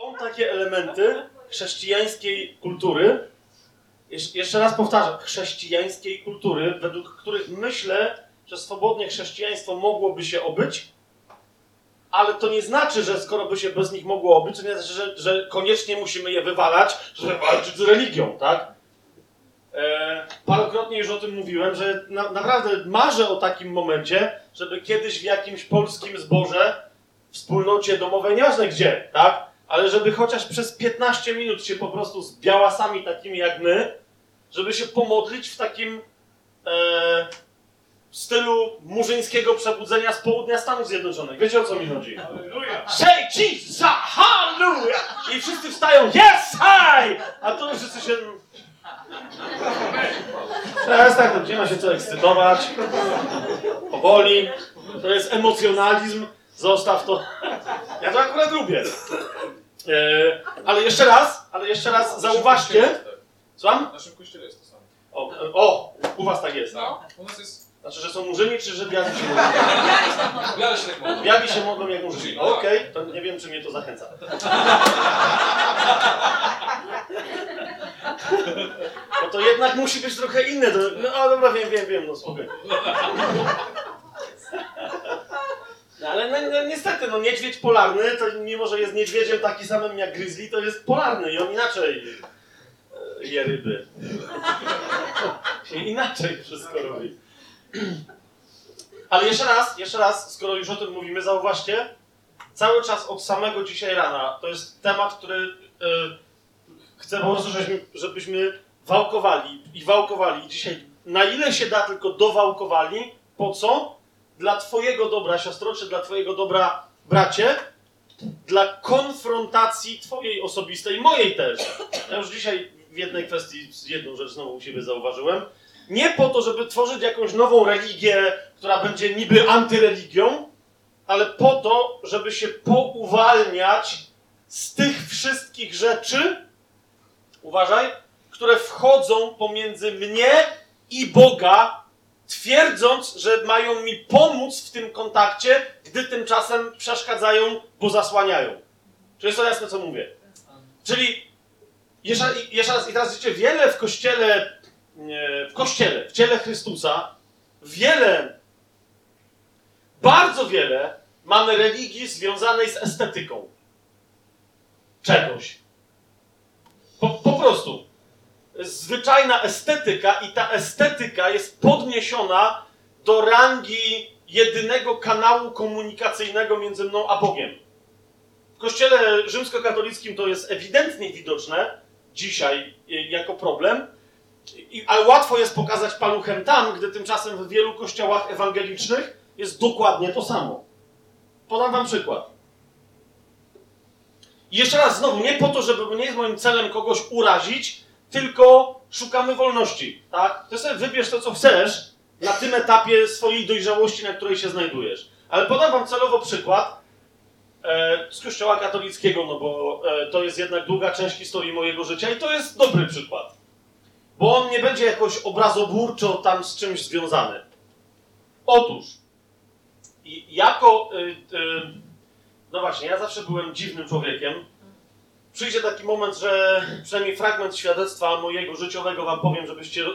Są takie elementy chrześcijańskiej kultury, Jesz- jeszcze raz powtarzam, chrześcijańskiej kultury, według których myślę, że swobodnie chrześcijaństwo mogłoby się obyć, ale to nie znaczy, że skoro by się bez nich mogło obyć, to nie znaczy, że, że koniecznie musimy je wywalać, żeby walczyć z religią, tak? E, parokrotnie już o tym mówiłem, że na, naprawdę marzę o takim momencie, żeby kiedyś w jakimś polskim zborze, wspólnocie domowej, nieważne gdzie, tak? Ale żeby chociaż przez 15 minut się po prostu z białasami takimi jak my, żeby się pomodlić w takim e, stylu murzyńskiego przebudzenia z południa Stanów Zjednoczonych. Wiecie o co mi chodzi? Say Jesus, hallelujah! I wszyscy wstają, yes, hi! A tu wszyscy się... Teraz tak, no, nie ma się co ekscytować. Powoli. To jest emocjonalizm. Zostaw to. Ja to akurat lubię. E, ale jeszcze raz, ale jeszcze raz zauważcie. Słucham? W naszym kościele jest to samo. O, o, u was tak jest. No, u nas jest... Znaczy, że są murzyni, czy że biali się mogą? Się tak. Biali się mogą jak murzyni. Okej, to nie wiem, czy mnie to zachęca. No to jednak musi być trochę inne. No a dobra, wiem, wiem, wiem, no spokojnie. No, ale no, no, niestety, no niedźwiedź polarny, to mimo, że jest niedźwiedziem taki samym jak grizzly, to jest polarny i on inaczej e, je ryby. Inaczej wszystko robi. Ale jeszcze raz, jeszcze raz, skoro już o tym mówimy, zauważcie, cały czas od samego dzisiaj rana, to jest temat, który y, chcę po prostu, żebyśmy, żebyśmy wałkowali i wałkowali. Dzisiaj na ile się da tylko dowałkowali, po co? Dla twojego dobra, siostro, czy dla twojego dobra, bracie, dla konfrontacji twojej osobistej, mojej też. Ja już dzisiaj w jednej kwestii jedną rzecz znowu u siebie zauważyłem. Nie po to, żeby tworzyć jakąś nową religię, która będzie niby antyreligią, ale po to, żeby się pouwalniać z tych wszystkich rzeczy, uważaj, które wchodzą pomiędzy mnie i Boga, twierdząc, że mają mi pomóc w tym kontakcie, gdy tymczasem przeszkadzają, bo zasłaniają. Czy jest to jasne, co mówię? Czyli jeszcze, jeszcze raz, i teraz widzicie, wiele w kościele, w kościele, w ciele Chrystusa, wiele, bardzo wiele mamy religii związanej z estetyką. Czegoś. Po, po prostu. Zwyczajna estetyka i ta estetyka jest podniesiona do rangi jedynego kanału komunikacyjnego między mną a Bogiem. W kościele rzymskokatolickim to jest ewidentnie widoczne dzisiaj y, jako problem, ale łatwo jest pokazać paluchem tam, gdy tymczasem w wielu kościołach ewangelicznych jest dokładnie to samo. Podam wam przykład. I jeszcze raz znowu, nie po to, żeby nie jest moim celem kogoś urazić, tylko szukamy wolności, tak? Ty sobie wybierz to, co chcesz na tym etapie swojej dojrzałości, na której się znajdujesz. Ale podam wam celowo przykład e, z kościoła katolickiego, no bo e, to jest jednak długa część historii mojego życia i to jest dobry przykład. Bo on nie będzie jakoś obrazoburczo tam z czymś związany. Otóż, jako. Y, y, no właśnie, ja zawsze byłem dziwnym człowiekiem. Przyjdzie taki moment, że przynajmniej fragment świadectwa mojego życiowego wam powiem, żebyście y,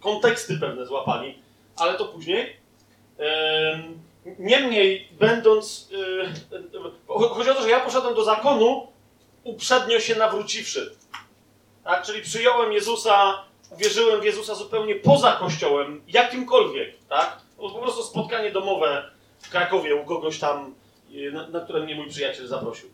konteksty pewne złapali, ale to później. Niemniej, będąc. y, Chodzi o to, że ja poszedłem do zakonu uprzednio się nawróciwszy. Tak? Czyli przyjąłem Jezusa, uwierzyłem w Jezusa zupełnie poza kościołem, jakimkolwiek. Tak? Po prostu spotkanie domowe w Krakowie u kogoś tam, y, na, na które mnie mój przyjaciel zaprosił.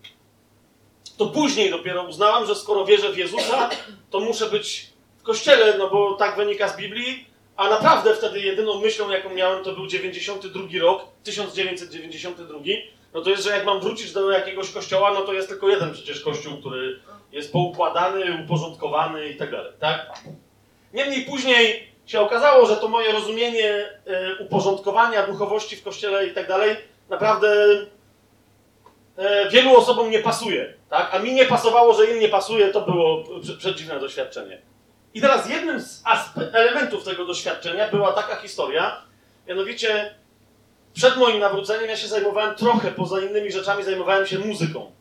To później dopiero uznałem, że skoro wierzę w Jezusa, to muszę być w kościele, no bo tak wynika z Biblii, a naprawdę wtedy jedyną myślą, jaką miałem, to był 92 rok, 1992. No to jest, że jak mam wrócić do jakiegoś kościoła, no to jest tylko jeden przecież kościół, który jest poukładany, uporządkowany i tak dalej, tak? Niemniej później się okazało, że to moje rozumienie e, uporządkowania duchowości w kościele i tak dalej naprawdę e, wielu osobom nie pasuje, tak? A mi nie pasowało, że im nie pasuje, to było prze- przedziwne doświadczenie. I teraz jednym z elementów tego doświadczenia była taka historia, mianowicie przed moim nawróceniem ja się zajmowałem trochę, poza innymi rzeczami, zajmowałem się muzyką.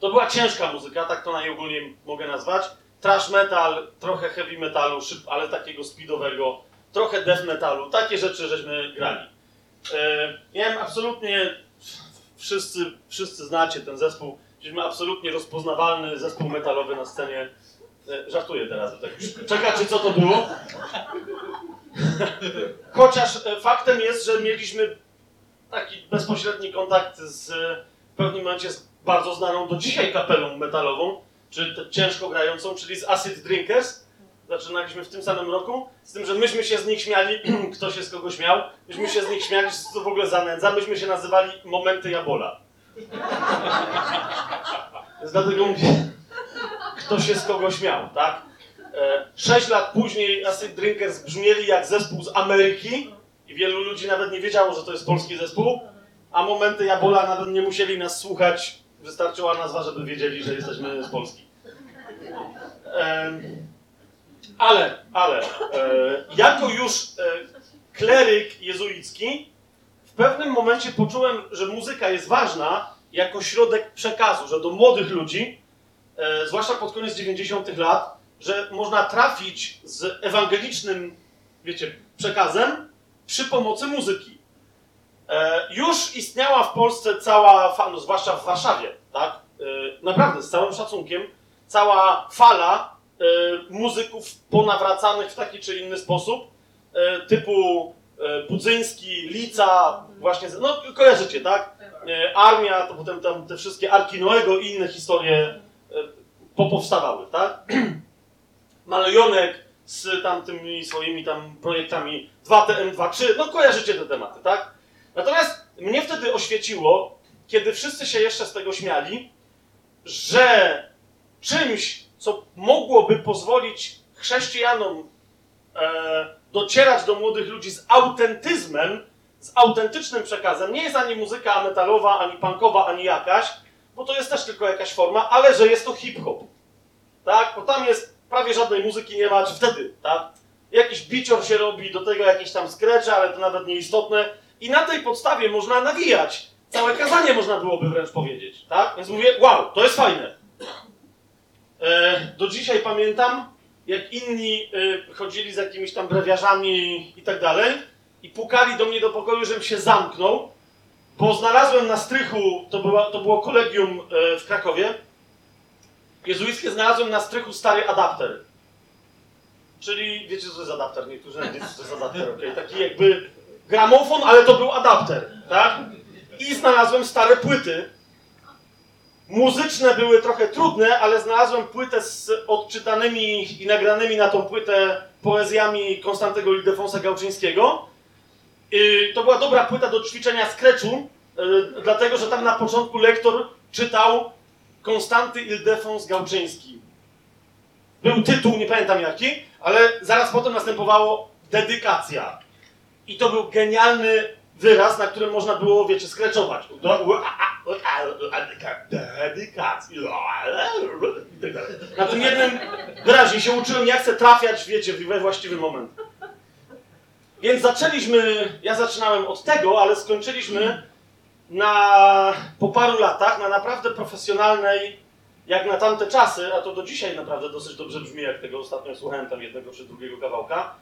To była ciężka muzyka, tak to najogólniej mogę nazwać. Trash metal, trochę heavy metalu, ale takiego speedowego, trochę death metalu. Takie rzeczy żeśmy grali. E, miałem absolutnie, wszyscy, wszyscy znacie ten zespół, mieliśmy absolutnie rozpoznawalny zespół metalowy na scenie. E, żartuję teraz, tak czekacie co to było. Chociaż e, faktem jest, że mieliśmy taki bezpośredni kontakt z e, w pewnym momencie z bardzo znaną do dzisiaj kapelą metalową, czy ciężko grającą, czyli z Acid Drinkers. Zaczynaliśmy w tym samym roku, z tym, że myśmy się z nich śmiali, kto się z kogo śmiał, myśmy się z nich śmiali, to w ogóle zanędza, myśmy się nazywali Momenty Jabola. Więc dlatego mówię, kto się z kogo śmiał, tak? E, Sześć lat później Acid Drinkers brzmieli jak zespół z Ameryki i wielu ludzi nawet nie wiedziało, że to jest polski zespół, a momenty Jabola nawet nie musieli nas słuchać, wystarczyła nazwa, żeby wiedzieli, że jesteśmy z Polski. Em, ale, ale, e, jako już e, kleryk jezuicki, w pewnym momencie poczułem, że muzyka jest ważna jako środek przekazu, że do młodych ludzi, e, zwłaszcza pod koniec 90. lat, że można trafić z ewangelicznym, wiecie, przekazem przy pomocy muzyki. E, już istniała w Polsce cała, fa- no, zwłaszcza w Warszawie, tak? E, naprawdę, z całym szacunkiem, cała fala muzyków ponawracanych w taki czy inny sposób, e, typu e, Budzyński, Lica, właśnie, no kojarzycie, tak? E, Armia, to potem tam te wszystkie Arki Noego i inne historie e, popowstawały, tak? Malejonek z tamtymi swoimi tam projektami 2TM, 2.3, no kojarzycie te tematy, tak? Natomiast mnie wtedy oświeciło, kiedy wszyscy się jeszcze z tego śmiali, że czymś, co mogłoby pozwolić chrześcijanom e, docierać do młodych ludzi z autentyzmem, z autentycznym przekazem, nie jest ani muzyka metalowa, ani punkowa, ani jakaś, bo to jest też tylko jakaś forma, ale że jest to hip-hop. Tak? Bo tam jest prawie żadnej muzyki nie ma, czy wtedy, tak? Jakiś bicior się robi, do tego jakieś tam skrecze, ale to nawet nieistotne. I na tej podstawie można nawijać. Całe kazanie można byłoby wręcz powiedzieć, tak? Więc mówię, wow, to jest fajne. E, do dzisiaj pamiętam, jak inni e, chodzili z jakimiś tam brewiarzami i tak dalej i pukali do mnie do pokoju, żebym się zamknął, bo znalazłem na strychu, to, była, to było kolegium e, w Krakowie, jezuickie, znalazłem na strychu stary adapter. Czyli, wiecie co to jest adapter? Niektórzy nawet wiedzą co to jest adapter, okej? Taki jakby gramofon, ale to był adapter, tak? I znalazłem stare płyty. Muzyczne były trochę trudne, ale znalazłem płytę z odczytanymi i nagranymi na tą płytę poezjami Konstantego Ildefonsa Gałczyńskiego. To była dobra płyta do ćwiczenia skreczu, yy, dlatego że tam na początku lektor czytał Konstanty Ildefons Gałczyński. Był tytuł, nie pamiętam jaki, ale zaraz potem następowało dedykacja. I to był genialny wyraz, na którym można było, wiecie, skreczować. Na tym jednym wyrazie się uczyłem, jak chcę trafiać, wiecie, we właściwy moment. Więc zaczęliśmy, ja zaczynałem od tego, ale skończyliśmy na, po paru latach na naprawdę profesjonalnej, jak na tamte czasy, a to do dzisiaj naprawdę dosyć dobrze brzmi, jak tego ostatnio słuchałem tam jednego czy drugiego kawałka,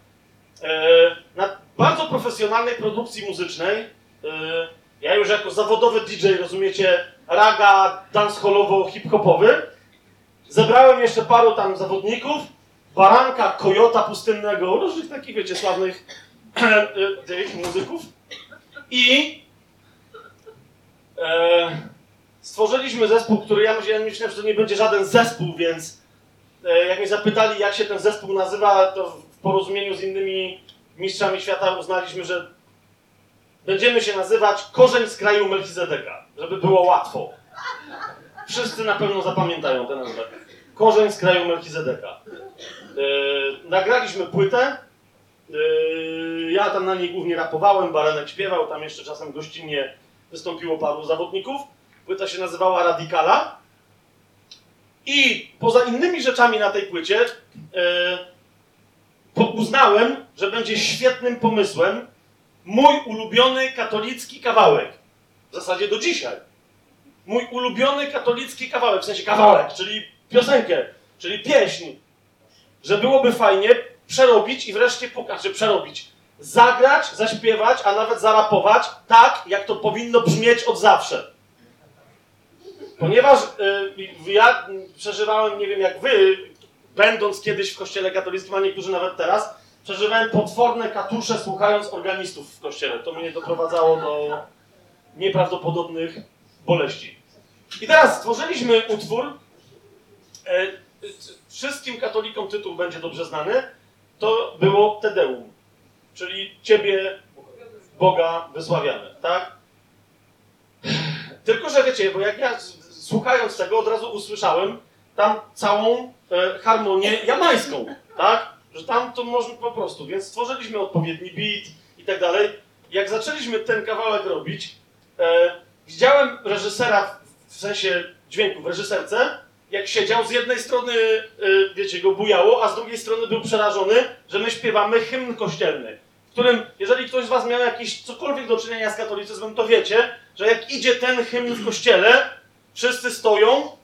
na bardzo profesjonalnej produkcji muzycznej. E, ja już jako zawodowy DJ, rozumiecie, raga dancehallowo-hip-hopowy, zebrałem jeszcze paru tam zawodników, baranka, kojota pustynnego, różnych takich, wiecie, sławnych e, tych muzyków i e, stworzyliśmy zespół, który ja myślałem, że to nie będzie żaden zespół, więc e, jak mnie zapytali, jak się ten zespół nazywa, to porozumieniu z innymi mistrzami świata uznaliśmy, że będziemy się nazywać Korzeń z kraju Melchizedeka, żeby było łatwo. Wszyscy na pewno zapamiętają tę nazwę. Korzeń z kraju Melchizedeka. E, nagraliśmy płytę. E, ja tam na niej głównie rapowałem, Baranek śpiewał, tam jeszcze czasem gościnnie wystąpiło paru zawodników. Płyta się nazywała Radikala. I poza innymi rzeczami na tej płycie e, po- uznałem, że będzie świetnym pomysłem mój ulubiony katolicki kawałek. W zasadzie do dzisiaj. mój ulubiony katolicki kawałek, w sensie kawałek, czyli piosenkę, czyli pieśń, że byłoby fajnie przerobić i wreszcie pokazać, przerobić. Zagrać, zaśpiewać, a nawet zarapować tak, jak to powinno brzmieć od zawsze. Ponieważ y, ja przeżywałem, nie wiem jak wy, będąc kiedyś w kościele katolickim, a niektórzy nawet teraz, przeżywałem potworne katusze słuchając organistów w kościele. To mnie doprowadzało do nieprawdopodobnych boleści. I teraz stworzyliśmy utwór. E, wszystkim katolikom tytuł będzie dobrze znany. To było Tedeum, czyli Ciebie, Boga, wysławiamy, tak? Tylko, że wiecie, bo jak ja słuchając tego od razu usłyszałem tam całą harmonię jamańską, tak? Że tam to można po prostu, więc stworzyliśmy odpowiedni beat i tak dalej. Jak zaczęliśmy ten kawałek robić, e, widziałem reżysera, w sensie dźwięku, w reżyserce, jak siedział, z jednej strony, e, wiecie, go bujało, a z drugiej strony był przerażony, że my śpiewamy hymn kościelny, w którym, jeżeli ktoś z was miał jakieś cokolwiek do czynienia z katolicyzmem, to wiecie, że jak idzie ten hymn w kościele, wszyscy stoją,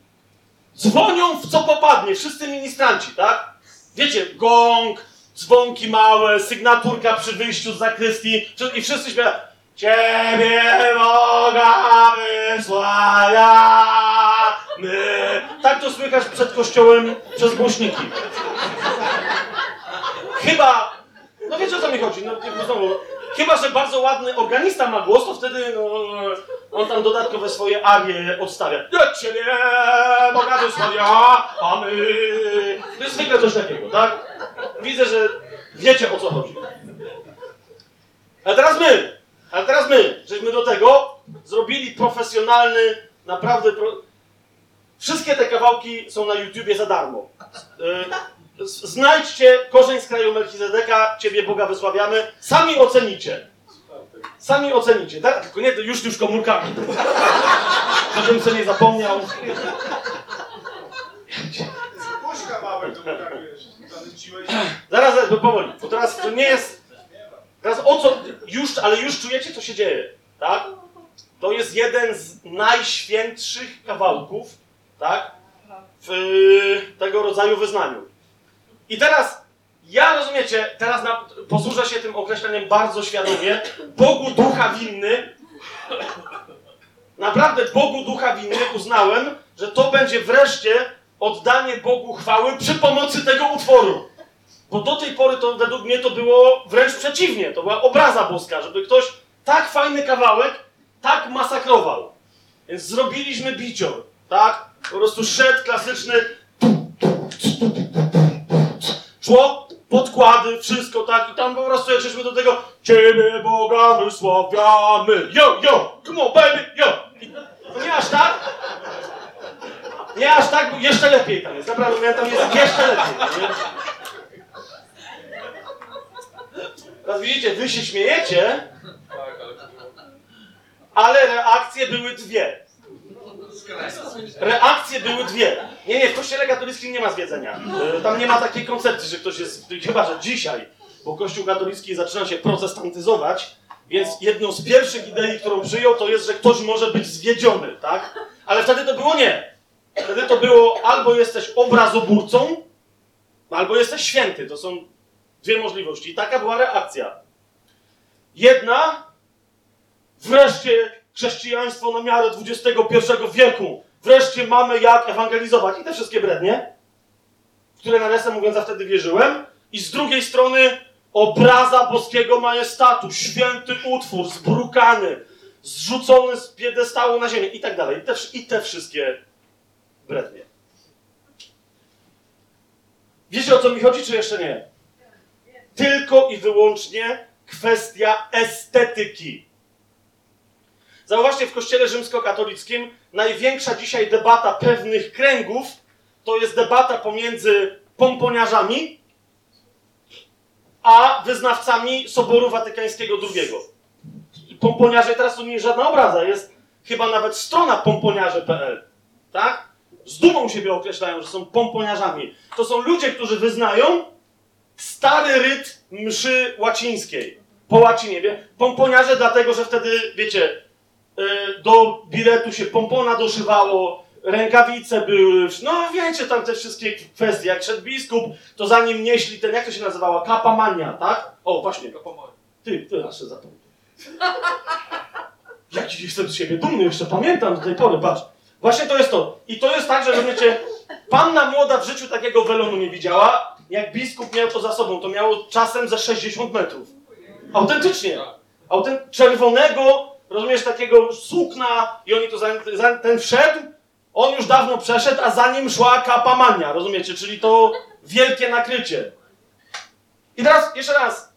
dzwonią w co popadnie, wszyscy ministranci, tak? Wiecie, gong, dzwonki małe, sygnaturka przy wyjściu z zakrystii i wszyscy śpiewają Ciebie Boga wysławiamy. Tak to słychać przed kościołem przez głośniki. Chyba, no wiecie o co mi chodzi, no znowu, chyba, że bardzo ładny organista ma głos, to wtedy no, on tam dodatkowe swoje arie odstawia. Ja Ciebie Boga wysławiamy. To jest zwykle coś takiego, tak? Widzę, że wiecie o co chodzi. Ale teraz my, ale teraz my, żeśmy do tego zrobili profesjonalny, naprawdę. Pro... Wszystkie te kawałki są na YouTubie za darmo. Y, Znajdźcie korzeń z kraju Melchizedeka, Ciebie Boga wysławiamy, sami ocenicie. Sami ocenicie, tak? Tylko nie, już już komórkami. Żebym sobie nie zapomniał. Puść kawałek, to tak. Zaraz, zaraz, powoli, bo teraz to nie jest. Teraz o co. Już, ale już czujecie, co się dzieje, tak? To jest jeden z najświętszych kawałków, tak? W tego rodzaju wyznaniu. I teraz, ja rozumiecie, teraz na, posłużę się tym określeniem bardzo świadomie. Bogu ducha winny. Naprawdę Bogu ducha winny uznałem, że to będzie wreszcie oddanie Bogu chwały przy pomocy tego utworu. Bo do tej pory to według mnie to było wręcz przeciwnie. To była obraza boska, żeby ktoś tak fajny kawałek tak masakrował. Więc zrobiliśmy bicior, tak? Po prostu szedł klasyczny szło, podkłady, wszystko, tak? I tam po prostu jak żeśmy do tego Ciebie Boga wysławiamy, yo, yo, come on baby, yo! To nie aż tak, nie aż tak, bo jeszcze lepiej tam jest, naprawdę, miałem tam jest jeszcze lepiej, nie? Teraz widzicie, wy się śmiejecie, Tak, ale reakcje były dwie. Reakcje były dwie. Nie, nie, w kościele katolickim nie ma zwiedzenia. E, Tam nie ma takiej koncepcji, że ktoś jest, chyba że dzisiaj, bo kościół katolicki zaczyna się protestantyzować, więc jedną z pierwszych idei, którą przyjął, to jest, że ktoś może być zwiedziony, tak? Ale wtedy to było nie. Wtedy to było albo jesteś obrazoburcą, albo jesteś święty. To są dwie możliwości. I taka była reakcja. Jedna, wreszcie chrześcijaństwo na miarę XXI wieku. Wreszcie mamy jak ewangelizować. I te wszystkie brednie, w które nawiasem mówiąc ja wtedy wierzyłem. I z drugiej strony obraza boskiego majestatu, święty utwór, zbrukany, zrzucony z piedestału na ziemię i tak dalej. I te, I te wszystkie brednie. Wiecie o co mi chodzi, czy jeszcze nie? Tylko i wyłącznie kwestia estetyki. Zauważcie, w kościele rzymskokatolickim największa dzisiaj debata pewnych kręgów to jest debata pomiędzy pomponiarzami a wyznawcami Soboru Watykańskiego II. Pomponiarze, teraz to nie jest żadna obraza, jest chyba nawet strona pomponiarze.pl. Tak? Z dumą siebie określają, że są pomponiarzami. To są ludzie, którzy wyznają stary ryt mszy łacińskiej. Po łacinie, wie? Pomponiarze dlatego, że wtedy, wiecie, do biletu się pompona doszywało, rękawice były, no wiecie tam te wszystkie kwestie. Jak szedł biskup, to zanim nieśli ten, jak to się nazywała, kapamania, tak? O, właśnie, Kapomory. ty, ty, aż się zapomnę. Jaki jestem z siebie dumny, jeszcze pamiętam do tej pory, patrz. Właśnie to jest to. I to jest tak, że rozumiecie, panna młoda w życiu takiego welonu nie widziała. Jak biskup miał to za sobą, to miało czasem ze 60 metrów. Autentycznie. Autent czerwonego, rozumiesz, takiego sukna i oni to, zanim, zanim ten wszedł, on już dawno przeszedł, a za nim szła kapamania, rozumiecie, czyli to wielkie nakrycie. I teraz, jeszcze raz,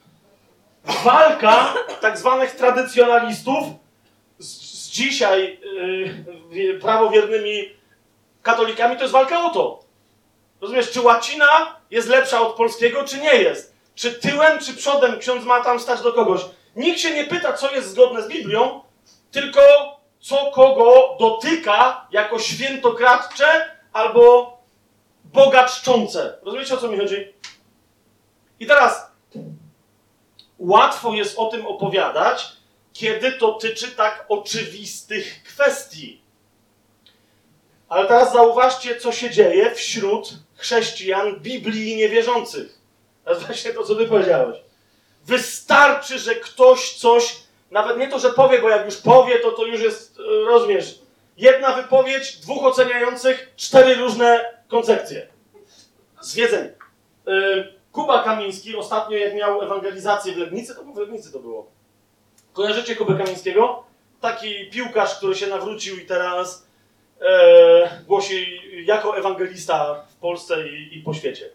walka tak zwanych tradycjonalistów z, z dzisiaj yy, prawowiernymi katolikami to jest walka o to. Rozumiesz, czy łacina jest lepsza od polskiego, czy nie jest? Czy tyłem, czy przodem ksiądz ma tam stać do kogoś? Nikt się nie pyta, co jest zgodne z Biblią, tylko co kogo dotyka jako świętokradcze albo Boga czczące. Rozumiecie, o co mi chodzi? I teraz łatwo jest o tym opowiadać, kiedy dotyczy tak oczywistych kwestii. Ale teraz zauważcie, co się dzieje wśród chrześcijan Biblii niewierzących. To jest właśnie to, co ty powiedziałeś. Wystarczy, że ktoś coś, nawet nie to, że powie, bo jak już powie, to to już jest, e, rozumiesz, jedna wypowiedź, dwóch oceniających, cztery różne koncepcje. Zwiedzeń. Y, Kuba Kamiński ostatnio, jak miał ewangelizację w Legnicy, to w Legnicy to było. Kojarzycie Kubę Kamińskiego? Taki piłkarz, który się nawrócił i teraz e, głosi jako ewangelista w Polsce i, i po świecie.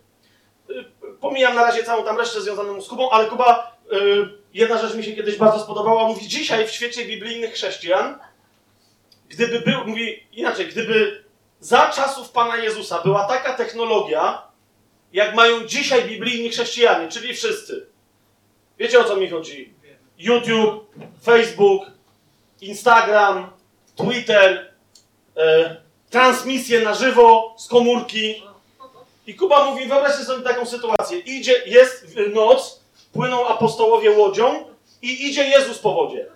Y, Pomijam na razie całą tam resztę związaną z Kubą, ale Kuba, y, jedna rzecz mi się kiedyś bardzo spodobała, mówi dzisiaj w świecie biblijnych chrześcijan, gdyby był, mówi inaczej, gdyby za czasów Pana Jezusa była taka technologia, jak mają dzisiaj biblijni chrześcijanie, czyli wszyscy. Wiecie o co mi chodzi? YouTube, Facebook, Instagram, Twitter, e, transmisje na żywo z komórki. I Kuba mówi, wyobraźcie sobie taką sytuację. Idzie, jest noc, płyną apostołowie łodzią i idzie Jezus po wodzie.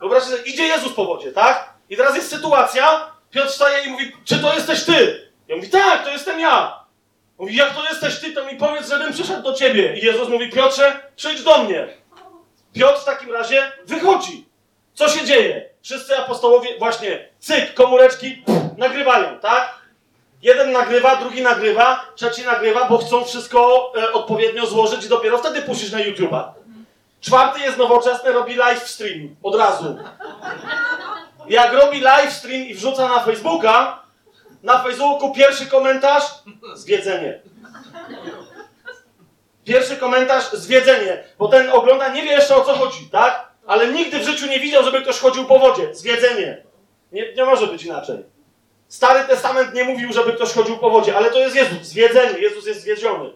Wyobraźcie sobie, idzie Jezus po wodzie, tak? I teraz jest sytuacja, Piotr wstaje i mówi, czy to jesteś ty? Ja mówi, tak, to jestem ja. Mówi, jak to jesteś ty, to mi powiedz, żebym przyszedł do ciebie. I Jezus mówi, Piotrze, przyjdź do mnie. Piotr w takim razie wychodzi. Co się dzieje? Wszyscy apostołowie, właśnie, cyk, komóreczki, pff, nagrywają, tak? Jeden nagrywa, drugi nagrywa, trzeci nagrywa, bo chcą wszystko e, odpowiednio złożyć i dopiero wtedy puścić na YouTube'a. Czwarty jest nowoczesny, robi live stream od razu. Jak robi live stream i wrzuca na Facebooka, na Facebooku pierwszy komentarz zwiedzenie. Pierwszy komentarz zwiedzenie, bo ten ogląda, nie wie jeszcze o co chodzi, tak? Ale nigdy w życiu nie widział, żeby ktoś chodził po wodzie. Zwiedzenie. Nie, nie może być inaczej. Stary Testament nie mówił, żeby ktoś chodził po wodzie, ale to jest Jezus. Zwiedzenie. Jezus jest zwiedziony.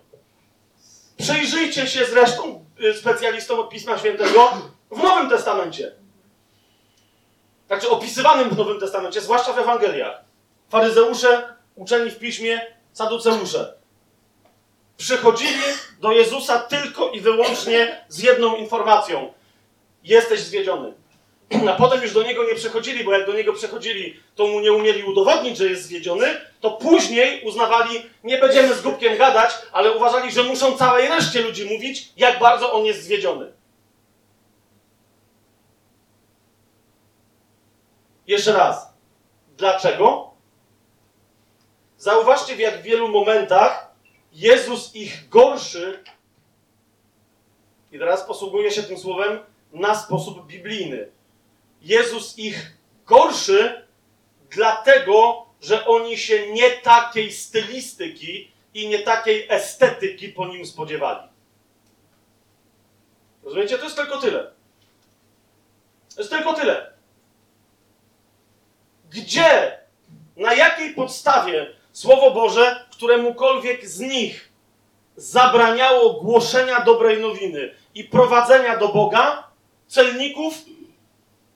Przyjrzyjcie się zresztą y, specjalistom od Pisma Świętego w Nowym Testamencie. Znaczy opisywanym w Nowym Testamencie, zwłaszcza w Ewangeliach. Faryzeusze, uczeni w piśmie, saduceusze. Przychodzili do Jezusa tylko i wyłącznie z jedną informacją. Jesteś zwiedziony. A potem już do Niego nie przychodzili, bo jak do Niego przychodzili, to Mu nie umieli udowodnić, że jest zwiedziony, to później uznawali, nie będziemy z głupkiem gadać, ale uważali, że muszą całej reszcie ludzi mówić, jak bardzo On jest zwiedziony. Jeszcze raz. Dlaczego? Zauważcie, w jak wielu momentach Jezus ich gorszy, i teraz posługuję się tym słowem, na sposób biblijny. Jezus ich gorszy, dlatego, że oni się nie takiej stylistyki i nie takiej estetyki po nim spodziewali. Rozumiecie? To jest tylko tyle. To jest tylko tyle. Gdzie, na jakiej podstawie Słowo Boże, któremukolwiek z nich zabraniało głoszenia dobrej nowiny i prowadzenia do Boga celników,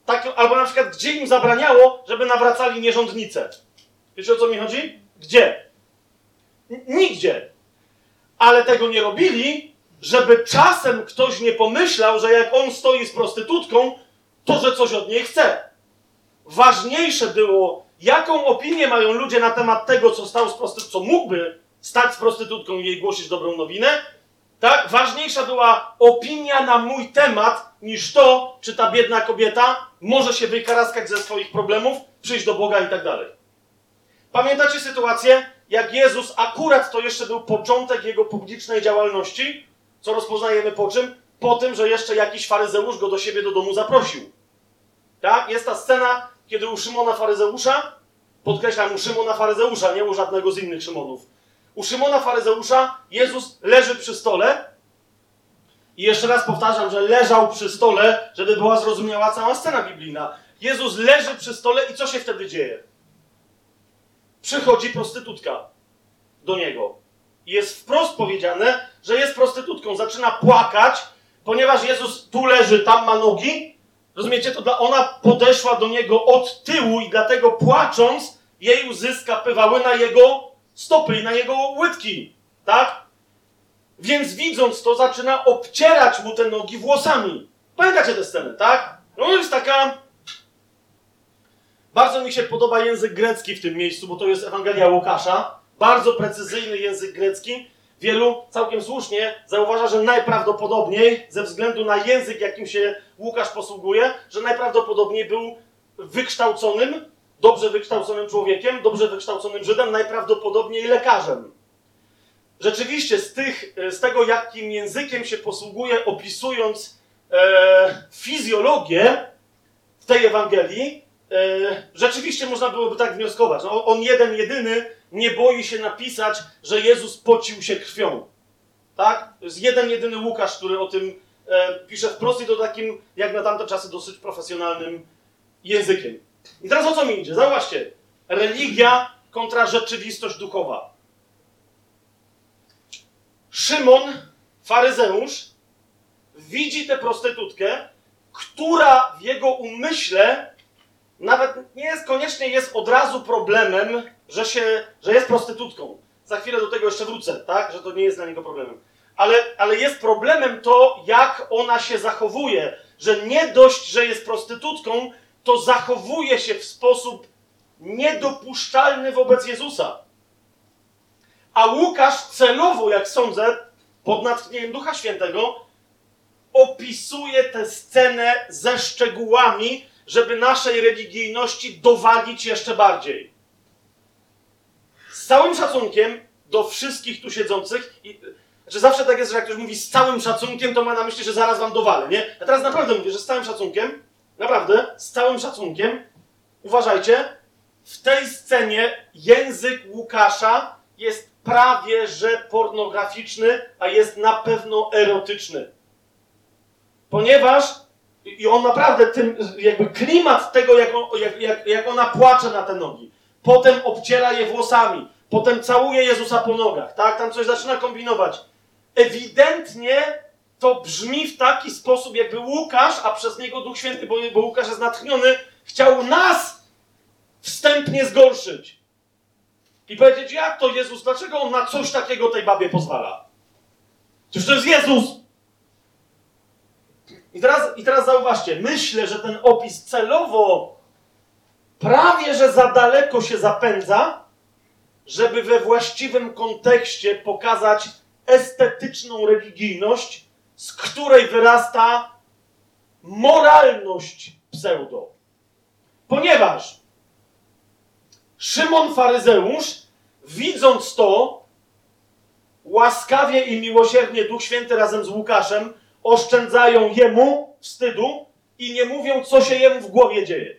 tak, albo na przykład gdzie im zabraniało, żeby nawracali nierządnice. Wiecie o co mi chodzi? Gdzie? N- Nigdzie. Ale tego nie robili, żeby czasem ktoś nie pomyślał, że jak on stoi z prostytutką, to, że coś od niej chce. Ważniejsze było, jaką opinię mają ludzie na temat tego, co stał z prostytutką, co mógłby stać z prostytutką i jej głosić dobrą nowinę, tak? Ważniejsza była opinia na mój temat niż to, czy ta biedna kobieta może się wykaraskać ze swoich problemów, przyjść do Boga i tak dalej. Pamiętacie sytuację, jak Jezus, akurat to jeszcze był początek jego publicznej działalności, co rozpoznajemy po czym? Po tym, że jeszcze jakiś faryzeusz go do siebie do domu zaprosił. Tak? Jest ta scena, kiedy u Szymona faryzeusza, podkreślam, u Szymona faryzeusza, nie u żadnego z innych Szymonów, u Szymona faryzeusza Jezus leży przy stole i jeszcze raz powtarzam, że leżał przy stole, żeby była zrozumiała cała scena biblijna. Jezus leży przy stole i co się wtedy dzieje? Przychodzi prostytutka do niego. I jest wprost powiedziane, że jest prostytutką. Zaczyna płakać, ponieważ Jezus tu leży, tam ma nogi. Rozumiecie? To ona podeszła do niego od tyłu i dlatego płacząc, jej łzy skapywały na jego stopy i na jego łydki. Tak? Więc widząc to, zaczyna obcierać mu te nogi włosami. Pamiętacie tę scenę, tak? No jest taka. Bardzo mi się podoba język grecki w tym miejscu, bo to jest Ewangelia Łukasza. Bardzo precyzyjny język grecki. Wielu całkiem słusznie zauważa, że najprawdopodobniej, ze względu na język, jakim się Łukasz posługuje, że najprawdopodobniej był wykształconym, dobrze wykształconym człowiekiem, dobrze wykształconym Żydem, najprawdopodobniej lekarzem. Rzeczywiście, z, tych, z tego, jakim językiem się posługuje, opisując e, fizjologię w tej Ewangelii, e, rzeczywiście można byłoby tak wnioskować. No, on jeden, jedyny nie boi się napisać, że Jezus pocił się krwią. Tak? Jest jeden, jedyny Łukasz, który o tym e, pisze wprost i to takim, jak na tamte czasy, dosyć profesjonalnym językiem. I teraz o co mi idzie? Zauważcie. Religia kontra rzeczywistość duchowa. Szymon, faryzeusz, widzi tę prostytutkę, która w jego umyśle nawet nie jest koniecznie jest od razu problemem, że, się, że jest prostytutką. Za chwilę do tego jeszcze wrócę, tak? Że to nie jest dla niego problemem. Ale, ale jest problemem to, jak ona się zachowuje. Że nie dość, że jest prostytutką, to zachowuje się w sposób niedopuszczalny wobec Jezusa. A Łukasz celowo, jak sądzę, pod natchnieniem Ducha Świętego, opisuje tę scenę ze szczegółami, żeby naszej religijności dowalić jeszcze bardziej. Z całym szacunkiem do wszystkich tu siedzących, i, znaczy zawsze tak jest, że jak ktoś mówi z całym szacunkiem, to ma na myśli, że zaraz wam dowalę, nie? Ja teraz naprawdę mówię, że z całym szacunkiem, naprawdę, z całym szacunkiem, uważajcie, w tej scenie język Łukasza jest prawie że pornograficzny, a jest na pewno erotyczny. Ponieważ i on naprawdę tym, jakby klimat tego, jak, on, jak, jak, jak ona płacze na te nogi. Potem obciera je włosami. Potem całuje Jezusa po nogach, tak? Tam coś zaczyna kombinować. Ewidentnie to brzmi w taki sposób, jakby Łukasz, a przez niego Duch Święty, bo, bo Łukasz jest natchniony, chciał nas wstępnie zgorszyć. I powiedzieć, jak to Jezus, dlaczego on na coś takiego tej babie pozwala? Przecież to jest Jezus! I teraz, I teraz zauważcie, myślę, że ten opis celowo prawie że za daleko się zapędza, żeby we właściwym kontekście pokazać estetyczną religijność, z której wyrasta moralność pseudo. Ponieważ Szymon faryzeusz, widząc to, łaskawie i miłosiernie Duch Święty razem z Łukaszem oszczędzają jemu wstydu i nie mówią, co się jemu w głowie dzieje.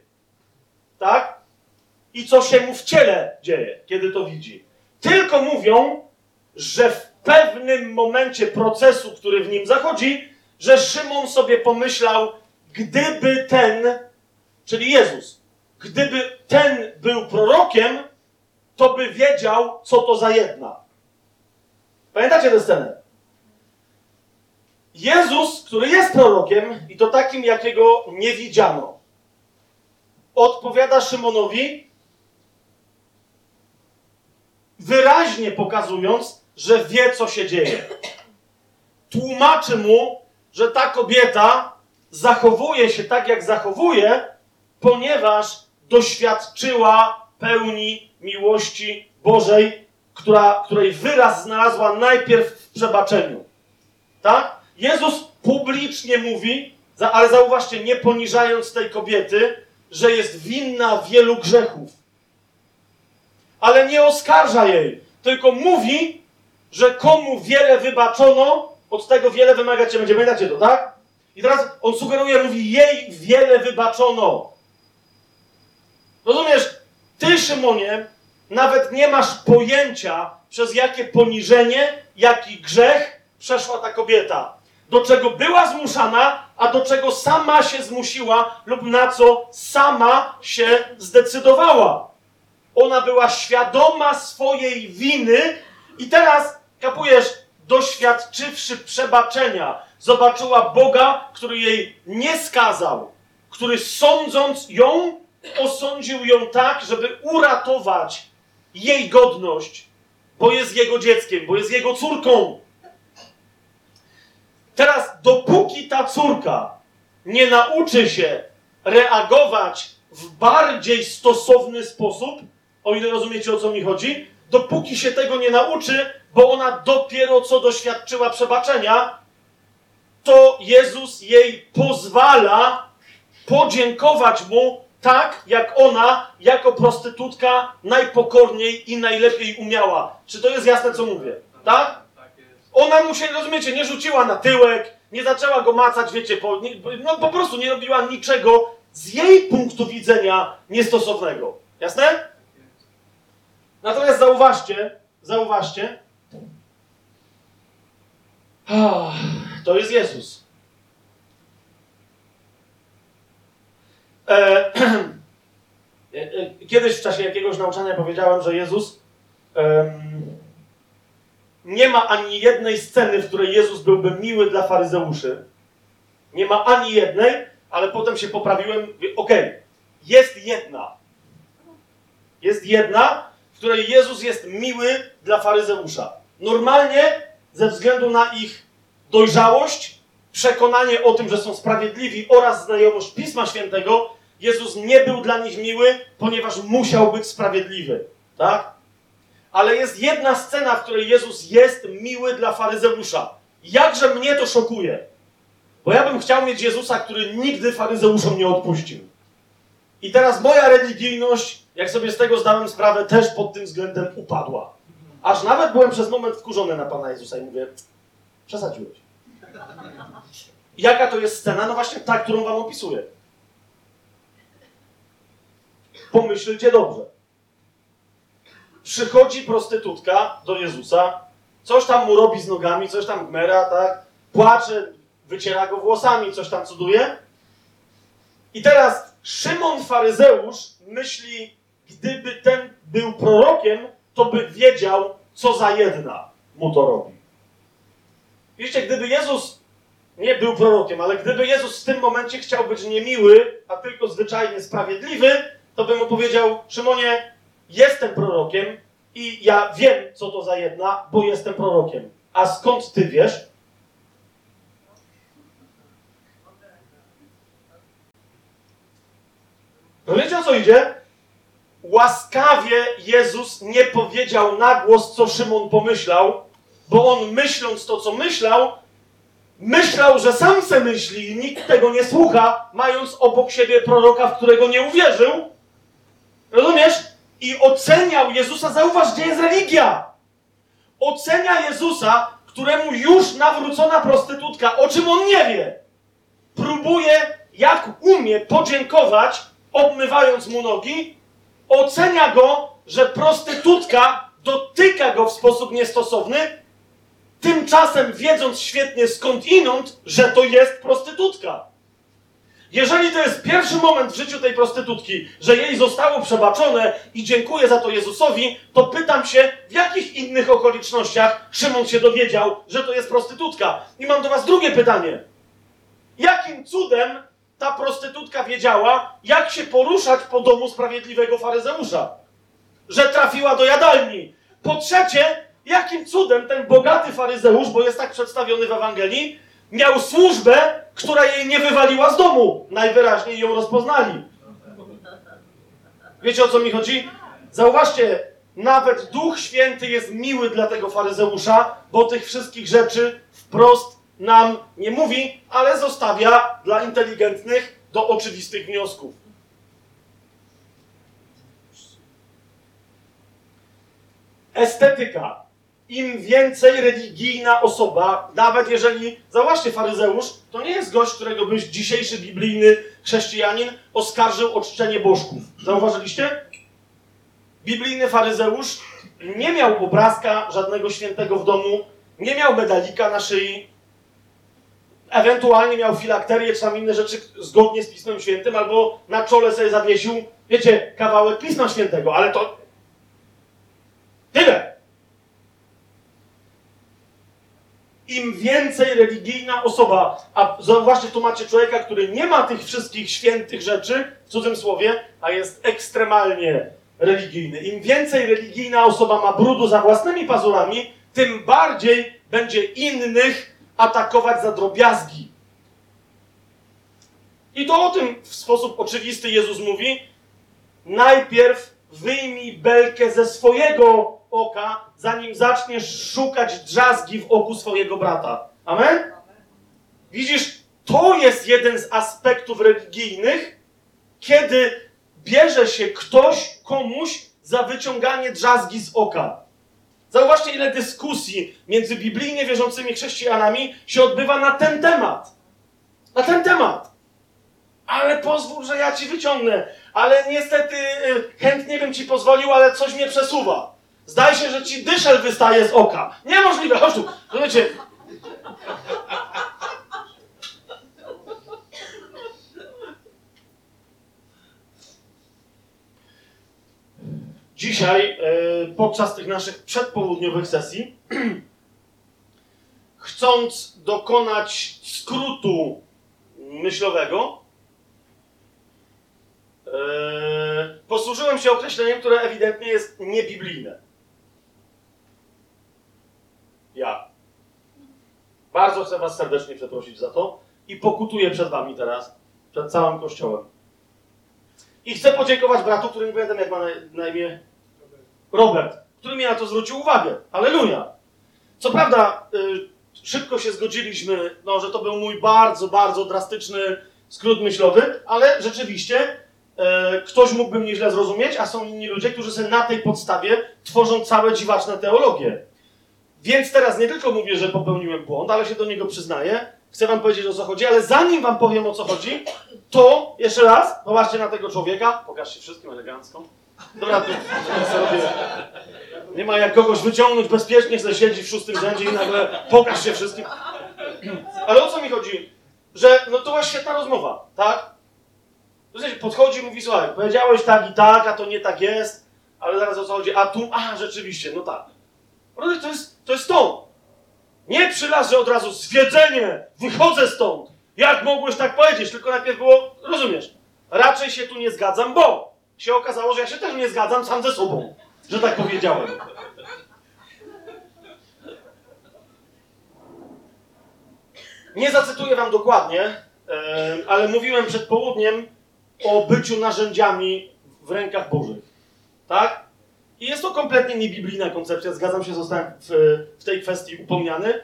Tak? I co się mu w ciele dzieje, kiedy to widzi. Tylko mówią, że pewnym momencie procesu, który w nim zachodzi, że Szymon sobie pomyślał, gdyby ten, czyli Jezus, gdyby ten był prorokiem, to by wiedział, co to za jedna. Pamiętacie tę scenę? Jezus, który jest prorokiem, i to takim, jakiego nie widziano, odpowiada Szymonowi, wyraźnie pokazując, że wie, co się dzieje. Tłumaczy mu, że ta kobieta zachowuje się tak, jak zachowuje, ponieważ doświadczyła pełni miłości Bożej, która, której wyraz znalazła najpierw w przebaczeniu. Tak? Jezus publicznie mówi, ale zauważcie, nie poniżając tej kobiety, że jest winna wielu grzechów. Ale nie oskarża jej, tylko mówi, że komu wiele wybaczono, od tego wiele wymagać będzie. Pamiętacie to, tak? I teraz on sugeruje, mówi, jej wiele wybaczono. Rozumiesz? Ty, Szymonie, nawet nie masz pojęcia, przez jakie poniżenie, jaki grzech przeszła ta kobieta. Do czego była zmuszana, a do czego sama się zmusiła, lub na co sama się zdecydowała. Ona była świadoma swojej winy i teraz, kapujesz, doświadczywszy przebaczenia, zobaczyła Boga, który jej nie skazał, który sądząc ją, osądził ją tak, żeby uratować jej godność, bo jest jego dzieckiem, bo jest jego córką. Teraz, dopóki ta córka nie nauczy się reagować w bardziej stosowny sposób, o ile rozumiecie o co mi chodzi, dopóki się tego nie nauczy, bo ona dopiero co doświadczyła przebaczenia, to Jezus jej pozwala podziękować mu tak, jak ona, jako prostytutka, najpokorniej i najlepiej umiała. Czy to jest jasne, co mówię? Tak? Ona mu się, rozumiecie, nie rzuciła na tyłek, nie zaczęła go macać, wiecie, po, nie, no po prostu nie robiła niczego z jej punktu widzenia niestosownego. Jasne? Natomiast zauważcie, zauważcie, Ah, to jest Jezus. E, e, e, Kiedyś w czasie jakiegoś nauczania powiedziałem, że Jezus nie ma ani jednej sceny, w której Jezus byłby miły dla faryzeuszy. Nie ma ani jednej, ale potem się poprawiłem. Okej, jest jedna. Jest jedna, w której Jezus jest miły dla faryzeusza. Normalnie, ze względu na ich dojrzałość, przekonanie o tym, że są sprawiedliwi oraz znajomość Pisma Świętego, Jezus nie był dla nich miły, ponieważ musiał być sprawiedliwy. Tak? Ale jest jedna scena, w której Jezus jest miły dla faryzeusza. Jakże mnie to szokuje. Bo ja bym chciał mieć Jezusa, który nigdy faryzeuszom nie odpuścił. I teraz moja religijność, jak sobie z tego zdałem sprawę, też pod tym względem upadła. Aż nawet byłem przez moment wkurzony na Pana Jezusa i mówię, przesadziłeś. Jaka to jest scena? No właśnie ta, którą wam opisuję. Pomyślcie dobrze. Przychodzi prostytutka do Jezusa, coś tam mu robi z nogami, coś tam gmera, tak? Płacze, wyciera go włosami, coś tam cuduje. I teraz Szymon faryzeusz myśli, gdyby ten był prorokiem, to by wiedział, co za jedna mu to robi. Widzicie, gdyby Jezus nie był prorokiem, ale gdyby Jezus w tym momencie chciał być niemiły, a tylko zwyczajnie sprawiedliwy, to by mu powiedział: Szymonie, jestem prorokiem i ja wiem, co to za jedna, bo jestem prorokiem. A skąd ty wiesz? No wiecie o co idzie? Łaskawie Jezus nie powiedział na głos, co Szymon pomyślał, bo on myśląc to, co myślał, myślał, że sam se myśli i nikt tego nie słucha, mając obok siebie proroka, w którego nie uwierzył. Rozumiesz? I oceniał Jezusa. Zauważ, gdzie jest religia. Ocenia Jezusa, któremu już nawrócona prostytutka, o czym on nie wie, próbuje, jak umie, podziękować, obmywając mu nogi, ocenia go, że prostytutka dotyka go w sposób niestosowny, tymczasem wiedząc świetnie skąd inąd, że to jest prostytutka. Jeżeli to jest pierwszy moment w życiu tej prostytutki, że jej zostało przebaczone i dziękuję za to Jezusowi, to pytam się, w jakich innych okolicznościach Szymon się dowiedział, że to jest prostytutka. I mam do Was drugie pytanie. Jakim cudem ta prostytutka wiedziała, jak się poruszać po domu sprawiedliwego faryzeusza? Że trafiła do jadalni. Po trzecie, jakim cudem ten bogaty faryzeusz, bo jest tak przedstawiony w Ewangelii, Miał służbę, która jej nie wywaliła z domu. Najwyraźniej ją rozpoznali. Wiecie o co mi chodzi? Zauważcie, nawet Duch Święty jest miły dla tego faryzeusza, bo tych wszystkich rzeczy wprost nam nie mówi, ale zostawia dla inteligentnych do oczywistych wniosków. Estetyka. Im więcej religijna osoba, nawet jeżeli, zauważcie, faryzeusz, to nie jest gość, którego byś dzisiejszy biblijny chrześcijanin oskarżył o czczenie bożków. Zauważyliście? Biblijny faryzeusz nie miał obrazka żadnego świętego w domu, nie miał medalika na szyi, ewentualnie miał filakterię czy tam inne rzeczy zgodnie z Pismem Świętym, albo na czole sobie zawiesił, wiecie, kawałek Pisma Świętego, ale to tyle. Im więcej religijna osoba, a zauważcie, tu macie człowieka, który nie ma tych wszystkich świętych rzeczy, w cudzym słowie, a jest ekstremalnie religijny. Im więcej religijna osoba ma brudu za własnymi pazurami, tym bardziej będzie innych atakować za drobiazgi. I to o tym w sposób oczywisty Jezus mówi. Najpierw wyjmij belkę ze swojego oka, zanim zaczniesz szukać drzazgi w oku swojego brata. Amen? Widzisz, to jest jeden z aspektów religijnych, kiedy bierze się ktoś komuś za wyciąganie drzazgi z oka. Zauważcie, ile dyskusji między biblijnie wierzącymi chrześcijanami się odbywa na ten temat. Na ten temat. Ale pozwól, że ja ci wyciągnę. Ale niestety y, chętnie bym ci pozwolił, ale coś mnie przesuwa. Zdaje się, że ci dyszel wystaje z oka. Niemożliwe, chodź tu. Rozumiecie? Dzisiaj, e, podczas tych naszych przedpołudniowych sesji, chcąc dokonać skrótu myślowego, e, posłużyłem się określeniem, które ewidentnie jest niebiblijne. Ja. Bardzo chcę Was serdecznie przeprosić za to i pokutuję przed Wami teraz, przed całym Kościołem. I chcę podziękować bratu, który nie pamiętam jak ma na, na imię Robert, który mi na to zwrócił uwagę. Aleluja. Co prawda, y, szybko się zgodziliśmy, no, że to był mój bardzo, bardzo drastyczny skrót myślowy, ale rzeczywiście y, ktoś mógłby mnie źle zrozumieć, a są inni ludzie, którzy sobie na tej podstawie tworzą całe dziwaczne teologie. Więc teraz nie tylko mówię, że popełniłem błąd, ale się do niego przyznaję. Chcę wam powiedzieć o co chodzi, ale zanim wam powiem o co chodzi, to jeszcze raz, popatrzcie na tego człowieka. Pokażcie wszystkim elegancko. Dobra, tu sobie. Nie ma jak kogoś wyciągnąć bezpiecznie, że siedzi w szóstym rzędzie i nagle pokaż się wszystkim. Ale o co mi chodzi? Że no to była świetna rozmowa, tak? Sensie podchodzi i mówi, słuchaj, powiedziałeś tak i tak, a to nie tak jest, ale zaraz o co chodzi? A tu, a rzeczywiście, no tak. To jest, to jest to. Nie przylas, od razu zwiedzenie, wychodzę stąd. Jak mogłeś tak powiedzieć? Tylko najpierw było, rozumiesz, raczej się tu nie zgadzam, bo się okazało, że ja się też nie zgadzam sam ze sobą, że tak powiedziałem. Nie zacytuję wam dokładnie, e, ale mówiłem przed południem o byciu narzędziami w rękach Bożych. Tak? I jest to kompletnie niebiblijna koncepcja, zgadzam się, zostałem w, w tej kwestii upomniany.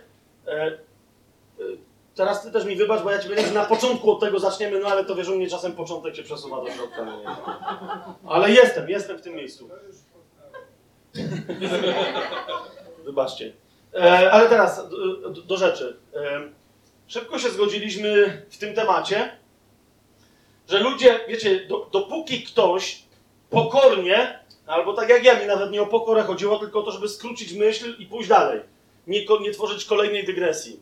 Teraz ty też mi wybacz, bo ja ci będę na początku od tego zaczniemy, no ale to wiesz, u mnie czasem początek się przesuwa do środka. Nie? Ale jestem, jestem w tym miejscu. Wybaczcie. E, ale teraz do, do rzeczy. E, szybko się zgodziliśmy w tym temacie, że ludzie, wiecie, do, dopóki ktoś pokornie Albo tak jak ja, mi nawet nie o pokorę chodziło, tylko o to, żeby skrócić myśl i pójść dalej. Nie, nie tworzyć kolejnej dygresji.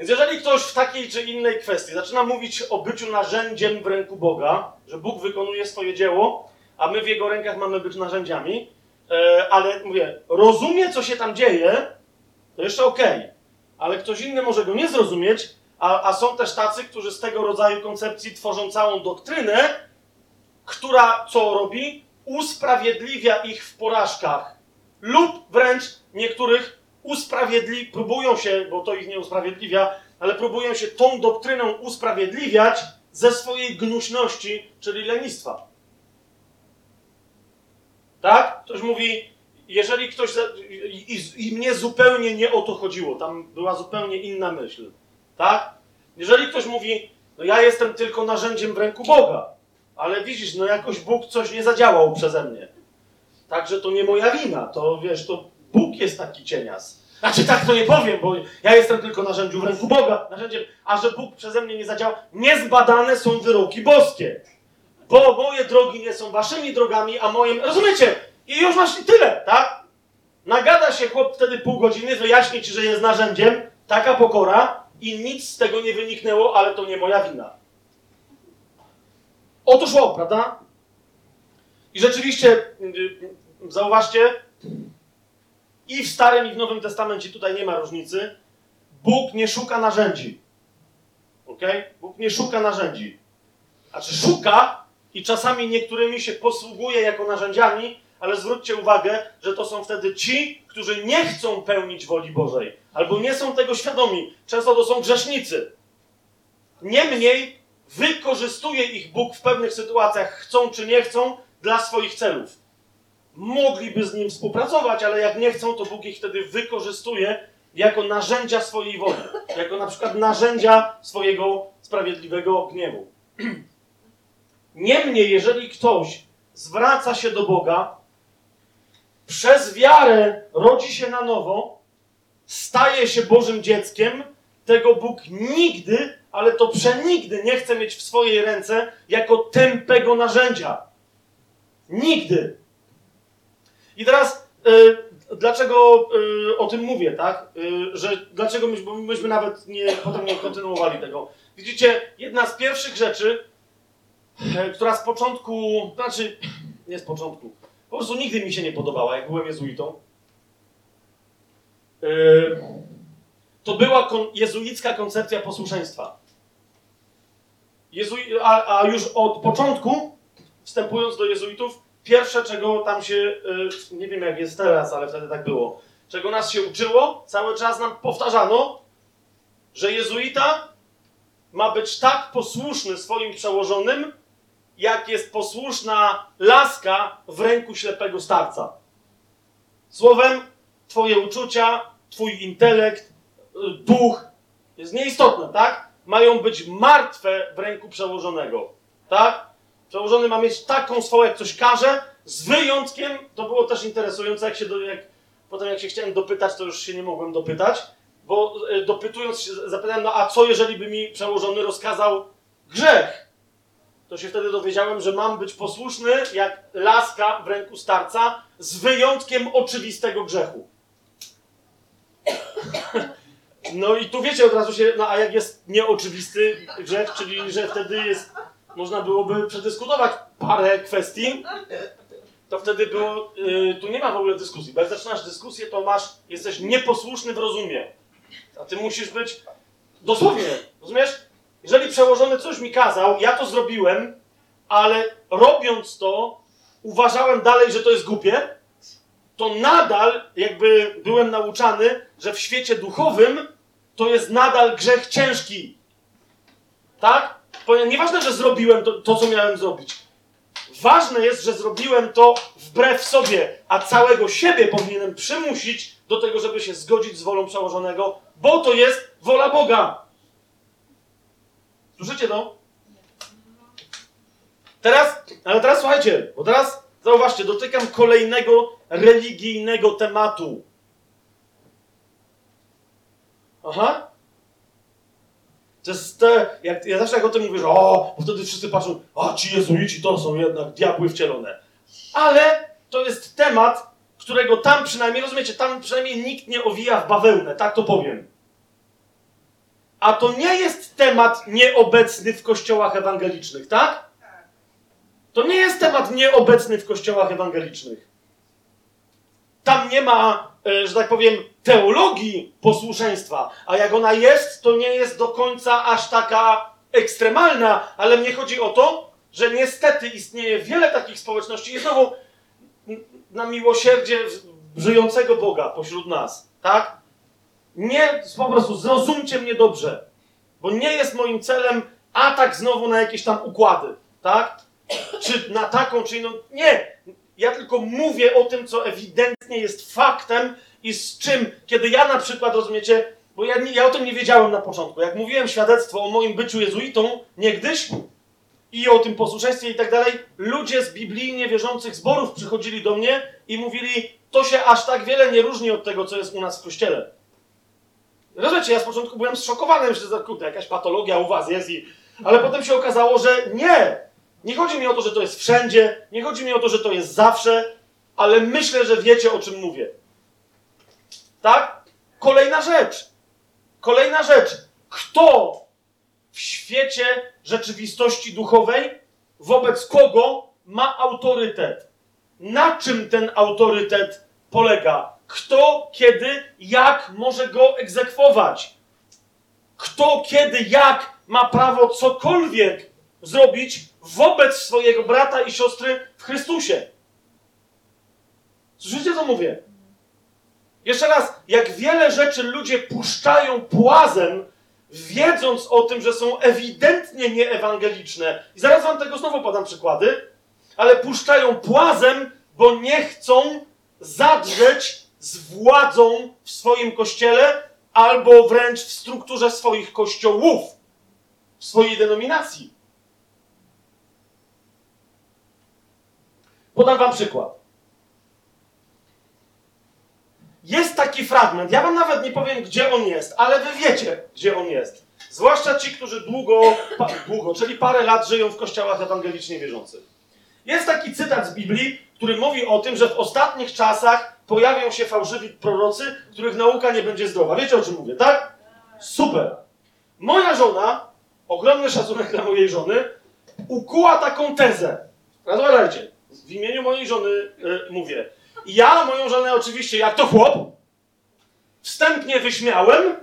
Więc jeżeli ktoś w takiej czy innej kwestii zaczyna mówić o byciu narzędziem w ręku Boga, że Bóg wykonuje swoje dzieło, a my w Jego rękach mamy być narzędziami, e, ale mówię, rozumie, co się tam dzieje, to jeszcze okej. Okay. Ale ktoś inny może go nie zrozumieć, a, a są też tacy, którzy z tego rodzaju koncepcji tworzą całą doktrynę, która co robi? usprawiedliwia ich w porażkach, lub wręcz niektórych usprawiedli, próbują się, bo to ich nie usprawiedliwia, ale próbują się tą doktryną usprawiedliwiać ze swojej gnuśności, czyli lenistwa. Tak? Ktoś mówi, jeżeli ktoś. I, I mnie zupełnie nie o to chodziło, tam była zupełnie inna myśl. Tak? Jeżeli ktoś mówi, no ja jestem tylko narzędziem w ręku Boga, ale widzisz, no jakoś Bóg coś nie zadziałał przeze mnie. Także to nie moja wina, to wiesz, to Bóg jest taki cienias. Znaczy tak to nie powiem, bo ja jestem tylko narzędziu w ręku Boga, narzędziem, a że Bóg przeze mnie nie zadziałał, niezbadane są wyroki boskie. Bo moje drogi nie są waszymi drogami, a moim... Rozumiecie? I już masz tyle, tak? Nagada się chłop wtedy pół godziny, wyjaśni ci, że jest narzędziem, taka pokora i nic z tego nie wyniknęło, ale to nie moja wina. O to szło, prawda? I rzeczywiście, yy, zauważcie, i w Starym, i w Nowym Testamencie tutaj nie ma różnicy. Bóg nie szuka narzędzi. Ok? Bóg nie szuka narzędzi. Znaczy szuka i czasami niektórymi się posługuje jako narzędziami, ale zwróćcie uwagę, że to są wtedy ci, którzy nie chcą pełnić woli Bożej, albo nie są tego świadomi. Często to są grzesznicy. Niemniej wykorzystuje ich Bóg w pewnych sytuacjach, chcą czy nie chcą, dla swoich celów. Mogliby z nim współpracować, ale jak nie chcą, to Bóg ich wtedy wykorzystuje jako narzędzia swojej woli, jako na przykład narzędzia swojego sprawiedliwego gniewu. Niemniej, jeżeli ktoś zwraca się do Boga, przez wiarę rodzi się na nowo, staje się Bożym dzieckiem, tego Bóg nigdy, ale to przenigdy nie chce mieć w swojej ręce jako tępego narzędzia. Nigdy. I teraz y, dlaczego y, o tym mówię, tak? Y, że dlaczego bo myśmy nawet nie, potem nie kontynuowali tego. Widzicie, jedna z pierwszych rzeczy, e, która z początku, znaczy nie z początku, po prostu nigdy mi się nie podobała, jak byłem jezuitą. Y, to była kon, jezuicka koncepcja posłuszeństwa. Jezui, a, a już od początku, wstępując do jezuitów, pierwsze, czego tam się, y, nie wiem jak jest teraz, ale wtedy tak było, czego nas się uczyło, cały czas nam powtarzano, że jezuita ma być tak posłuszny swoim przełożonym, jak jest posłuszna laska w ręku ślepego starca. Słowem, twoje uczucia, twój intelekt, y, duch jest nieistotne, tak? Mają być martwe w ręku przełożonego, tak? Przełożony ma mieć taką swoją, jak coś każe, z wyjątkiem, to było też interesujące, jak się do, jak, potem jak się chciałem dopytać, to już się nie mogłem dopytać, bo y, dopytując się, zapytałem, no a co jeżeli by mi przełożony rozkazał grzech? To się wtedy dowiedziałem, że mam być posłuszny jak laska w ręku starca, z wyjątkiem oczywistego grzechu. No i tu wiecie, od razu się, no a jak jest nieoczywisty grzech, czyli że wtedy jest, można byłoby przedyskutować parę kwestii, to wtedy było, y, tu nie ma w ogóle dyskusji, bo jak zaczynasz dyskusję, to masz, jesteś nieposłuszny w rozumie. A ty musisz być dosłownie, rozumiesz? Jeżeli przełożony coś mi kazał, ja to zrobiłem, ale robiąc to, uważałem dalej, że to jest głupie, to nadal jakby byłem nauczany, że w świecie duchowym to jest nadal grzech ciężki. Tak? Nieważne, że zrobiłem to, to, co miałem zrobić. Ważne jest, że zrobiłem to wbrew sobie, a całego siebie powinienem przymusić do tego, żeby się zgodzić z wolą przełożonego, bo to jest wola Boga. Słyszycie to? Teraz, ale teraz słuchajcie, bo teraz zauważcie, dotykam kolejnego religijnego tematu. Aha. To jest te, jak, ja zawsze jak o tym mówię, że o, bo wtedy wszyscy patrzą, a ci jezuici to są jednak diabły wcielone. Ale to jest temat, którego tam przynajmniej, rozumiecie, tam przynajmniej nikt nie owija w bawełnę, tak to powiem. A to nie jest temat nieobecny w kościołach ewangelicznych, tak? To nie jest temat nieobecny w kościołach ewangelicznych. Tam nie ma, że tak powiem, teologii posłuszeństwa, a jak ona jest, to nie jest do końca aż taka ekstremalna, ale mnie chodzi o to, że niestety istnieje wiele takich społeczności i znowu na miłosierdzie żyjącego Boga pośród nas, tak? Nie, po prostu zrozumcie mnie dobrze. Bo nie jest moim celem atak znowu na jakieś tam układy, tak? Czy na taką, czy inną. Nie! Ja tylko mówię o tym, co ewidentnie jest faktem i z czym, kiedy ja na przykład, rozumiecie, bo ja, ja o tym nie wiedziałem na początku. Jak mówiłem świadectwo o moim byciu jezuitą niegdyś i o tym posłuszeństwie i tak dalej, ludzie z biblijnie wierzących zborów przychodzili do mnie i mówili, to się aż tak wiele nie różni od tego, co jest u nas w kościele. Rozumiecie, ja z początku byłem zszokowany, że jakaś patologia u was jest i... Ale potem się okazało, że nie! Nie chodzi mi o to, że to jest wszędzie, nie chodzi mi o to, że to jest zawsze, ale myślę, że wiecie, o czym mówię. Tak? Kolejna rzecz. Kolejna rzecz. Kto w świecie rzeczywistości duchowej wobec kogo ma autorytet? Na czym ten autorytet polega? Kto, kiedy, jak może go egzekwować? Kto, kiedy, jak ma prawo cokolwiek zrobić wobec swojego brata i siostry w Chrystusie? Słyszycie, co mówię? Jeszcze raz, jak wiele rzeczy ludzie puszczają płazem, wiedząc o tym, że są ewidentnie nieewangeliczne. I zaraz wam tego znowu podam przykłady, ale puszczają płazem, bo nie chcą zadrzeć z władzą w swoim kościele albo wręcz w strukturze swoich kościołów, w swojej denominacji. Podam wam przykład. Jest taki fragment, ja wam nawet nie powiem, gdzie on jest, ale wy wiecie, gdzie on jest. Zwłaszcza ci, którzy długo, pa, długo, czyli parę lat żyją w kościołach ewangelicznie wierzących. Jest taki cytat z Biblii, który mówi o tym, że w ostatnich czasach pojawią się fałszywi prorocy, których nauka nie będzie zdrowa. Wiecie o czym mówię, tak? Super. Moja żona, ogromny szacunek dla mojej żony, ukuła taką tezę. Rozważajcie. W imieniu mojej żony y, mówię. Ja moją żonę oczywiście, jak to chłop, wstępnie wyśmiałem,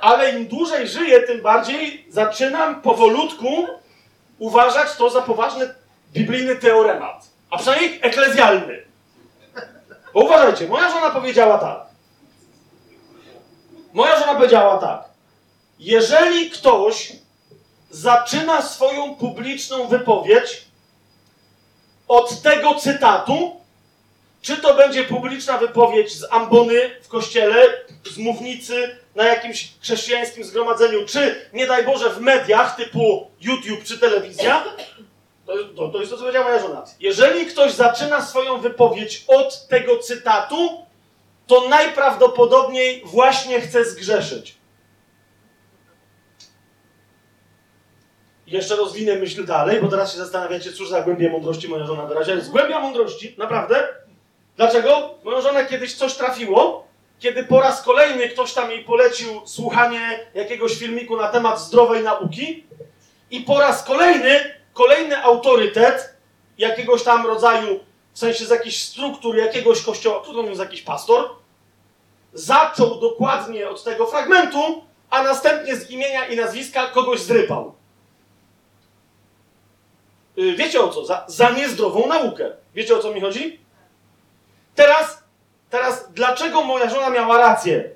ale im dłużej żyję, tym bardziej zaczynam powolutku uważać to za poważny biblijny teoremat, a przynajmniej eklezjalny. Bo uważajcie, moja żona powiedziała tak. Moja żona powiedziała tak. Jeżeli ktoś zaczyna swoją publiczną wypowiedź od tego cytatu, czy to będzie publiczna wypowiedź z ambony w kościele, z mównicy na jakimś chrześcijańskim zgromadzeniu, czy nie daj Boże w mediach typu YouTube czy telewizja, to, to, to jest to, co powiedziała moja żona. Jeżeli ktoś zaczyna swoją wypowiedź od tego cytatu, to najprawdopodobniej właśnie chce zgrzeszyć. Jeszcze rozwinę myśl dalej, bo teraz się zastanawiacie, cóż za głębia mądrości moja żona wyraża. Jest głębia mądrości, naprawdę. Dlaczego? Moją żonę kiedyś coś trafiło, kiedy po raz kolejny ktoś tam jej polecił słuchanie jakiegoś filmiku na temat zdrowej nauki i po raz kolejny, kolejny autorytet jakiegoś tam rodzaju, w sensie z jakichś struktur jakiegoś kościoła, kto to jest jakiś pastor, zaczął dokładnie od tego fragmentu, a następnie z imienia i nazwiska kogoś zrypał. Yy, Wiecie o co? Za, za niezdrową naukę. Wiecie o co mi chodzi? Teraz, teraz, dlaczego moja żona miała rację?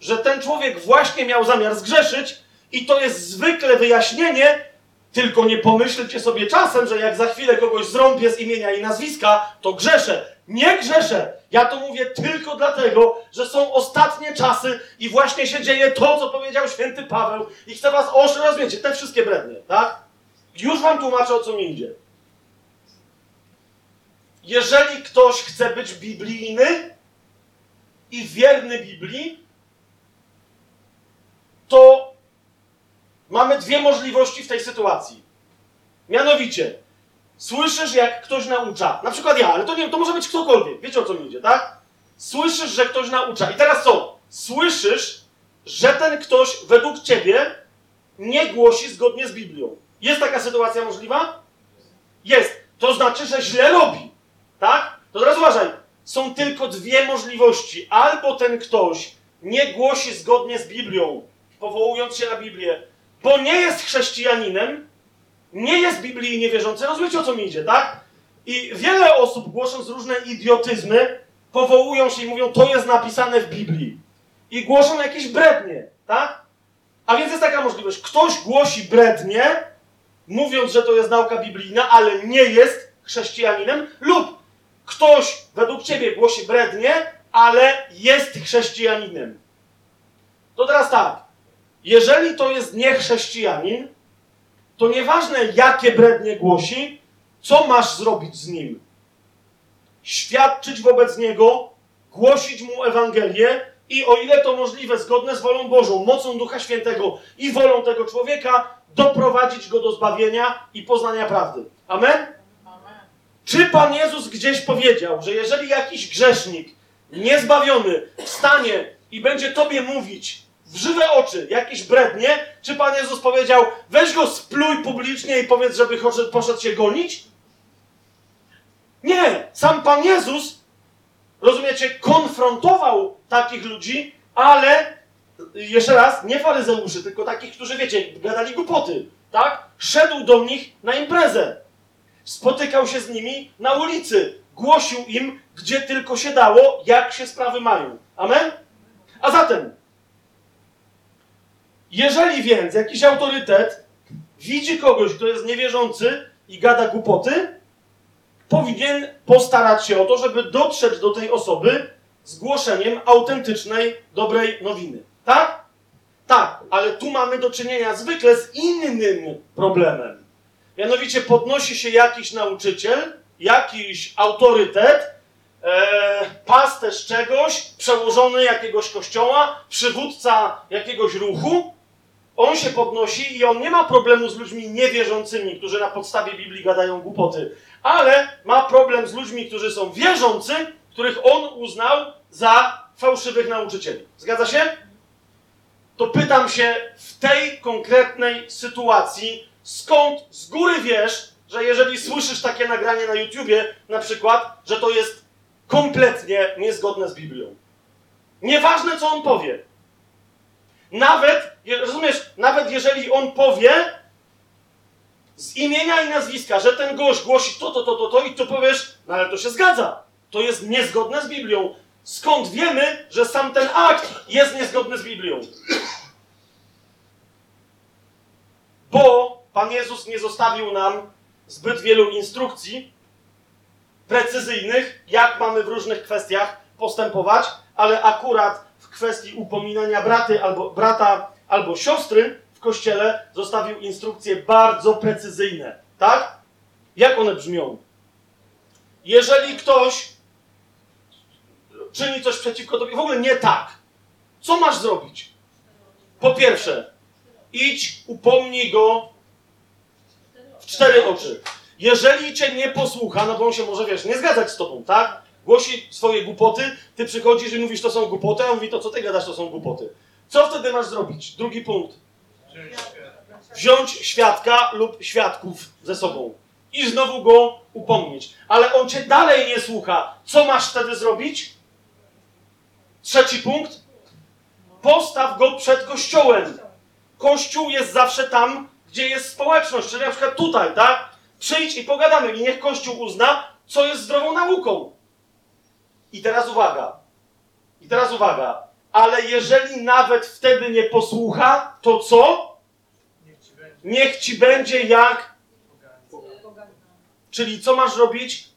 Że ten człowiek właśnie miał zamiar zgrzeszyć i to jest zwykle wyjaśnienie, tylko nie pomyślcie sobie czasem, że jak za chwilę kogoś zrąbię z imienia i nazwiska, to grzeszę. Nie grzeszę. Ja to mówię tylko dlatego, że są ostatnie czasy i właśnie się dzieje to, co powiedział święty Paweł. I chcę was oszy rozumiecie, te wszystkie brednie, tak? Już wam tłumaczę, o co mi idzie. Jeżeli ktoś chce być biblijny i wierny Biblii, to mamy dwie możliwości w tej sytuacji. Mianowicie, słyszysz, jak ktoś naucza, na przykład ja, ale to nie to może być ktokolwiek, wiecie o co mi idzie, tak? Słyszysz, że ktoś naucza. I teraz co? Słyszysz, że ten ktoś według ciebie nie głosi zgodnie z Biblią. Jest taka sytuacja możliwa? Jest. To znaczy, że źle robi. Tak? To teraz uważaj. Są tylko dwie możliwości. Albo ten ktoś nie głosi zgodnie z Biblią, powołując się na Biblię, bo nie jest chrześcijaninem, nie jest biblijnie wierzący. Rozumiecie, o co mi idzie, tak? I wiele osób, głosząc różne idiotyzmy, powołują się i mówią, to jest napisane w Biblii. I głoszą jakieś brednie, tak? A więc jest taka możliwość. Ktoś głosi brednie, mówiąc, że to jest nauka biblijna, ale nie jest chrześcijaninem, lub ktoś według ciebie głosi brednie, ale jest chrześcijaninem. To teraz tak. Jeżeli to jest niechrześcijanin, to nieważne jakie brednie głosi, co masz zrobić z nim? Świadczyć wobec niego, głosić mu Ewangelię i o ile to możliwe, zgodne z wolą Bożą, mocą Ducha Świętego i wolą tego człowieka, doprowadzić go do zbawienia i poznania prawdy. Amen? Czy Pan Jezus gdzieś powiedział, że jeżeli jakiś grzesznik niezbawiony wstanie i będzie Tobie mówić w żywe oczy jakieś brednie, czy Pan Jezus powiedział, weź go spluj publicznie i powiedz, żeby poszedł się gonić? Nie! Sam Pan Jezus, rozumiecie, konfrontował takich ludzi, ale jeszcze raz, nie faryzeuszy, tylko takich, którzy, wiecie, gadali głupoty, tak? Szedł do nich na imprezę. Spotykał się z nimi na ulicy. Głosił im, gdzie tylko się dało, jak się sprawy mają. Amen? A zatem, jeżeli więc jakiś autorytet widzi kogoś, kto jest niewierzący i gada głupoty, powinien postarać się o to, żeby dotrzeć do tej osoby z głoszeniem autentycznej, dobrej nowiny. Tak? Tak, ale tu mamy do czynienia zwykle z innym problemem. Mianowicie podnosi się jakiś nauczyciel, jakiś autorytet, e, pasterz czegoś, przełożony jakiegoś kościoła, przywódca jakiegoś ruchu. On się podnosi i on nie ma problemu z ludźmi niewierzącymi, którzy na podstawie Biblii gadają głupoty, ale ma problem z ludźmi, którzy są wierzący, których on uznał za fałszywych nauczycieli. Zgadza się? To pytam się w tej konkretnej sytuacji, skąd z góry wiesz, że jeżeli słyszysz takie nagranie na YouTubie, na przykład, że to jest kompletnie niezgodne z Biblią. Nieważne, co on powie. Nawet, rozumiesz, nawet jeżeli on powie z imienia i nazwiska, że ten gość głosi to, to, to, to, to i tu powiesz, no ale to się zgadza. To jest niezgodne z Biblią. Skąd wiemy, że sam ten akt jest niezgodny z Biblią? Bo Pan Jezus nie zostawił nam zbyt wielu instrukcji precyzyjnych, jak mamy w różnych kwestiach postępować, ale akurat w kwestii upominania braty albo, brata albo siostry kościele zostawił instrukcje bardzo precyzyjne. Tak? Jak one brzmią? Jeżeli ktoś czyni coś przeciwko tobie, w ogóle nie tak, co masz zrobić? Po pierwsze, idź, upomnij go w cztery oczy. Jeżeli cię nie posłucha, no bo on się może, wiesz, nie zgadzać z tobą, tak? Głosi swoje głupoty, ty przychodzisz i mówisz, to są głupoty, a on mówi, to co ty gadasz, to są głupoty. Co wtedy masz zrobić? Drugi punkt. Wziąć świadka lub świadków ze sobą i znowu go upomnieć. Ale on cię dalej nie słucha. Co masz wtedy zrobić? Trzeci punkt. Postaw go przed kościołem. Kościół jest zawsze tam, gdzie jest społeczność, czyli na przykład tutaj, tak? Przyjdź i pogadamy i niech Kościół uzna, co jest zdrową nauką. I teraz uwaga. I teraz uwaga. Ale jeżeli nawet wtedy nie posłucha, to co? Niech ci będzie jak. Czyli co masz robić?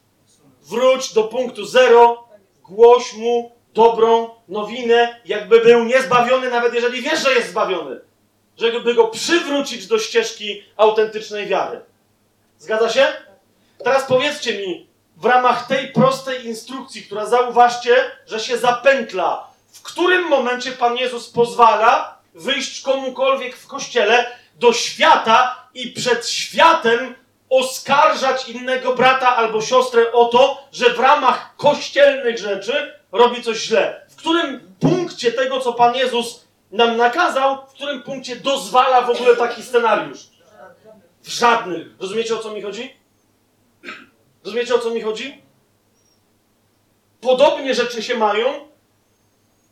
Wróć do punktu zero, głoś mu dobrą nowinę, jakby był niezbawiony, nawet jeżeli wiesz, że jest zbawiony. Żeby go przywrócić do ścieżki autentycznej wiary. Zgadza się? Teraz powiedzcie mi, w ramach tej prostej instrukcji, która zauważcie, że się zapętla, w którym momencie Pan Jezus pozwala wyjść komukolwiek w kościele do świata i przed światem oskarżać innego brata albo siostrę o to, że w ramach kościelnych rzeczy robi coś źle. W którym punkcie tego, co Pan Jezus nam nakazał, w którym punkcie dozwala w ogóle taki scenariusz? W żadnym. Rozumiecie o co mi chodzi? Rozumiecie o co mi chodzi? Podobnie rzeczy się mają,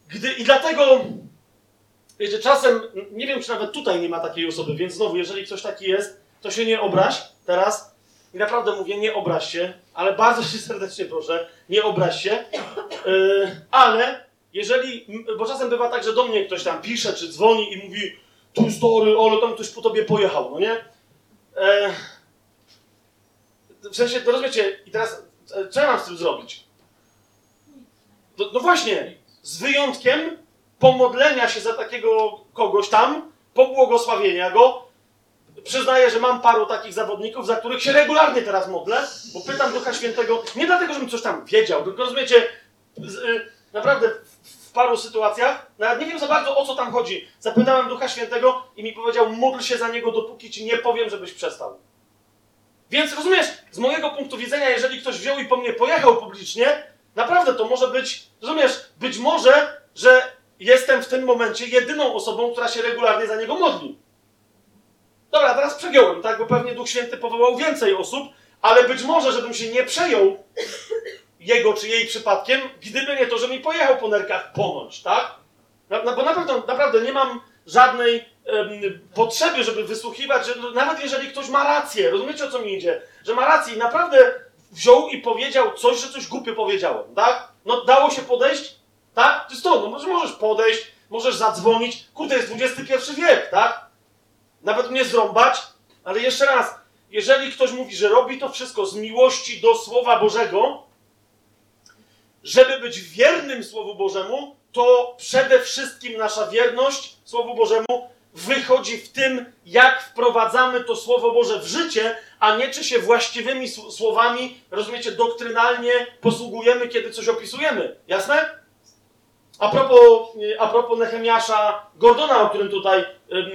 gdy i dlatego, wiecie, czasem, nie wiem czy nawet tutaj nie ma takiej osoby, więc znowu, jeżeli ktoś taki jest, to się nie obraź teraz. I naprawdę mówię, nie obraź się, ale bardzo się serdecznie proszę, nie obraź się. Yy, ale jeżeli, bo czasem bywa tak, że do mnie ktoś tam pisze czy dzwoni i mówi, tu story, ale tam ktoś po tobie pojechał, no nie? E, w sensie, no rozumiecie, i teraz co ja mam z tym zrobić? No, no właśnie, z wyjątkiem pomodlenia się za takiego kogoś tam, pobłogosławienia go. Przyznaję, że mam paru takich zawodników, za których się regularnie teraz modlę, bo pytam Ducha Świętego, nie dlatego, żebym coś tam wiedział, tylko rozumiecie, y, naprawdę w, w paru sytuacjach, nawet nie wiem za bardzo o co tam chodzi, zapytałem Ducha Świętego i mi powiedział, módl się za niego, dopóki ci nie powiem, żebyś przestał. Więc rozumiesz, z mojego punktu widzenia, jeżeli ktoś wziął i po mnie pojechał publicznie, naprawdę to może być, rozumiesz, być może, że jestem w tym momencie jedyną osobą, która się regularnie za niego modli. Dobra, teraz przegiąłem, tak? Bo pewnie Duch Święty powołał więcej osób, ale być może, żebym się nie przejął jego czy jej przypadkiem, gdyby nie to, że mi pojechał po nerkach ponoć, tak? No, no, bo naprawdę, naprawdę nie mam żadnej em, potrzeby, żeby wysłuchiwać, że no, nawet jeżeli ktoś ma rację, rozumiecie o co mi idzie? Że ma rację i naprawdę wziął i powiedział coś, że coś głupio powiedziałem, tak? No dało się podejść, tak? To jest to, no może możesz podejść, możesz zadzwonić, kurde, jest XXI wiek, tak? Nawet mnie zrąbać, ale jeszcze raz, jeżeli ktoś mówi, że robi to wszystko z miłości do Słowa Bożego, żeby być wiernym Słowu Bożemu, to przede wszystkim nasza wierność Słowu Bożemu wychodzi w tym, jak wprowadzamy to Słowo Boże w życie, a nie czy się właściwymi słowami, rozumiecie, doktrynalnie posługujemy, kiedy coś opisujemy. Jasne? A propos, a propos Nehemiasza Gordona, o którym tutaj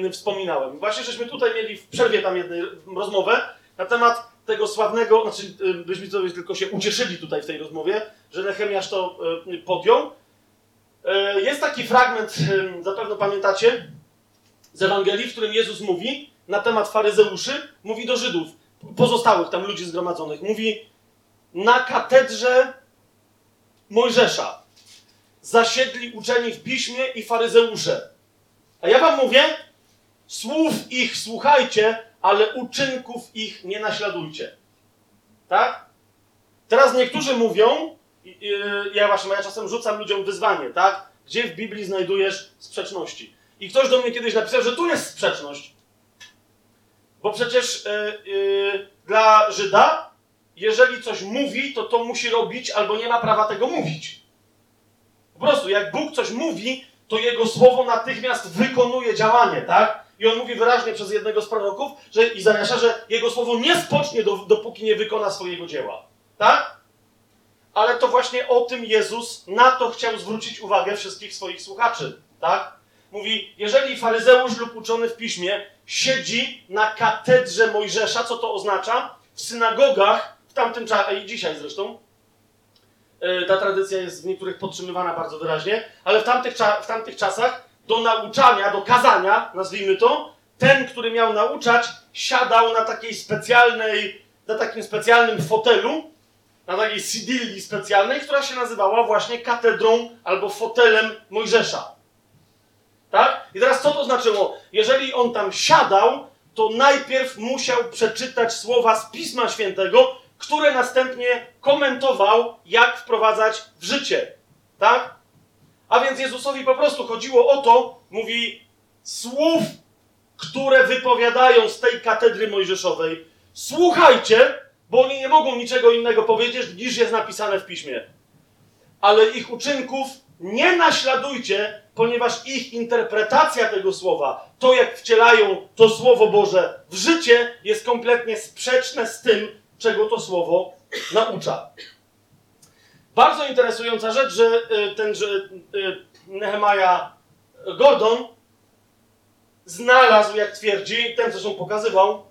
y, wspominałem. Właśnie żeśmy tutaj mieli w przerwie tam jednej rozmowę na temat tego sławnego, znaczy y, byśmy sobie tylko się ucieszyli tutaj w tej rozmowie, że Nehemiasz to y, podjął. Y, jest taki fragment, zapewne pamiętacie, z Ewangelii, w którym Jezus mówi na temat faryzeuszy, mówi do Żydów, pozostałych tam ludzi zgromadzonych, mówi na katedrze Mojżesza zasiedli uczeni w piśmie i faryzeusze. A ja wam mówię, słów ich słuchajcie, ale uczynków ich nie naśladujcie. Tak? Teraz niektórzy mówią, ja właśnie, ja czasem rzucam ludziom wyzwanie, tak? Gdzie w Biblii znajdujesz sprzeczności? I ktoś do mnie kiedyś napisał, że tu jest sprzeczność. Bo przecież yy, yy, dla Żyda, jeżeli coś mówi, to to musi robić, albo nie ma prawa tego mówić. Po prostu, jak Bóg coś mówi, to jego słowo natychmiast wykonuje działanie, tak? I on mówi wyraźnie przez jednego z proroków, że Izajasza, że jego słowo nie spocznie, do, dopóki nie wykona swojego dzieła. Tak? Ale to właśnie o tym Jezus na to chciał zwrócić uwagę wszystkich swoich słuchaczy. Tak? Mówi, jeżeli faryzeusz lub uczony w piśmie siedzi na katedrze Mojżesza, co to oznacza? W synagogach, w tamtym czasie, i dzisiaj zresztą, e, ta tradycja jest w niektórych podtrzymywana bardzo wyraźnie, ale w tamtych, w tamtych czasach do nauczania, do kazania, nazwijmy to, ten, który miał nauczać, siadał na takiej specjalnej, na takim specjalnym fotelu, na takiej sidilli specjalnej, która się nazywała właśnie katedrą albo fotelem Mojżesza. Tak? I teraz co to znaczyło? Jeżeli on tam siadał, to najpierw musiał przeczytać słowa z Pisma Świętego, które następnie komentował, jak wprowadzać w życie. Tak? A więc Jezusowi po prostu chodziło o to, mówi, słów, które wypowiadają z tej katedry mojżeszowej, słuchajcie, bo oni nie mogą niczego innego powiedzieć, niż jest napisane w piśmie. Ale ich uczynków nie naśladujcie, ponieważ ich interpretacja tego słowa, to jak wcielają to Słowo Boże w życie, jest kompletnie sprzeczne z tym, czego to Słowo naucza. Bardzo interesująca rzecz, że y, ten że y, Nehemiah Gordon znalazł, jak twierdzi, ten zresztą pokazywał,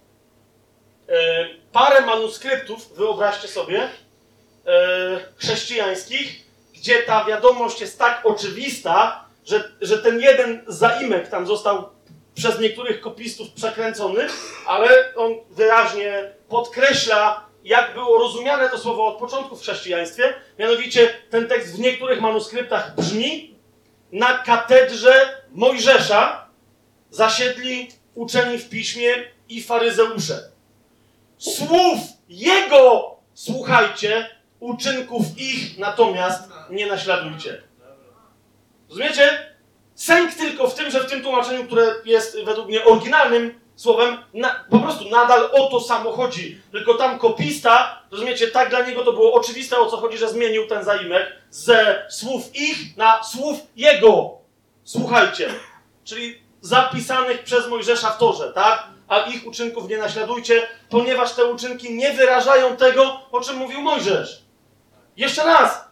y, parę manuskryptów, wyobraźcie sobie, chrześcijańskich, gdzie ta wiadomość jest tak oczywista, że, że ten jeden zaimek tam został przez niektórych kopistów przekręcony, ale on wyraźnie podkreśla jak było rozumiane to słowo od początku w chrześcijaństwie. Mianowicie ten tekst w niektórych manuskryptach brzmi: Na katedrze Mojżesza zasiedli uczeni w piśmie i faryzeusze. Słów jego słuchajcie, uczynków ich natomiast nie naśladujcie. Rozumiecie? Sęk tylko w tym, że w tym tłumaczeniu, które jest według mnie oryginalnym słowem, na, po prostu nadal o to samo chodzi. Tylko tam kopista, rozumiecie, tak dla niego to było oczywiste, o co chodzi, że zmienił ten zaimek ze słów ich na słów jego. Słuchajcie. Czyli zapisanych przez Mojżesza w Torze, tak? A ich uczynków nie naśladujcie, ponieważ te uczynki nie wyrażają tego, o czym mówił Mojżesz. Jeszcze raz,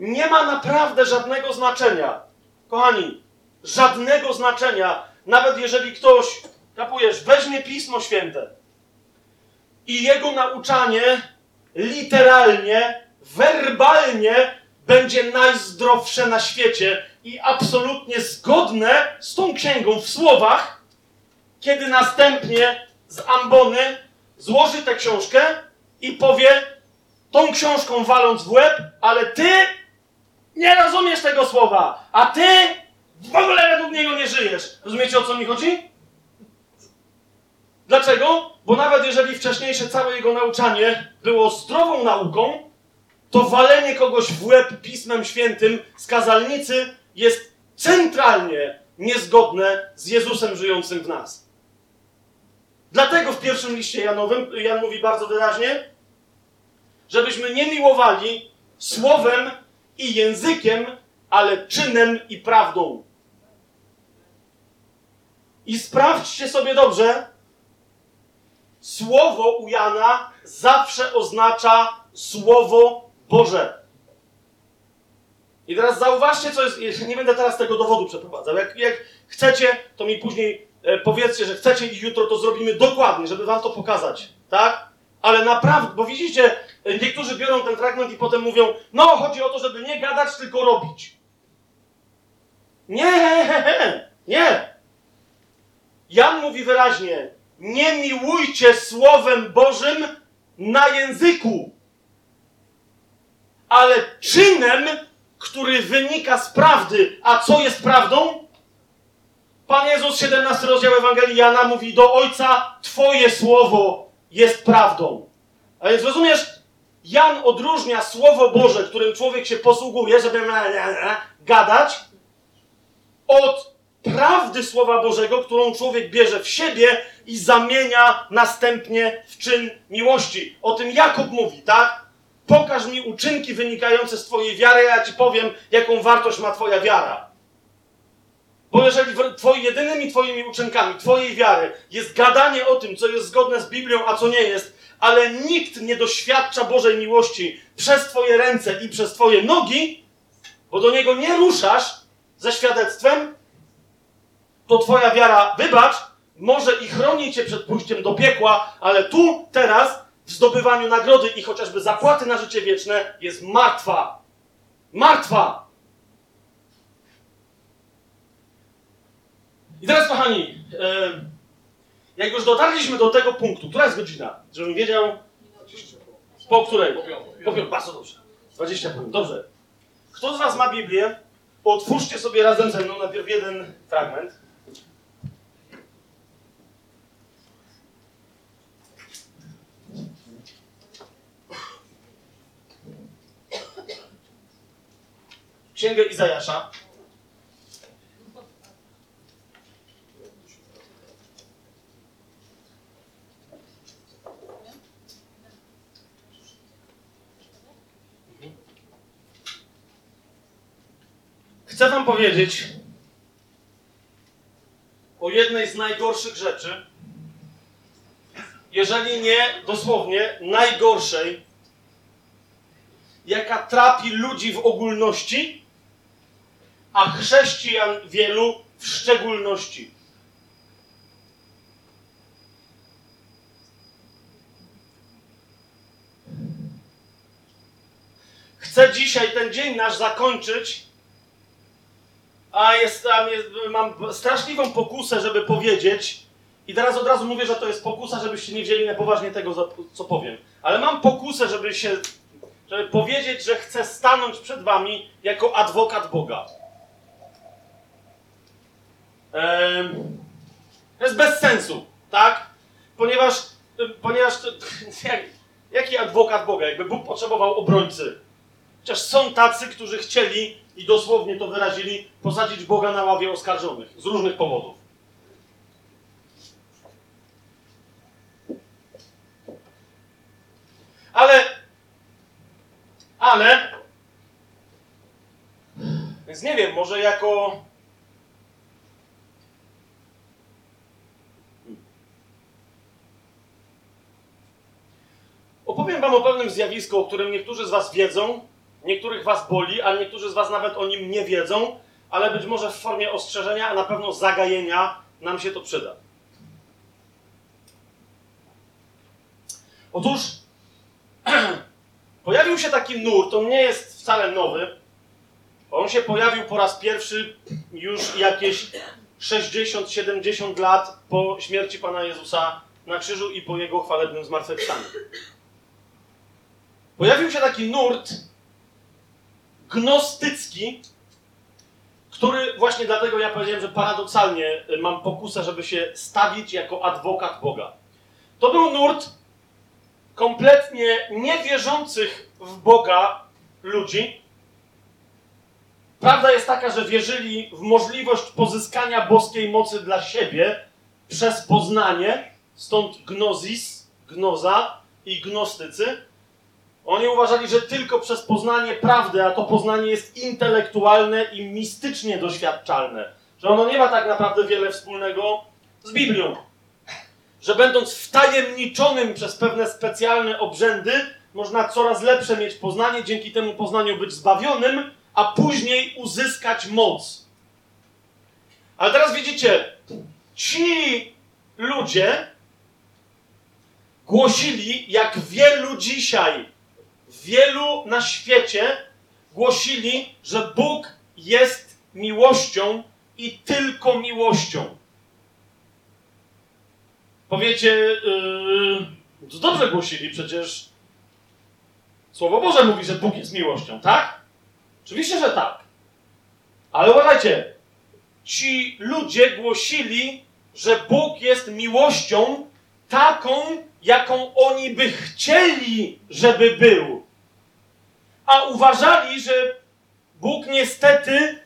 nie ma naprawdę żadnego znaczenia. Kochani, żadnego znaczenia, nawet jeżeli ktoś, kapujesz, weźmie Pismo Święte i jego nauczanie literalnie, werbalnie będzie najzdrowsze na świecie i absolutnie zgodne z tą księgą w słowach, kiedy następnie z ambony złoży tę książkę i powie, tą książką waląc w łeb, ale ty nie rozumiesz tego słowa, a ty w ogóle według niego nie żyjesz. Rozumiecie o co mi chodzi? Dlaczego? Bo nawet jeżeli wcześniejsze całe jego nauczanie było zdrową nauką, to walenie kogoś w łeb Pismem Świętym z kazalnicy jest centralnie niezgodne z Jezusem żyjącym w nas. Dlatego w pierwszym liście Janowym Jan mówi bardzo wyraźnie, żebyśmy nie miłowali słowem i językiem, ale czynem i prawdą. I sprawdźcie sobie dobrze, słowo u Jana zawsze oznacza słowo Boże. I teraz zauważcie, co jest. Nie będę teraz tego dowodu przeprowadzał. Jak, jak chcecie, to mi później e, powiedzcie, że chcecie i jutro to zrobimy dokładnie, żeby wam to pokazać. Tak? Ale naprawdę, bo widzicie, niektórzy biorą ten fragment i potem mówią: No, chodzi o to, żeby nie gadać, tylko robić. Nie, nie. Jan mówi wyraźnie: Nie miłujcie Słowem Bożym na języku ale czynem, który wynika z prawdy. A co jest prawdą? Pan Jezus, 17 rozdział Ewangelii Jana, mówi do Ojca: Twoje słowo jest prawdą. A więc rozumiesz, Jan odróżnia Słowo Boże, którym człowiek się posługuje, żeby gadać, od prawdy Słowa Bożego, którą człowiek bierze w siebie i zamienia następnie w czyn miłości. O tym Jakub mówi, tak? Pokaż mi uczynki wynikające z Twojej wiary, a ja Ci powiem, jaką wartość ma Twoja wiara. Bo jeżeli twoi, jedynymi Twoimi uczynkami Twojej wiary jest gadanie o tym, co jest zgodne z Biblią, a co nie jest, ale nikt nie doświadcza Bożej miłości przez Twoje ręce i przez Twoje nogi, bo do Niego nie ruszasz ze świadectwem, to Twoja wiara, wybacz, może i chroni Cię przed pójściem do piekła, ale tu, teraz w zdobywaniu nagrody i chociażby zapłaty na życie wieczne jest martwa. Martwa! I teraz, kochani, jak już dotarliśmy do tego punktu, która jest godzina? Żebym wiedział, po której? Po piątej. Bardzo dobrze. 20 punktów, dobrze. Kto z Was ma Biblię? Otwórzcie sobie razem ze mną najpierw jeden fragment. Księgę Izajasza. Chcę Wam powiedzieć o jednej z najgorszych rzeczy, jeżeli nie dosłownie najgorszej, jaka trapi ludzi w ogólności, a chrześcijan wielu w szczególności. Chcę dzisiaj ten dzień nasz zakończyć, a jest, a jest, mam straszliwą pokusę, żeby powiedzieć, i teraz od razu mówię, że to jest pokusa, żebyście nie wzięli na poważnie tego, co powiem. Ale mam pokusę, żeby się, żeby powiedzieć, że chcę stanąć przed wami jako adwokat Boga. To jest bez sensu, tak? Ponieważ, ponieważ jak, jaki adwokat Boga? Jakby Bóg potrzebował obrońcy. Chociaż są tacy, którzy chcieli i dosłownie to wyrazili, posadzić Boga na ławie oskarżonych z różnych powodów. Ale, ale, więc nie wiem, może jako Opowiem Wam o pewnym zjawisku, o którym niektórzy z Was wiedzą, niektórych Was boli, a niektórzy z Was nawet o nim nie wiedzą, ale być może w formie ostrzeżenia, a na pewno zagajenia nam się to przyda. Otóż pojawił się taki nurt, on nie jest wcale nowy. On się pojawił po raz pierwszy już jakieś 60-70 lat po śmierci Pana Jezusa na krzyżu i po Jego chwalebnym zmartwychwstaniu. Pojawił się taki nurt gnostycki, który właśnie dlatego ja powiedziałem, że paradoksalnie mam pokusę, żeby się stawić jako adwokat Boga. To był nurt kompletnie niewierzących w Boga ludzi. Prawda jest taka, że wierzyli w możliwość pozyskania boskiej mocy dla siebie przez poznanie, stąd gnozis, gnoza i gnostycy. Oni uważali, że tylko przez poznanie prawdy, a to poznanie jest intelektualne i mistycznie doświadczalne, że ono nie ma tak naprawdę wiele wspólnego z Biblią. Że będąc wtajemniczonym przez pewne specjalne obrzędy, można coraz lepsze mieć poznanie, dzięki temu poznaniu być zbawionym, a później uzyskać moc. Ale teraz widzicie, ci ludzie głosili, jak wielu dzisiaj, wielu na świecie głosili, że Bóg jest miłością i tylko miłością. Powiecie, yy, to dobrze głosili, przecież Słowo Boże mówi, że Bóg jest miłością, tak? Oczywiście, że tak. Ale uważajcie, ci ludzie głosili, że Bóg jest miłością taką, jaką oni by chcieli, żeby był. A uważali, że Bóg niestety,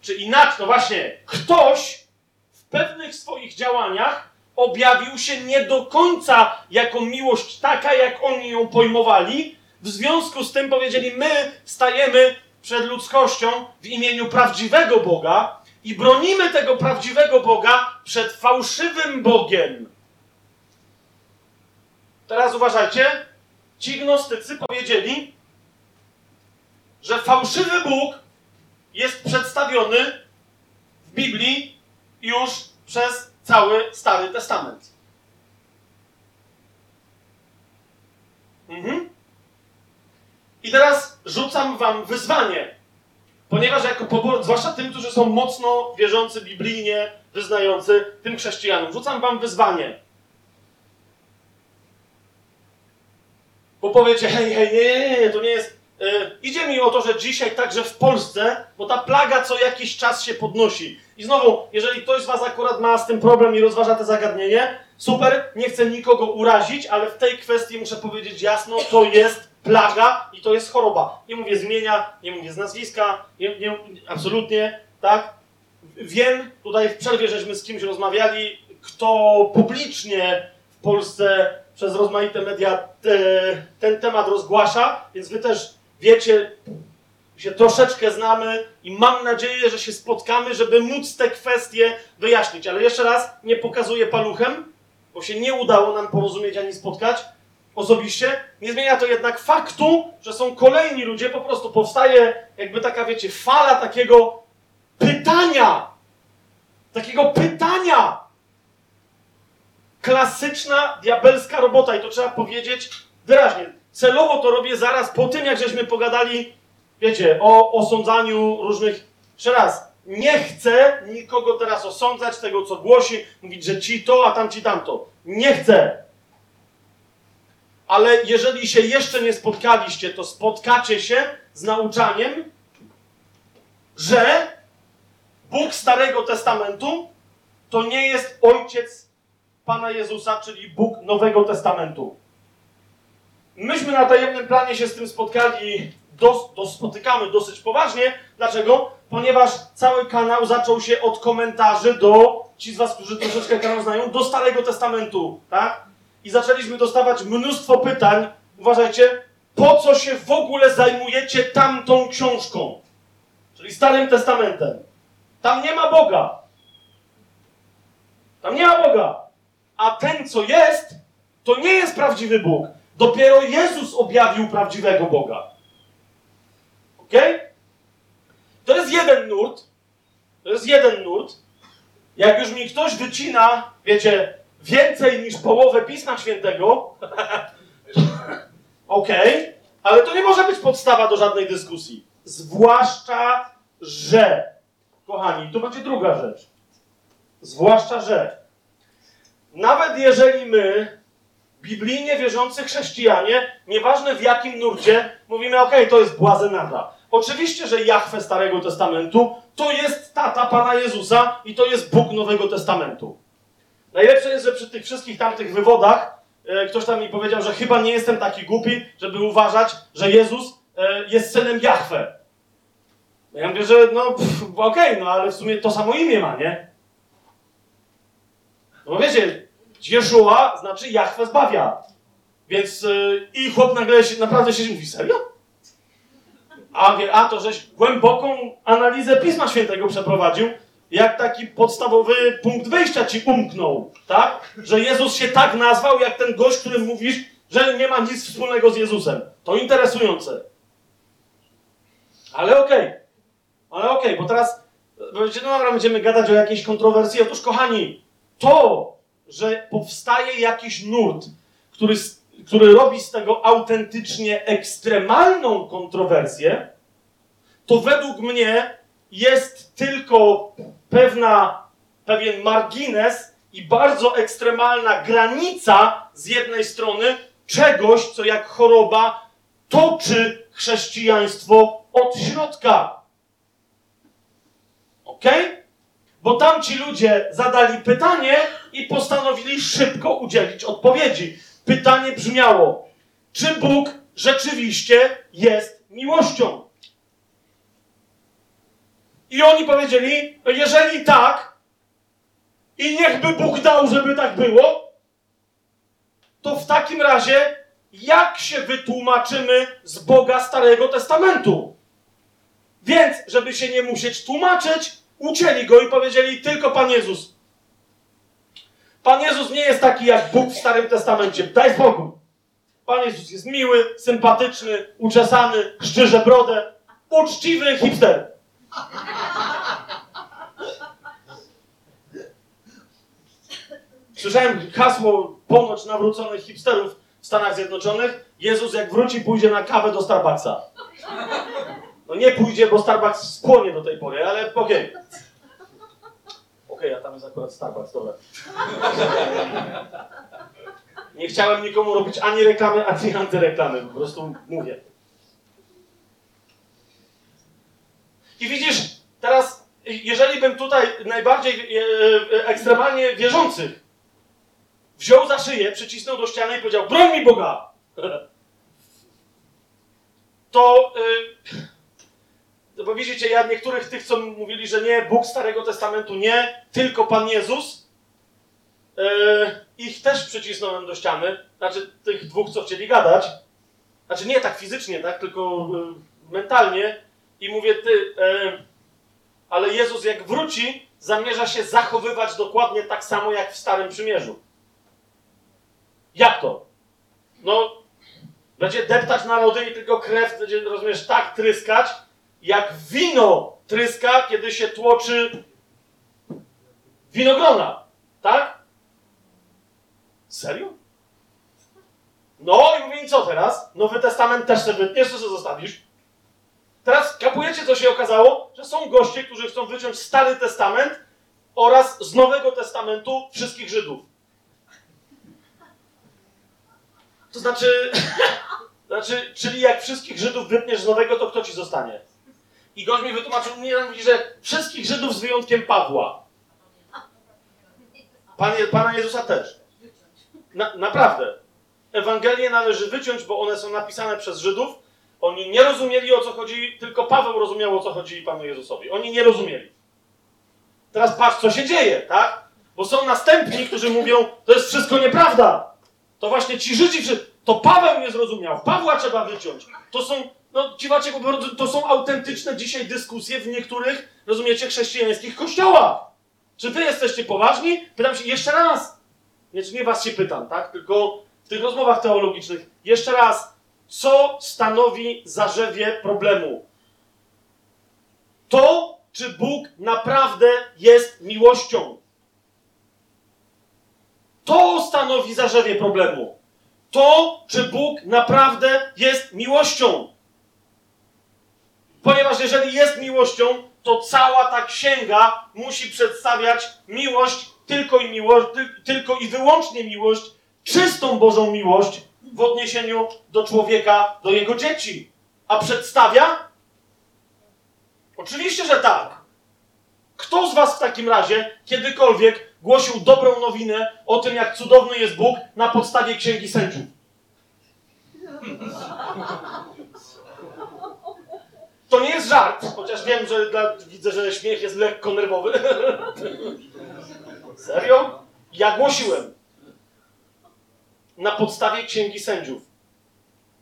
czy inaczej, no właśnie, ktoś w pewnych swoich działaniach objawił się nie do końca jako miłość taka, jak oni ją pojmowali. W związku z tym powiedzieli: My stajemy przed ludzkością w imieniu prawdziwego Boga i bronimy tego prawdziwego Boga przed fałszywym Bogiem. Teraz uważajcie, ci gnostycy powiedzieli, że fałszywy Bóg jest przedstawiony w Biblii już przez cały Stary Testament. Mhm. I teraz rzucam wam wyzwanie, ponieważ jako pobor, zwłaszcza tym, którzy są mocno wierzący biblijnie, wyznający, tym chrześcijanom, rzucam wam wyzwanie. Bo powiecie, hej, hej, nie, nie, nie, to nie jest. Yy, idzie mi o to, że dzisiaj także w Polsce, bo ta plaga co jakiś czas się podnosi. I znowu, jeżeli ktoś z Was akurat ma z tym problem i rozważa to zagadnienie, super, nie chcę nikogo urazić, ale w tej kwestii muszę powiedzieć jasno, to jest plaga i to jest choroba. Nie mówię z imienia, nie mówię z nazwiska, nie, nie, absolutnie, tak? Wiem, tutaj w przerwie żeśmy z kimś rozmawiali, kto publicznie w Polsce przez rozmaite media te, ten temat rozgłasza, więc wy też wiecie, się troszeczkę znamy i mam nadzieję, że się spotkamy, żeby móc te kwestie wyjaśnić. Ale jeszcze raz, nie pokazuję paluchem, bo się nie udało nam porozumieć ani spotkać osobiście. Nie zmienia to jednak faktu, że są kolejni ludzie, po prostu powstaje jakby taka, wiecie, fala takiego pytania. Takiego pytania klasyczna diabelska robota i to trzeba powiedzieć wyraźnie. Celowo to robię zaraz po tym, jak żeśmy pogadali, wiecie, o osądzaniu różnych. Jeszcze raz, nie chcę nikogo teraz osądzać tego, co głosi, mówić, że ci to, a tam ci tamto. Nie chcę. Ale jeżeli się jeszcze nie spotkaliście, to spotkacie się z nauczaniem, że Bóg Starego Testamentu to nie jest ojciec Pana Jezusa, czyli Bóg Nowego Testamentu. Myśmy na tajemnym planie się z tym spotkali dos, dos, spotykamy dosyć poważnie. Dlaczego? Ponieważ cały kanał zaczął się od komentarzy do, ci z was, którzy troszeczkę kanał znają, do Starego Testamentu, tak? I zaczęliśmy dostawać mnóstwo pytań, uważajcie, po co się w ogóle zajmujecie tamtą książką? Czyli Starym Testamentem. Tam nie ma Boga. Tam nie ma Boga. A ten, co jest, to nie jest prawdziwy Bóg. Dopiero Jezus objawił prawdziwego Boga. Ok? To jest jeden nurt. To jest jeden nurt. Jak już mi ktoś wycina, wiecie, więcej niż połowę Pisma Świętego, ok, ale to nie może być podstawa do żadnej dyskusji. Zwłaszcza, że, kochani, tu będzie druga rzecz. Zwłaszcza, że nawet jeżeli my, biblijnie wierzący chrześcijanie, nieważne w jakim nurcie, mówimy, ok, to jest błazenada. Oczywiście, że Jahwe Starego Testamentu to jest tata Pana Jezusa i to jest Bóg Nowego Testamentu. Najlepsze jest, że przy tych wszystkich tamtych wywodach e, ktoś tam mi powiedział, że chyba nie jestem taki głupi, żeby uważać, że Jezus e, jest synem Jahwe. Ja mówię, że no okej, no ale w sumie to samo imię ma, nie? No wiecie, Jeszua znaczy Jahwe zbawia. Więc yy, i chłop nagle się, naprawdę się mówi, serio? A, wie, a to żeś głęboką analizę Pisma Świętego przeprowadził, jak taki podstawowy punkt wyjścia ci umknął, tak? Że Jezus się tak nazwał, jak ten gość, którym mówisz, że nie ma nic wspólnego z Jezusem. To interesujące. Ale okej. Ale okej, bo teraz powiecie, no dobra, będziemy gadać o jakiejś kontrowersji. Otóż, kochani, to, że powstaje jakiś nurt, który, który robi z tego autentycznie ekstremalną kontrowersję, to według mnie jest tylko pewna, pewien margines i bardzo ekstremalna granica z jednej strony czegoś, co jak choroba toczy chrześcijaństwo od środka. Ok? Bo tamci ludzie zadali pytanie i postanowili szybko udzielić odpowiedzi. Pytanie brzmiało: czy Bóg rzeczywiście jest miłością? I oni powiedzieli: "No jeżeli tak, i niechby Bóg dał, żeby tak było, to w takim razie jak się wytłumaczymy z Boga Starego Testamentu? Więc, żeby się nie musieć tłumaczyć, ucięli go i powiedzieli tylko Pan Jezus. Pan Jezus nie jest taki jak Bóg w Starym Testamencie. Daj spokój. Pan Jezus jest miły, sympatyczny, uczesany, szczyże brodę, uczciwy hipster. Słyszałem hasło ponoć nawróconych hipsterów w Stanach Zjednoczonych. Jezus jak wróci, pójdzie na kawę do Starbucksa. No nie pójdzie, bo Starbucks skłonie do tej pory, ale okej. Okej, a tam jest akurat Starbucks, dobra. Nie chciałem nikomu robić ani reklamy, ani antyreklamy, po prostu mówię. I widzisz, teraz, jeżeli bym tutaj najbardziej e, e, ekstremalnie wierzących wziął za szyję, przycisnął do ściany i powiedział, broń mi Boga! To, y, no bo widzicie, ja niektórych tych, co mówili, że nie, Bóg Starego Testamentu nie, tylko Pan Jezus, y, ich też przycisnąłem do ściany, znaczy tych dwóch, co chcieli gadać, znaczy nie tak fizycznie, tak, tylko y, mentalnie i mówię, ty, y, ale Jezus jak wróci, zamierza się zachowywać dokładnie tak samo, jak w Starym Przymierzu. Jak to? No, będzie deptać narody i tylko krew będzie, rozumiesz, tak tryskać, jak wino tryska, kiedy się tłoczy winogrona. Tak? Serio? No i mówię, co teraz? Nowy Testament też sobie wytniesz, co zostawisz? Teraz kapujecie, co się okazało? Że są goście, którzy chcą wyciąć Stary Testament oraz z Nowego Testamentu wszystkich Żydów. To znaczy, znaczy, czyli jak wszystkich Żydów wytniesz z nowego, to kto ci zostanie? I gość mi wytłumaczył, nie, on mówi, że wszystkich Żydów z wyjątkiem Pawła. Pan, Pana Jezusa też. Na, naprawdę. Ewangelie należy wyciąć, bo one są napisane przez Żydów Oni nie rozumieli o co chodzi, tylko Paweł rozumiał o co chodzi Panu Jezusowi. Oni nie rozumieli. Teraz patrz, co się dzieje, tak? Bo są następni, którzy mówią, to jest wszystko nieprawda. To właśnie ci Żydzi, to Paweł nie zrozumiał. Pawła trzeba wyciąć. To są, no dziwacie, bo to są autentyczne dzisiaj dyskusje w niektórych, rozumiecie, chrześcijańskich kościołach. Czy wy jesteście poważni? Pytam się jeszcze raz. Nie, nie was się pytam, tak? Tylko w tych rozmowach teologicznych. Jeszcze raz. Co stanowi zarzewie problemu? To, czy Bóg naprawdę jest miłością. To stanowi zarzewie problemu. To, czy Bóg naprawdę jest miłością. Ponieważ jeżeli jest miłością, to cała ta księga musi przedstawiać miłość, tylko i tylko i wyłącznie miłość, czystą Bożą miłość w odniesieniu do człowieka, do jego dzieci. A przedstawia? Oczywiście, że tak. Kto z Was w takim razie kiedykolwiek głosił dobrą nowinę o tym, jak cudowny jest Bóg na podstawie księgi sędziów? To nie jest żart, chociaż wiem, że dla, widzę, że śmiech jest lekko nerwowy. Serio? Ja głosiłem. Na podstawie księgi sędziów.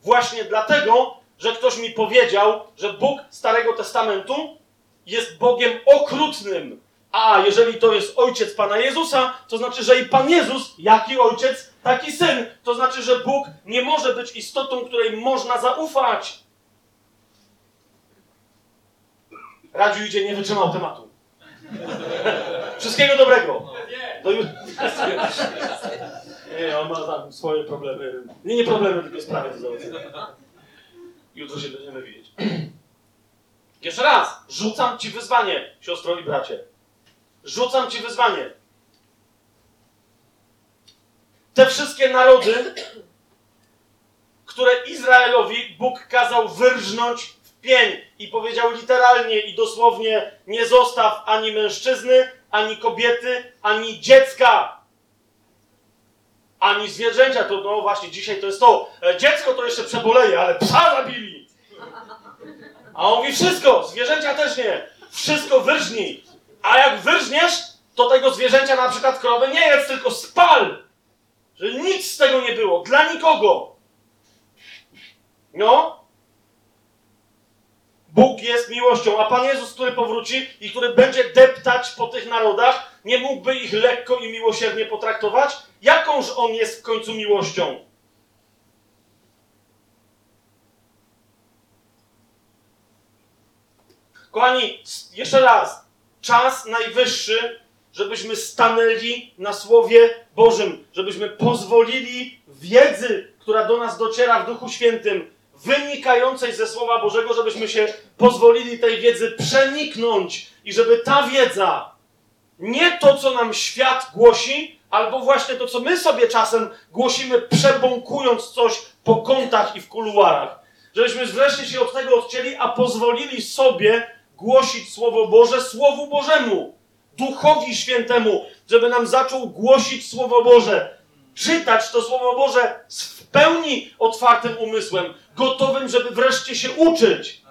Właśnie dlatego, że ktoś mi powiedział, że Bóg Starego Testamentu jest Bogiem okrutnym. A jeżeli to jest ojciec Pana Jezusa, to znaczy, że i Pan Jezus, jaki ojciec, taki syn. To znaczy, że Bóg nie może być istotą, której można zaufać. Radziu idzie, nie wytrzymał tematu. Wszystkiego dobrego. Do jutra. Nie, on ma tam swoje problemy. Nie, nie problemy, tylko sprawy do załatwienia. Jutro się będziemy widzieć. Jeszcze raz, rzucam ci wyzwanie, siostro i bracie. Rzucam ci wyzwanie. Te wszystkie narody, które Izraelowi Bóg kazał wyrżnąć pień i powiedział literalnie i dosłownie: Nie zostaw ani mężczyzny, ani kobiety, ani dziecka, ani zwierzęcia. To no właśnie dzisiaj to jest to. E, Dziecko to jeszcze przeboleje, ale psa zabili. A on mówi wszystko, zwierzęcia też nie. Wszystko wyrżnij. A jak wyrżniesz, to tego zwierzęcia, na przykład krowy, nie jedz, tylko spal. Że nic z tego nie było, dla nikogo. No. Bóg jest miłością, a Pan Jezus, który powróci i który będzie deptać po tych narodach, nie mógłby ich lekko i miłosiernie potraktować? Jakąż On jest w końcu miłością? Kochani, jeszcze raz. Czas najwyższy, żebyśmy stanęli na Słowie Bożym, żebyśmy pozwolili wiedzy, która do nas dociera w Duchu Świętym, wynikającej ze Słowa Bożego, żebyśmy się pozwolili tej wiedzy przeniknąć i żeby ta wiedza, nie to, co nam świat głosi, albo właśnie to, co my sobie czasem głosimy, przebąkując coś po kątach i w kuluarach, żebyśmy wreszcie się od tego odcięli, a pozwolili sobie głosić Słowo Boże Słowu Bożemu, Duchowi Świętemu, żeby nam zaczął głosić Słowo Boże, czytać to Słowo Boże z w pełni otwartym umysłem, gotowym, żeby wreszcie się uczyć.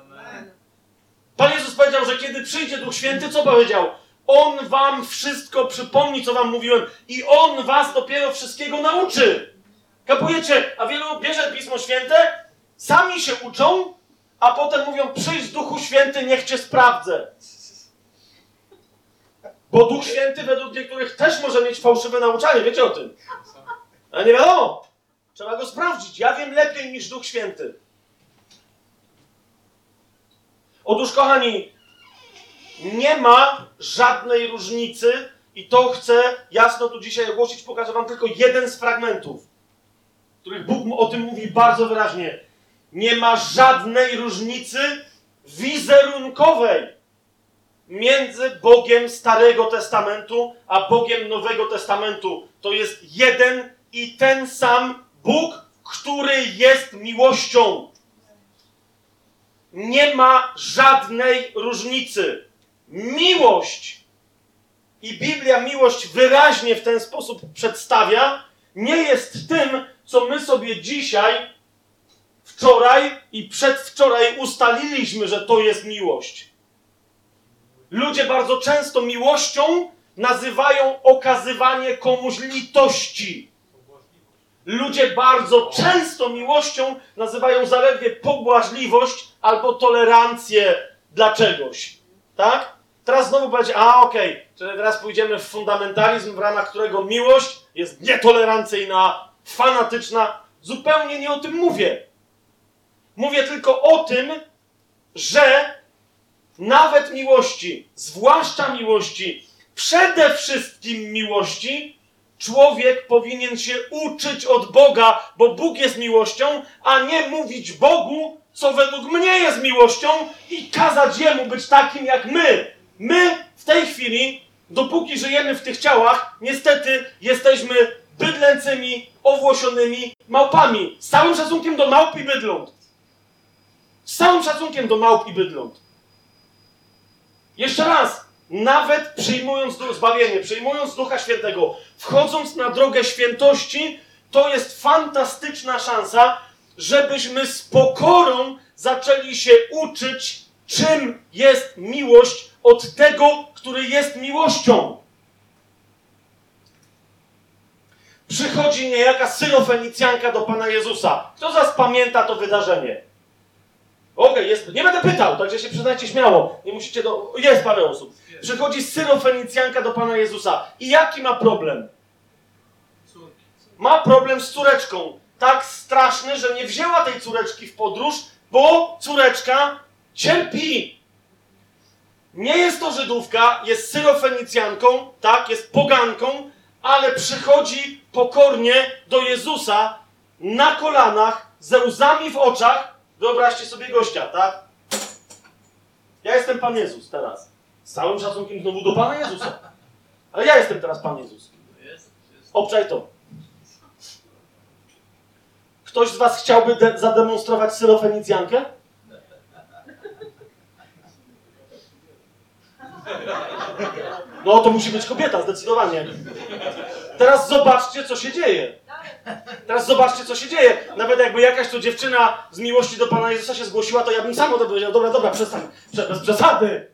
Pan Jezus powiedział, że kiedy przyjdzie Duch Święty, co powiedział? On wam wszystko przypomni, co wam mówiłem, i on was dopiero wszystkiego nauczy. Kapujecie? A wielu bierze Pismo Święte, sami się uczą, a potem mówią: Przyjdź Duchu Święty, niech cię sprawdzę. Bo Duch Święty według niektórych też może mieć fałszywe nauczanie, wiecie o tym. Ale nie wiadomo. Trzeba go sprawdzić. Ja wiem lepiej niż Duch Święty. Otóż, kochani, nie ma żadnej różnicy i to chcę jasno tu dzisiaj ogłosić. Pokażę wam tylko jeden z fragmentów, w których Bóg o tym mówi bardzo wyraźnie. Nie ma żadnej różnicy wizerunkowej między Bogiem Starego Testamentu a Bogiem Nowego Testamentu. To jest jeden i ten sam Bóg, który jest miłością. Nie ma żadnej różnicy. Miłość i Biblia miłość wyraźnie w ten sposób przedstawia, nie jest tym, co my sobie dzisiaj wczoraj i przedwczoraj ustaliliśmy, że to jest miłość. Ludzie bardzo często miłością nazywają okazywanie komuś litości. Ludzie bardzo często miłością nazywają zaledwie pobłażliwość albo tolerancję dla czegoś. Tak? Teraz znowu będzie, a okej, okay. teraz pójdziemy w fundamentalizm, w ramach którego miłość jest nietolerancyjna, fanatyczna. Zupełnie nie o tym mówię. Mówię tylko o tym, że nawet miłości, zwłaszcza miłości, przede wszystkim miłości, człowiek powinien się uczyć od Boga, bo Bóg jest miłością, a nie mówić Bogu, co według mnie jest miłością i kazać Jemu być takim jak my. My w tej chwili, dopóki żyjemy w tych ciałach, niestety jesteśmy bydlęcymi, owłosionymi małpami. Z całym szacunkiem do małp i bydląt. Z całym szacunkiem do małp i bydląt. Jeszcze raz, nawet przyjmując zbawienie, przyjmując Ducha Świętego, wchodząc na drogę świętości, to jest fantastyczna szansa, żebyśmy z pokorą zaczęli się uczyć, czym jest miłość od tego, który jest miłością. Przychodzi niejaka syrofenicjanka do Pana Jezusa. Kto z was pamięta to wydarzenie? Okej, okay, jest. Nie będę pytał, także się przyznajcie śmiało. Nie musicie do. Jest parę osób. Przychodzi syrofenicjanka do Pana Jezusa. I jaki ma problem? Ma problem z córeczką. Tak straszny, że nie wzięła tej córeczki w podróż, bo córeczka cierpi. Nie jest to Żydówka, jest syrofenicjanką, tak, jest poganką, ale przychodzi pokornie do Jezusa na kolanach, ze łzami w oczach. Wyobraźcie sobie gościa, tak? Ja jestem Pan Jezus teraz. Z całym szacunkiem znowu do Pana Jezusa. Ale ja jestem teraz Pan Jezus. Obczaj to. Ktoś z Was chciałby zademonstrować syrofenicjankę? No to musi być kobieta, zdecydowanie. Teraz zobaczcie, co się dzieje. Teraz zobaczcie, co się dzieje. Nawet jakby jakaś to dziewczyna z miłości do Pana Jezusa się zgłosiła, to ja bym sam to powiedział, dobra, dobra, przestań, bez przesady.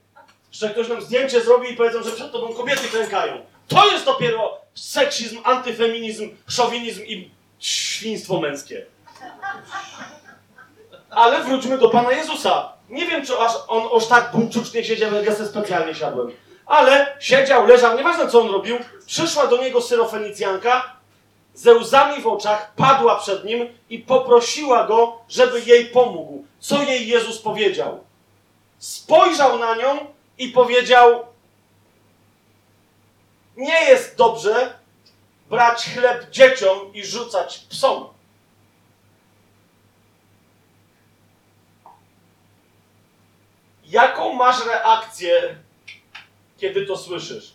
Jeszcze ktoś nam zdjęcie zrobi i powiedzą, że przed tobą kobiety klękają. To jest dopiero seksizm, antyfeminizm, szowinizm i świństwo męskie. Ale wróćmy do Pana Jezusa. Nie wiem, czy aż on aż tak buńczucznie siedział, jak ja specjalnie siadłem. Ale siedział, leżał, nieważne co on robił, przyszła do niego syrofenicjanka, ze łzami w oczach, padła przed nim i poprosiła go, żeby jej pomógł. Co jej Jezus powiedział? Spojrzał na nią i powiedział: Nie jest dobrze brać chleb dzieciom i rzucać psom. Jaką masz reakcję, kiedy to słyszysz?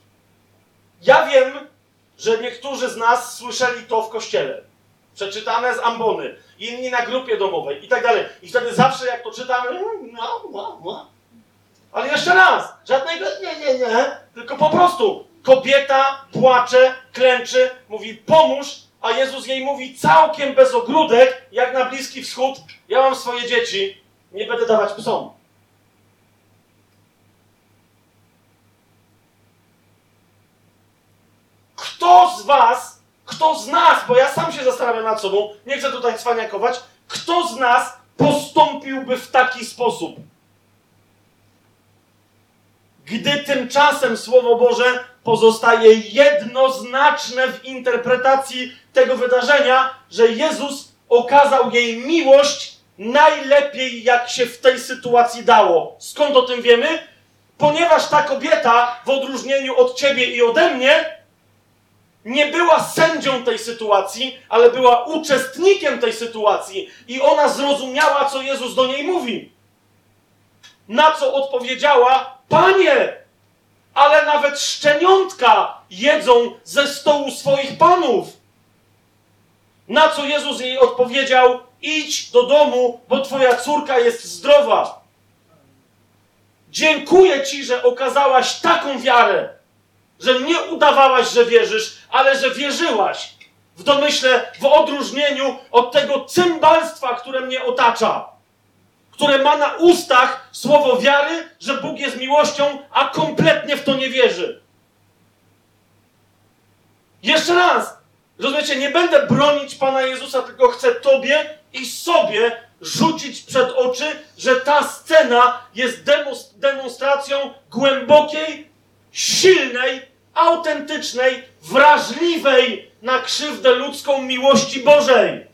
Ja wiem, że niektórzy z nas słyszeli to w kościele. Przeczytane z ambony, inni na grupie domowej i tak dalej. I wtedy zawsze jak to czytamy. Ale jeszcze raz, żadnego nie, nie, nie, tylko po prostu kobieta płacze, klęczy, mówi pomóż, a Jezus jej mówi całkiem bez ogródek, jak na Bliski Wschód, ja mam swoje dzieci, nie będę dawać psom. Kto z was, kto z nas, bo ja sam się zastanawiam nad sobą, nie chcę tutaj cwaniakować, kto z nas postąpiłby w taki sposób? Gdy tymczasem Słowo Boże pozostaje jednoznaczne w interpretacji tego wydarzenia, że Jezus okazał jej miłość najlepiej, jak się w tej sytuacji dało. Skąd o tym wiemy? Ponieważ ta kobieta, w odróżnieniu od ciebie i ode mnie, nie była sędzią tej sytuacji, ale była uczestnikiem tej sytuacji i ona zrozumiała, co Jezus do niej mówi. Na co odpowiedziała: Panie, ale nawet szczeniątka jedzą ze stołu swoich panów. Na co Jezus jej odpowiedział: Idź do domu, bo twoja córka jest zdrowa. Dziękuję ci, że okazałaś taką wiarę że nie udawałaś, że wierzysz, ale że wierzyłaś w domyśle, w odróżnieniu od tego cymbalstwa, które mnie otacza, które ma na ustach słowo wiary, że Bóg jest miłością, a kompletnie w to nie wierzy. Jeszcze raz, rozumiecie, nie będę bronić Pana Jezusa, tylko chcę Tobie i sobie rzucić przed oczy, że ta scena jest demonstracją głębokiej, silnej, autentycznej, wrażliwej na krzywdę ludzką miłości Bożej.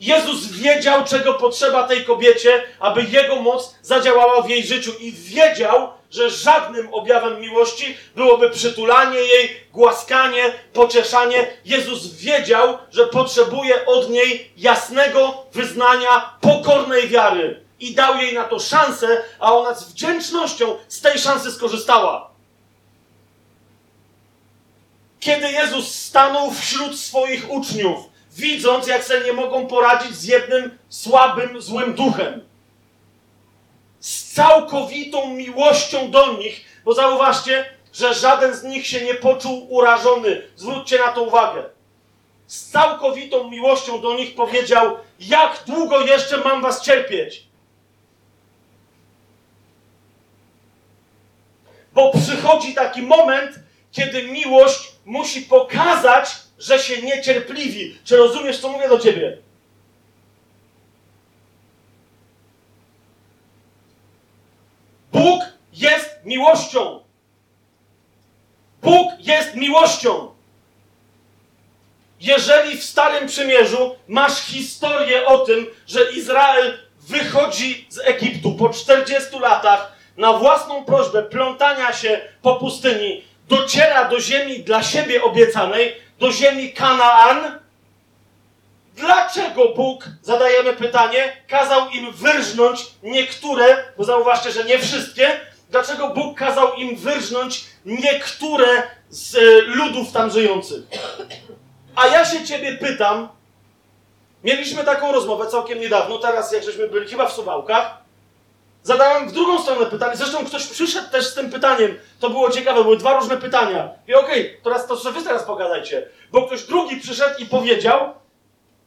Jezus wiedział, czego potrzeba tej kobiecie, aby Jego moc zadziałała w jej życiu i wiedział, że żadnym objawem miłości byłoby przytulanie jej, głaskanie, pocieszanie. Jezus wiedział, że potrzebuje od niej jasnego wyznania, pokornej wiary i dał jej na to szansę, a ona z wdzięcznością z tej szansy skorzystała. Kiedy Jezus stanął wśród swoich uczniów, widząc, jak sobie nie mogą poradzić z jednym słabym, złym duchem, z całkowitą miłością do nich, bo zauważcie, że żaden z nich się nie poczuł urażony. Zwróćcie na to uwagę. Z całkowitą miłością do nich powiedział: Jak długo jeszcze mam was cierpieć? Bo przychodzi taki moment, kiedy miłość musi pokazać, że się niecierpliwi. Czy rozumiesz, co mówię do ciebie? Bóg jest miłością. Bóg jest miłością. Jeżeli w Starym Przymierzu masz historię o tym, że Izrael wychodzi z Egiptu po 40 latach na własną prośbę plątania się po pustyni, dociera do ziemi dla siebie obiecanej, do ziemi Kanaan, dlaczego Bóg, zadajemy pytanie, kazał im wyrżnąć niektóre, bo zauważcie, że nie wszystkie, dlaczego Bóg kazał im wyrżnąć niektóre z e, ludów tam żyjących? A ja się ciebie pytam, mieliśmy taką rozmowę całkiem niedawno, teraz jak żeśmy byli chyba w Suwałkach, zadałem w drugą stronę pytanie, zresztą ktoś przyszedł też z tym pytaniem, to było ciekawe, były dwa różne pytania. I okej, teraz to sobie wy teraz pogadajcie, bo ktoś drugi przyszedł i powiedział,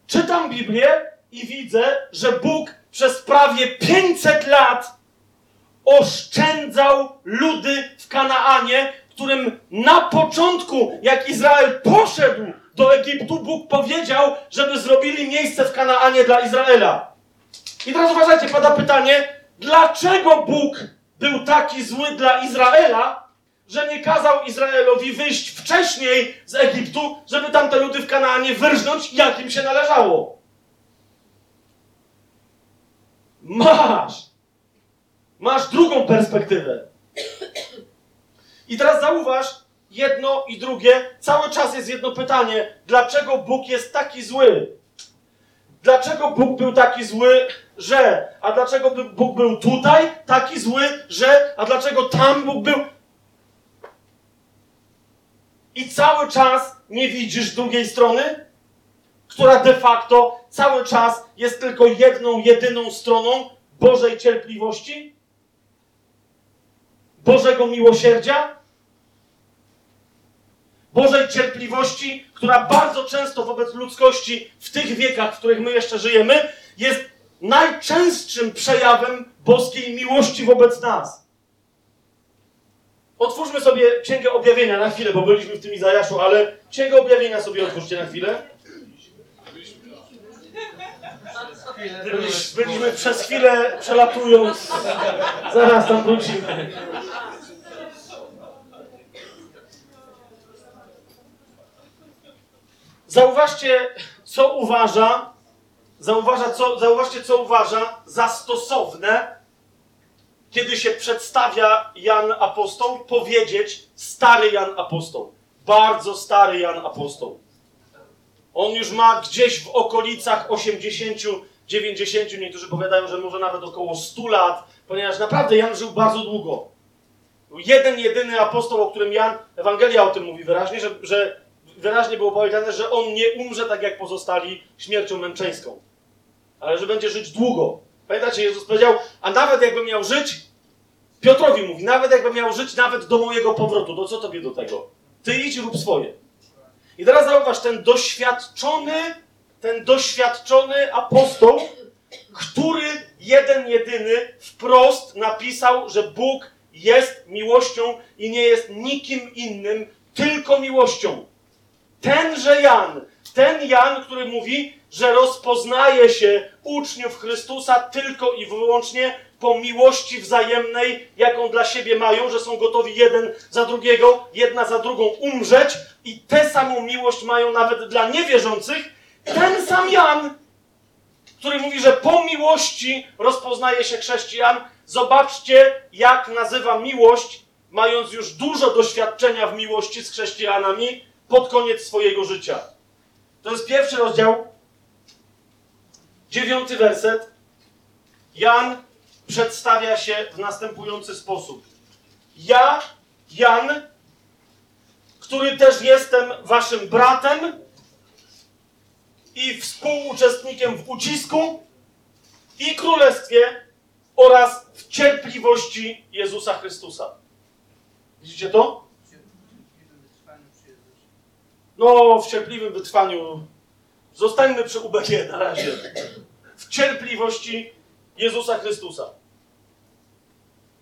czytam Biblię i widzę, że Bóg przez prawie 500 lat oszczędzał ludy w Kanaanie, którym na początku, jak Izrael poszedł do Egiptu, Bóg powiedział, żeby zrobili miejsce w Kanaanie dla Izraela. I teraz uważajcie, pada pytanie, dlaczego Bóg był taki zły dla Izraela, że nie kazał Izraelowi wyjść wcześniej z Egiptu, żeby tamte ludy w Kanaanie wyrżnąć, jak im się należało? Masz! Masz drugą perspektywę. I teraz zauważ, jedno i drugie, cały czas jest jedno pytanie. Dlaczego Bóg jest taki zły? Dlaczego Bóg był taki zły, że? A dlaczego Bóg był tutaj taki zły, że? A dlaczego tam Bóg był? I cały czas nie widzisz drugiej strony, która de facto cały czas jest tylko jedną, jedyną stroną Bożej cierpliwości, Bożego miłosierdzia, Bożej cierpliwości, która bardzo często wobec ludzkości w tych wiekach, w których my jeszcze żyjemy, jest najczęstszym przejawem boskiej miłości wobec nas. Otwórzmy sobie Księgę Objawienia na chwilę, bo byliśmy w tym Izajaszu, ale Księgę Objawienia sobie otwórzcie na chwilę. Byliśmy, przez chwilę przelatując. Zaraz tam wrócimy. Zauważcie, co uważa, zauważa, co, zauważcie, co uważa za stosowne, kiedy się przedstawia Jan Apostoł, powiedzieć stary Jan Apostoł. Bardzo stary Jan Apostoł. On już ma gdzieś w okolicach 80, 90, niektórzy powiadają, że może nawet około 100 lat, ponieważ naprawdę Jan żył bardzo długo. Jeden, jedyny apostoł, o którym Jan, Ewangelia o tym mówi wyraźnie, że, że wyraźnie było powiedziane, że on nie umrze tak jak pozostali śmiercią męczeńską, ale że będzie żyć długo. Pamiętacie, Jezus powiedział, a nawet jakby miał żyć, Piotrowi mówi, nawet jakby miał żyć nawet do mojego powrotu, to co tobie do tego? Ty idź rób swoje. I teraz zauważ, ten doświadczony, ten doświadczony apostoł, który jeden jedyny wprost napisał, że Bóg jest miłością i nie jest nikim innym, tylko miłością. Tenże Jan, ten Jan, który mówi, że rozpoznaje się uczniów Chrystusa tylko i wyłącznie po miłości wzajemnej, jaką dla siebie mają, że są gotowi jeden za drugiego, jedna za drugą umrzeć i tę samą miłość mają nawet dla niewierzących. Ten sam Jan, który mówi, że po miłości rozpoznaje się chrześcijan, zobaczcie, jak nazywa miłość, mając już dużo doświadczenia w miłości z chrześcijanami pod koniec swojego życia. To jest pierwszy rozdział, dziewiąty werset. Jan przedstawia się w następujący sposób. Ja, Jan, który też jestem waszym bratem i współuczestnikiem w ucisku i królestwie oraz w cierpliwości Jezusa Chrystusa. Widzicie to? No, w cierpliwym wytrwaniu. Zostańmy przy UBG na razie. W cierpliwości Jezusa Chrystusa.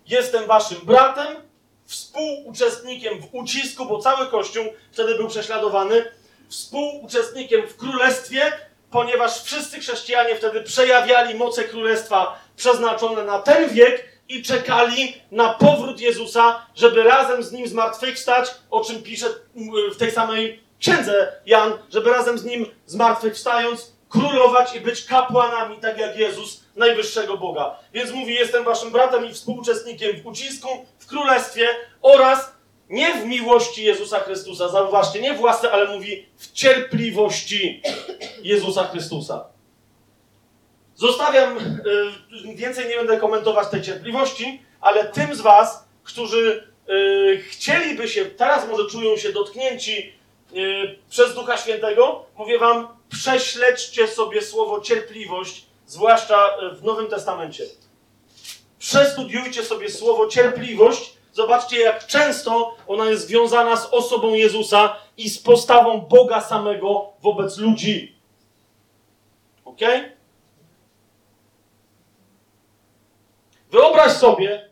Jestem waszym bratem, współuczestnikiem w ucisku, bo cały Kościół wtedy był prześladowany, współuczestnikiem w królestwie, ponieważ wszyscy chrześcijanie wtedy przejawiali moce królestwa przeznaczone na ten wiek i czekali na powrót Jezusa, żeby razem z nim zmartwychwstać, o czym pisze w tej samej księdze Jan, żeby razem z nim zmartwychwstając królować i być kapłanami, tak jak Jezus, najwyższego Boga. Więc mówi, jestem waszym bratem i współuczestnikiem w ucisku, w królestwie oraz nie w miłości Jezusa Chrystusa, zauważcie, nie w łasce, ale mówi w cierpliwości Jezusa Chrystusa. Zostawiam, y, więcej nie będę komentować tej cierpliwości, ale tym z was, którzy y, chcieliby się, teraz może czują się dotknięci przez Ducha Świętego, mówię wam, prześledźcie sobie słowo cierpliwość, zwłaszcza w Nowym Testamencie. Przestudiujcie sobie słowo cierpliwość, zobaczcie jak często ona jest związana z osobą Jezusa i z postawą Boga samego wobec ludzi. Ok? Wyobraź sobie,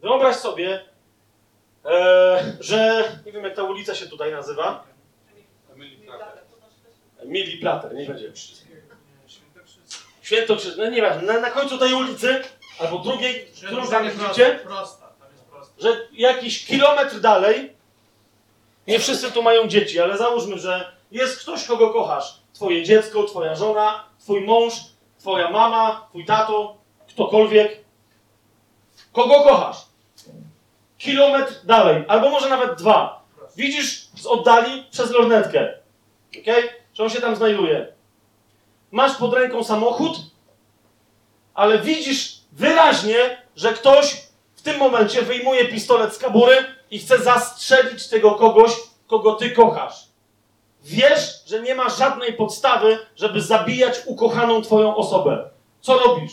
wyobraź sobie, e, że nie wiem jak ta ulica się tutaj nazywa. Mili Plater, nie będzie. Świętokrzyżne, no nie wiem, na, na końcu tej ulicy, albo drugiej, którą tam widzicie, że jakiś kilometr dalej, nie wszyscy tu mają dzieci, ale załóżmy, że jest ktoś, kogo kochasz. Twoje dziecko, twoja żona, twój mąż, twoja mama, twój tato, ktokolwiek. Kogo kochasz? Kilometr dalej, albo może nawet dwa. Widzisz z oddali przez lornetkę. ok? Że on się tam znajduje. Masz pod ręką samochód, ale widzisz wyraźnie, że ktoś w tym momencie wyjmuje pistolet z kabury i chce zastrzelić tego kogoś, kogo ty kochasz. Wiesz, że nie ma żadnej podstawy, żeby zabijać ukochaną twoją osobę. Co robisz?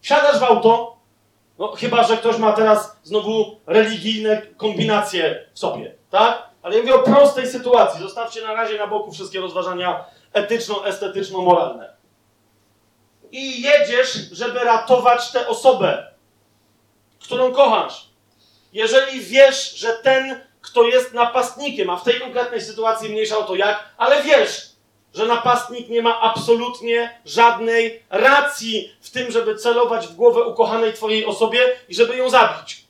Wsiadasz w auto, no chyba, że ktoś ma teraz znowu religijne kombinacje w sobie, tak? Ale ja mówię o prostej sytuacji. Zostawcie na razie na boku wszystkie rozważania etyczno-estetyczno-moralne. I jedziesz, żeby ratować tę osobę, którą kochasz. Jeżeli wiesz, że ten, kto jest napastnikiem, a w tej konkretnej sytuacji mniejsza o to jak, ale wiesz, że napastnik nie ma absolutnie żadnej racji w tym, żeby celować w głowę ukochanej twojej osobie i żeby ją zabić.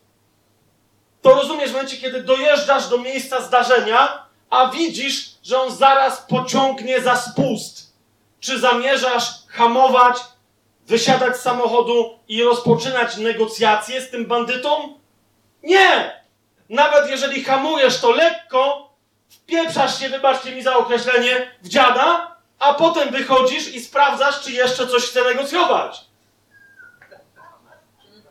To rozumiesz w momencie, kiedy dojeżdżasz do miejsca zdarzenia, a widzisz, że on zaraz pociągnie za spust. Czy zamierzasz hamować, wysiadać z samochodu i rozpoczynać negocjacje z tym bandytą? Nie! Nawet jeżeli hamujesz to lekko, wpieprzasz się, wybaczcie mi za określenie, w dziada, a potem wychodzisz i sprawdzasz, czy jeszcze coś chce negocjować.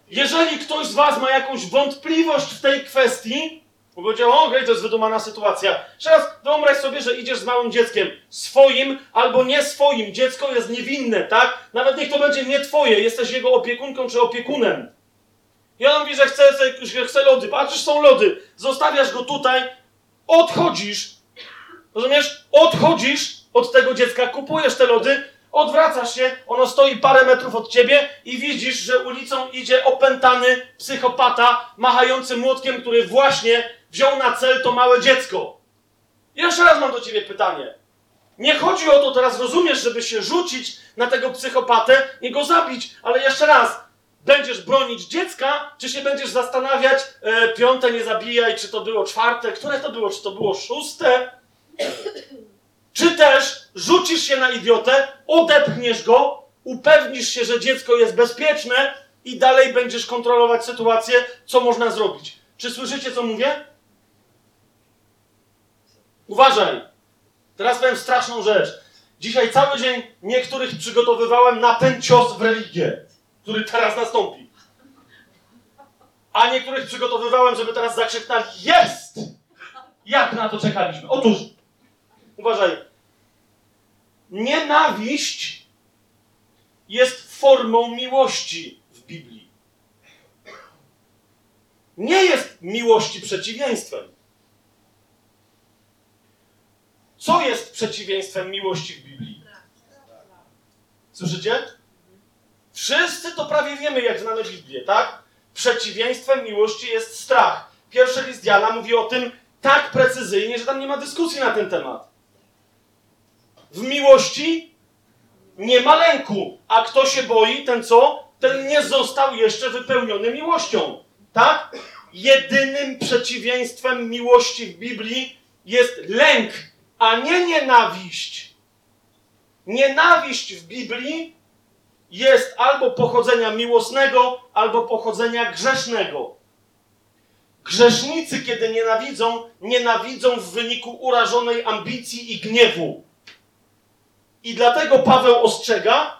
Jeżeli ktoś z Was ma jakąś wątpliwość w tej kwestii, bo powiedział, okej, to jest wydumana sytuacja. Teraz wyobraź sobie, że idziesz z małym dzieckiem, swoim albo nie swoim. Dziecko jest niewinne, tak? Nawet niech to będzie nie twoje, jesteś jego opiekunką czy opiekunem. I on mówi, że chce, że chce lody. Patrzysz, są lody. Zostawiasz go tutaj, odchodzisz, Rozumiesz? Odchodzisz od tego dziecka, kupujesz te lody, odwracasz się, ono stoi parę metrów od ciebie i widzisz, że ulicą idzie opętany psychopata machający młotkiem, który właśnie wziął na cel to małe dziecko. Jeszcze raz mam do ciebie pytanie. Nie chodzi o to teraz, rozumiesz, żeby się rzucić na tego psychopatę i go zabić, ale jeszcze raz, będziesz bronić dziecka, czy się będziesz zastanawiać, e, piąte nie zabijaj, czy to było czwarte, które to było, czy to było szóste? Czy też rzucisz się na idiotę, odepchniesz go, upewnisz się, że dziecko jest bezpieczne i dalej będziesz kontrolować sytuację, co można zrobić. Czy słyszycie, co mówię? Uważaj! Teraz powiem straszną rzecz. Dzisiaj cały dzień niektórych przygotowywałem na ten cios w religię, który teraz nastąpi. A niektórych przygotowywałem, żeby teraz zakrzyknęli Jest! Jak na to czekaliśmy? Otóż, uważaj, nienawiść jest formą miłości w Biblii. Nie jest miłości przeciwieństwem. Co jest przeciwieństwem miłości w Biblii? Słyszycie? Wszyscy to prawie wiemy, jak znamy Biblię, tak? Przeciwieństwem miłości jest strach. Pierwszy list Jana mówi o tym tak precyzyjnie, że tam nie ma dyskusji na ten temat. W miłości nie ma lęku, a kto się boi, ten co? Ten nie został jeszcze wypełniony miłością, tak? Jedynym przeciwieństwem miłości w Biblii jest lęk a nie nienawiść. Nienawiść w Biblii jest albo pochodzenia miłosnego, albo pochodzenia grzesznego. Grzesznicy, kiedy nienawidzą, nienawidzą w wyniku urażonej ambicji i gniewu. I dlatego Paweł ostrzega,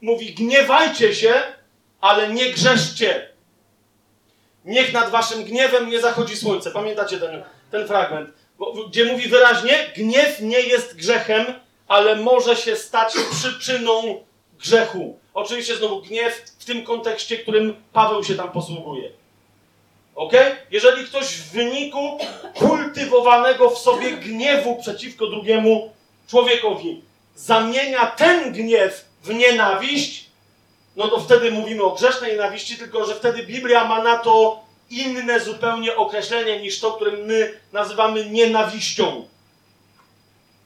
mówi: gniewajcie się, ale nie grzeszcie. Niech nad waszym gniewem nie zachodzi słońce. Pamiętacie ten, ten fragment? gdzie mówi wyraźnie, gniew nie jest grzechem, ale może się stać przyczyną grzechu. Oczywiście znowu gniew w tym kontekście, którym Paweł się tam posługuje. Ok? Jeżeli ktoś w wyniku kultywowanego w sobie gniewu przeciwko drugiemu człowiekowi zamienia ten gniew w nienawiść, no to wtedy mówimy o grzesznej nienawiści, tylko że wtedy Biblia ma na to inne zupełnie określenie niż to, które my nazywamy nienawiścią.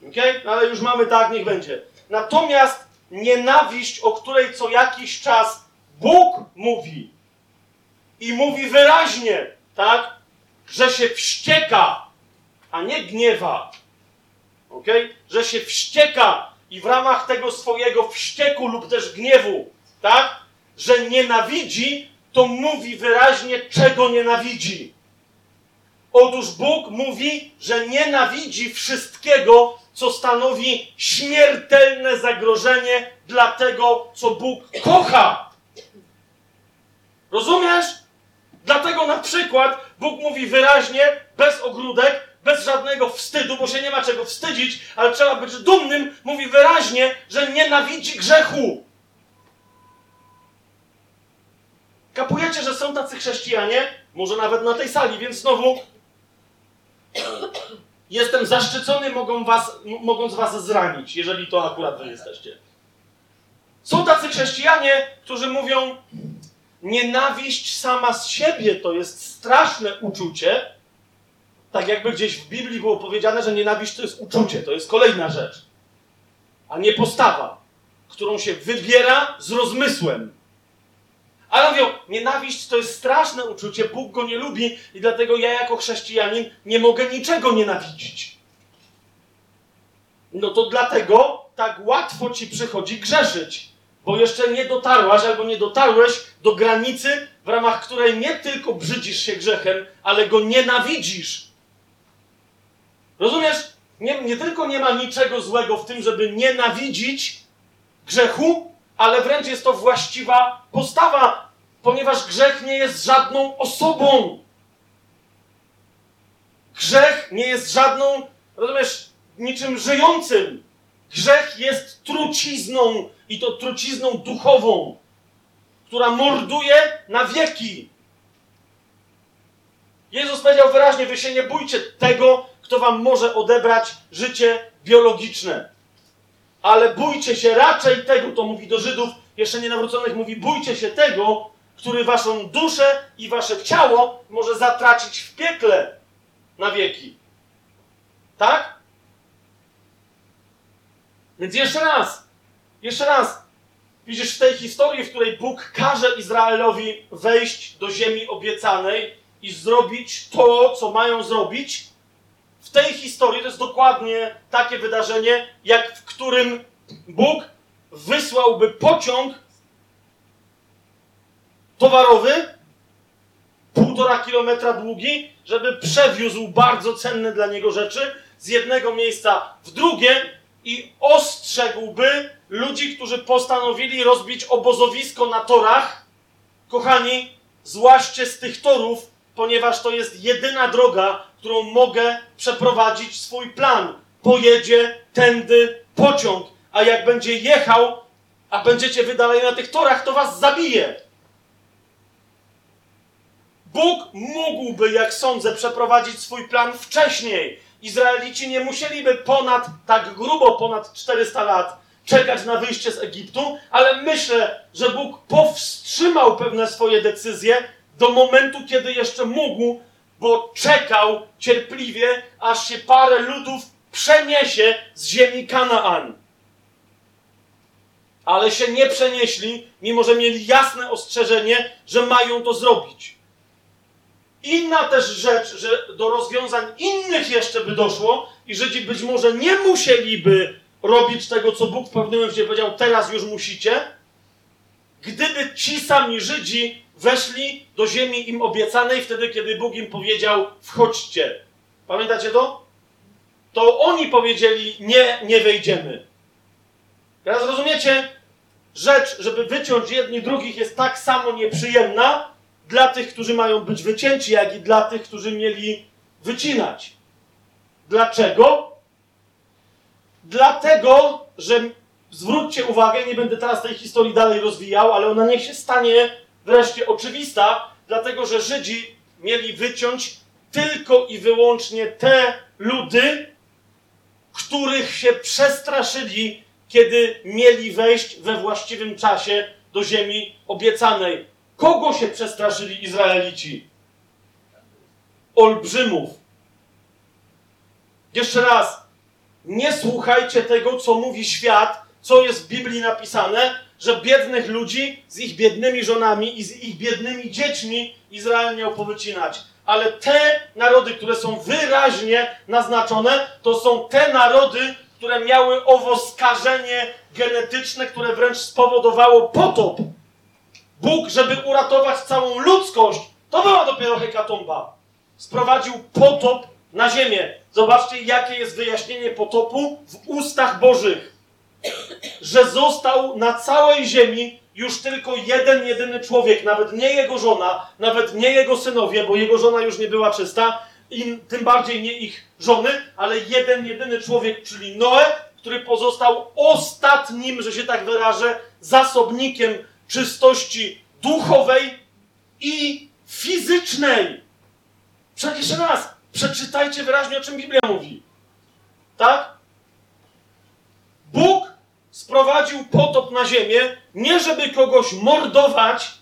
Ok? No ale już mamy tak, niech będzie. Natomiast nienawiść, o której co jakiś czas Bóg mówi i mówi wyraźnie, tak, że się wścieka, a nie gniewa. Że się wścieka i w ramach tego swojego wścieku lub też gniewu, tak, że nienawidzi, to mówi wyraźnie, czego nienawidzi. Otóż Bóg mówi, że nienawidzi wszystkiego, co stanowi śmiertelne zagrożenie dla tego, co Bóg kocha. Rozumiesz? Dlatego na przykład Bóg mówi wyraźnie, bez ogródek, bez żadnego wstydu, bo się nie ma czego wstydzić, ale trzeba być dumnym, mówi wyraźnie, że nienawidzi grzechu. Kapujecie, że są tacy chrześcijanie, może nawet na tej sali, więc znowu jestem zaszczycony, mogą was, mogąc was zranić, jeżeli to akurat wy jesteście. Są tacy chrześcijanie, którzy mówią, nienawiść sama z siebie to jest straszne uczucie, tak jakby gdzieś w Biblii było powiedziane, że nienawiść to jest uczucie, to jest kolejna rzecz, a nie postawa, którą się wybiera z rozmysłem. Ale mówią, nienawiść to jest straszne uczucie, Bóg go nie lubi i dlatego ja jako chrześcijanin nie mogę niczego nienawidzić. No to dlatego tak łatwo ci przychodzi grzeszyć, bo jeszcze nie dotarłaś albo nie dotarłeś do granicy, w ramach której nie tylko brzydzisz się grzechem, ale go nienawidzisz. Rozumiesz? Nie, nie tylko nie ma niczego złego w tym, żeby nienawidzić grzechu, ale wręcz jest to właściwa postawa, ponieważ grzech nie jest żadną osobą. Grzech nie jest żadną, rozumiesz, niczym żyjącym. Grzech jest trucizną i to trucizną duchową, która morduje na wieki. Jezus powiedział wyraźnie: Wy się nie bójcie tego, kto wam może odebrać życie biologiczne. Ale bójcie się raczej tego, to mówi do Żydów, jeszcze nienawróconych mówi, bójcie się tego, który waszą duszę i wasze ciało może zatracić w piekle na wieki. Tak? Więc jeszcze raz, jeszcze raz. Widzisz, w tej historii, w której Bóg każe Izraelowi wejść do ziemi obiecanej i zrobić to, co mają zrobić, w tej historii to jest dokładnie takie wydarzenie, jak w którym Bóg wysłałby pociąg towarowy, półtora kilometra długi, żeby przewiózł bardzo cenne dla niego rzeczy z jednego miejsca w drugie i ostrzegłby ludzi, którzy postanowili rozbić obozowisko na torach. Kochani, złaście z tych torów, ponieważ to jest jedyna droga, którą mogę przeprowadzić swój plan. Pojedzie tędy pociąg, a jak będzie jechał, a będziecie wydaleni na tych torach, to was zabije. Bóg mógłby, jak sądzę, przeprowadzić swój plan wcześniej. Izraelici nie musieliby ponad, tak grubo ponad 400 lat czekać na wyjście z Egiptu, ale myślę, że Bóg powstrzymał pewne swoje decyzje do momentu, kiedy jeszcze mógł, bo czekał cierpliwie, aż się parę ludów przeniesie z ziemi Kanaan. Ale się nie przenieśli, mimo że mieli jasne ostrzeżenie, że mają to zrobić. Inna też rzecz, że do rozwiązań innych jeszcze by doszło i Żydzi być może nie musieliby robić tego, co Bóg w pewnym momencie powiedział, teraz już musicie, gdyby ci sami Żydzi weszli do ziemi im obiecanej wtedy, kiedy Bóg im powiedział, wchodźcie. Pamiętacie to? To oni powiedzieli, nie, nie wejdziemy. Teraz rozumiecie? Rzecz, żeby wyciąć jedni drugich jest tak samo nieprzyjemna, dla tych, którzy mają być wycięci, jak i dla tych, którzy mieli wycinać. Dlaczego? Dlatego, że zwróćcie uwagę, nie będę teraz tej historii dalej rozwijał, ale ona niech się stanie wreszcie oczywista, dlatego że Żydzi mieli wyciąć tylko i wyłącznie te ludy, których się przestraszyli, kiedy mieli wejść we właściwym czasie do ziemi obiecanej. Kogo się przestraszyli Izraelici? Olbrzymów. Jeszcze raz, nie słuchajcie tego, co mówi świat, co jest w Biblii napisane, że biednych ludzi z ich biednymi żonami i z ich biednymi dziećmi Izrael miał powycinać. Ale te narody, które są wyraźnie naznaczone, to są te narody, które miały owo skażenie genetyczne, które wręcz spowodowało potop. Bóg, żeby uratować całą ludzkość, to była dopiero hekatomba. Sprowadził potop na ziemię. Zobaczcie, jakie jest wyjaśnienie potopu w ustach Bożych. Że został na całej ziemi już tylko jeden, jedyny człowiek, nawet nie jego żona, nawet nie jego synowie, bo jego żona już nie była czysta, i tym bardziej nie ich żony, ale jeden, jedyny człowiek, czyli Noe, który pozostał ostatnim, że się tak wyrażę, zasobnikiem czystości duchowej i fizycznej. Przecież jeszcze raz, przeczytajcie wyraźnie, o czym Biblia mówi. Tak? Bóg sprowadził potop na ziemię, nie żeby kogoś mordować,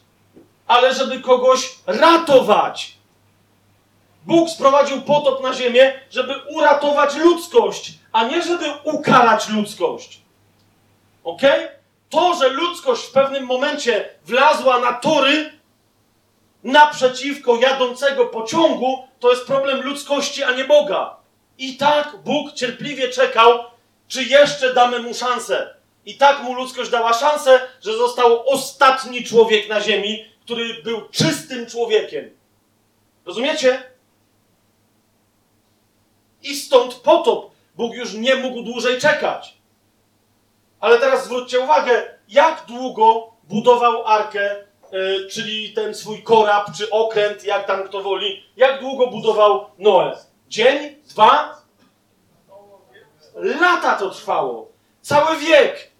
ale żeby kogoś ratować. Bóg sprowadził potop na ziemię, żeby uratować ludzkość, a nie żeby ukarać ludzkość. Ok? To, że ludzkość w pewnym momencie wlazła na tory naprzeciwko jadącego pociągu, to jest problem ludzkości, a nie Boga. I tak Bóg cierpliwie czekał, czy jeszcze damy mu szansę. I tak mu ludzkość dała szansę, że został ostatni człowiek na ziemi, który był czystym człowiekiem. Rozumiecie? I stąd potop. Bóg już nie mógł dłużej czekać. Ale teraz zwróćcie uwagę, jak długo budował arkę, yy, czyli ten swój korab, czy okręt, jak tam kto woli, jak długo budował Noe? Dzień? Dwa? Lata to trwało. Cały wiek.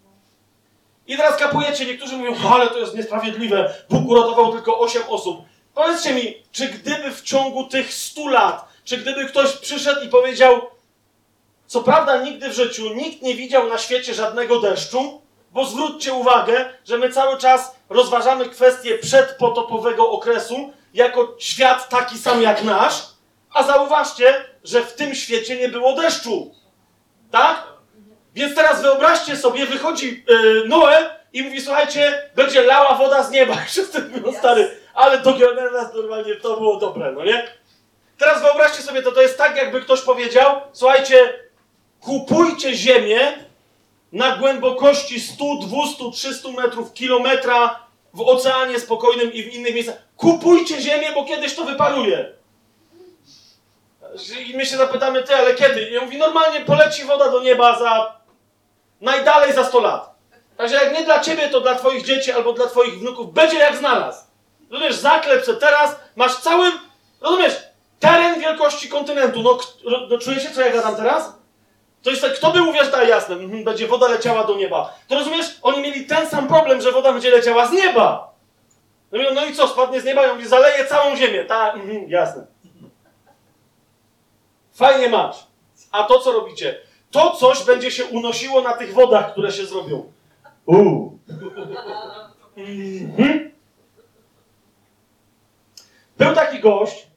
I teraz kapujecie, niektórzy mówią, ale to jest niesprawiedliwe, Bóg uratował tylko osiem osób. Powiedzcie mi, czy gdyby w ciągu tych stu lat czy gdyby ktoś przyszedł i powiedział, co prawda nigdy w życiu nikt nie widział na świecie żadnego deszczu, bo zwróćcie uwagę, że my cały czas rozważamy kwestię przedpotopowego okresu jako świat taki sam jak nasz, a zauważcie, że w tym świecie nie było deszczu. Tak? Więc teraz wyobraźcie sobie, wychodzi yy, Noe i mówi, słuchajcie, będzie lała woda z nieba. I wszyscy mówią, stary, ale do nas normalnie to było dobre, no nie? Teraz wyobraźcie sobie, to to jest tak, jakby ktoś powiedział, słuchajcie, kupujcie ziemię na głębokości 100, 200, 300 metrów, kilometra w oceanie spokojnym i w innych miejscach. Kupujcie ziemię, bo kiedyś to wyparuje. I my się zapytamy, ty, ale kiedy? I on mówi, normalnie poleci woda do nieba za najdalej za 100 lat. Także jak nie dla ciebie, to dla twoich dzieci albo dla twoich wnuków będzie jak znalazł. Rozumiesz, zaklep se teraz, masz cały, rozumiesz, teren wielkości kontynentu. No, no czujecie, co ja gadam teraz? To jest tak, kto by uwierzył, tak jasne, mhm, będzie woda leciała do nieba. To rozumiesz, oni mieli ten sam problem, że woda będzie leciała z nieba. No, no i co, spadnie z nieba i on mówi, zaleje całą ziemię. Tak, mhm, jasne. Fajnie masz. A to, co robicie? To coś będzie się unosiło na tych wodach, które się zrobią. Uuu. Mhm. Był taki gość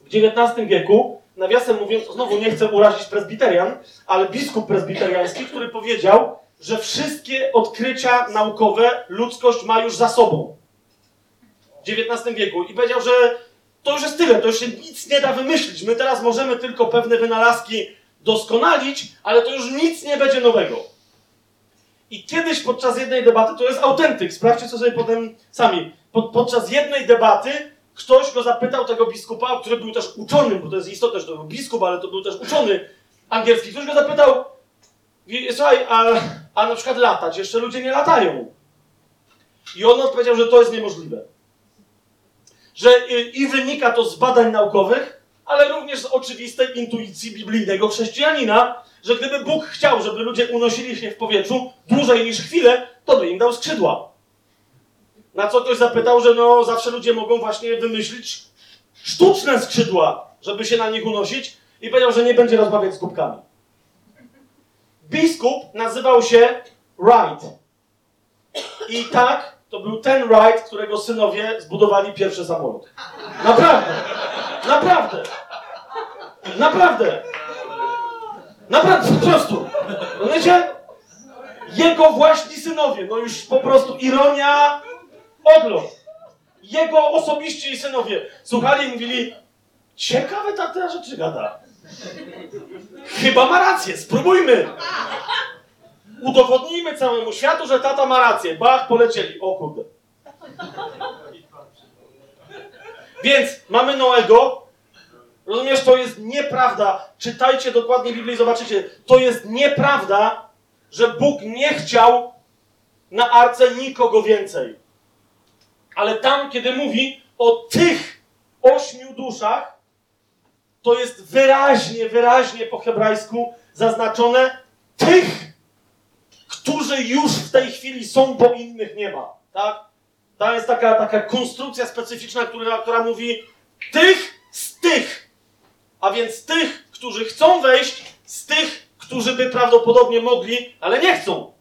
w XIX wieku, nawiasem mówiąc, znowu nie chcę urazić prezbiterian, ale biskup prezbiteriański, który powiedział, że wszystkie odkrycia naukowe ludzkość ma już za sobą. W XIX wieku. I powiedział, że to już jest tyle, to już się nic nie da wymyślić. My teraz możemy tylko pewne wynalazki doskonalić, ale to już nic nie będzie nowego. I kiedyś podczas jednej debaty, to jest autentyk, sprawdźcie co sobie potem sami. Pod, podczas jednej debaty ktoś go zapytał, tego biskupa, który był też uczonym, bo to jest istotne, że to był biskup, ale to był też uczony angielski. Ktoś go zapytał, "Wi- słuchaj, a, a na przykład latać, jeszcze ludzie nie latają. I on odpowiedział, że to jest niemożliwe. Że y, i wynika to z badań naukowych, ale również z oczywistej intuicji biblijnego chrześcijanina, że gdyby Bóg chciał, żeby ludzie unosili się w powietrzu dłużej niż chwilę, to by im dał skrzydła. Na co ktoś zapytał, że no zawsze ludzie mogą właśnie wymyślić sztuczne skrzydła, żeby się na nich unosić i powiedział, że nie będzie rozmawiać z głupkami. Biskup nazywał się Wright. I tak, to był ten Wright, którego synowie zbudowali pierwszy samolot. Naprawdę. Naprawdę. Naprawdę. Naprawdę, po prostu. Rozumiecie? Jego właśnie synowie, no już po prostu ironia, odlot. Jego osobiści synowie słuchali i mówili, ciekawe ta, ta rzeczy gada. Chyba ma rację, spróbujmy. Udowodnijmy całemu światu, że tata ma rację. Bach, polecieli. O kurde. Więc mamy Noego. Rozumiesz, to jest nieprawda. Czytajcie dokładnie Biblię i zobaczycie. To jest nieprawda, że Bóg nie chciał na arce nikogo więcej. Ale tam, kiedy mówi o tych ośmiu duszach, to jest wyraźnie, wyraźnie po hebrajsku zaznaczone tych, którzy już w tej chwili są, bo innych nie ma. Tak? Tam jest taka, taka konstrukcja specyficzna, która, która mówi tych z tych. A więc tych, którzy chcą wejść, z tych, którzy by prawdopodobnie mogli, ale nie chcą.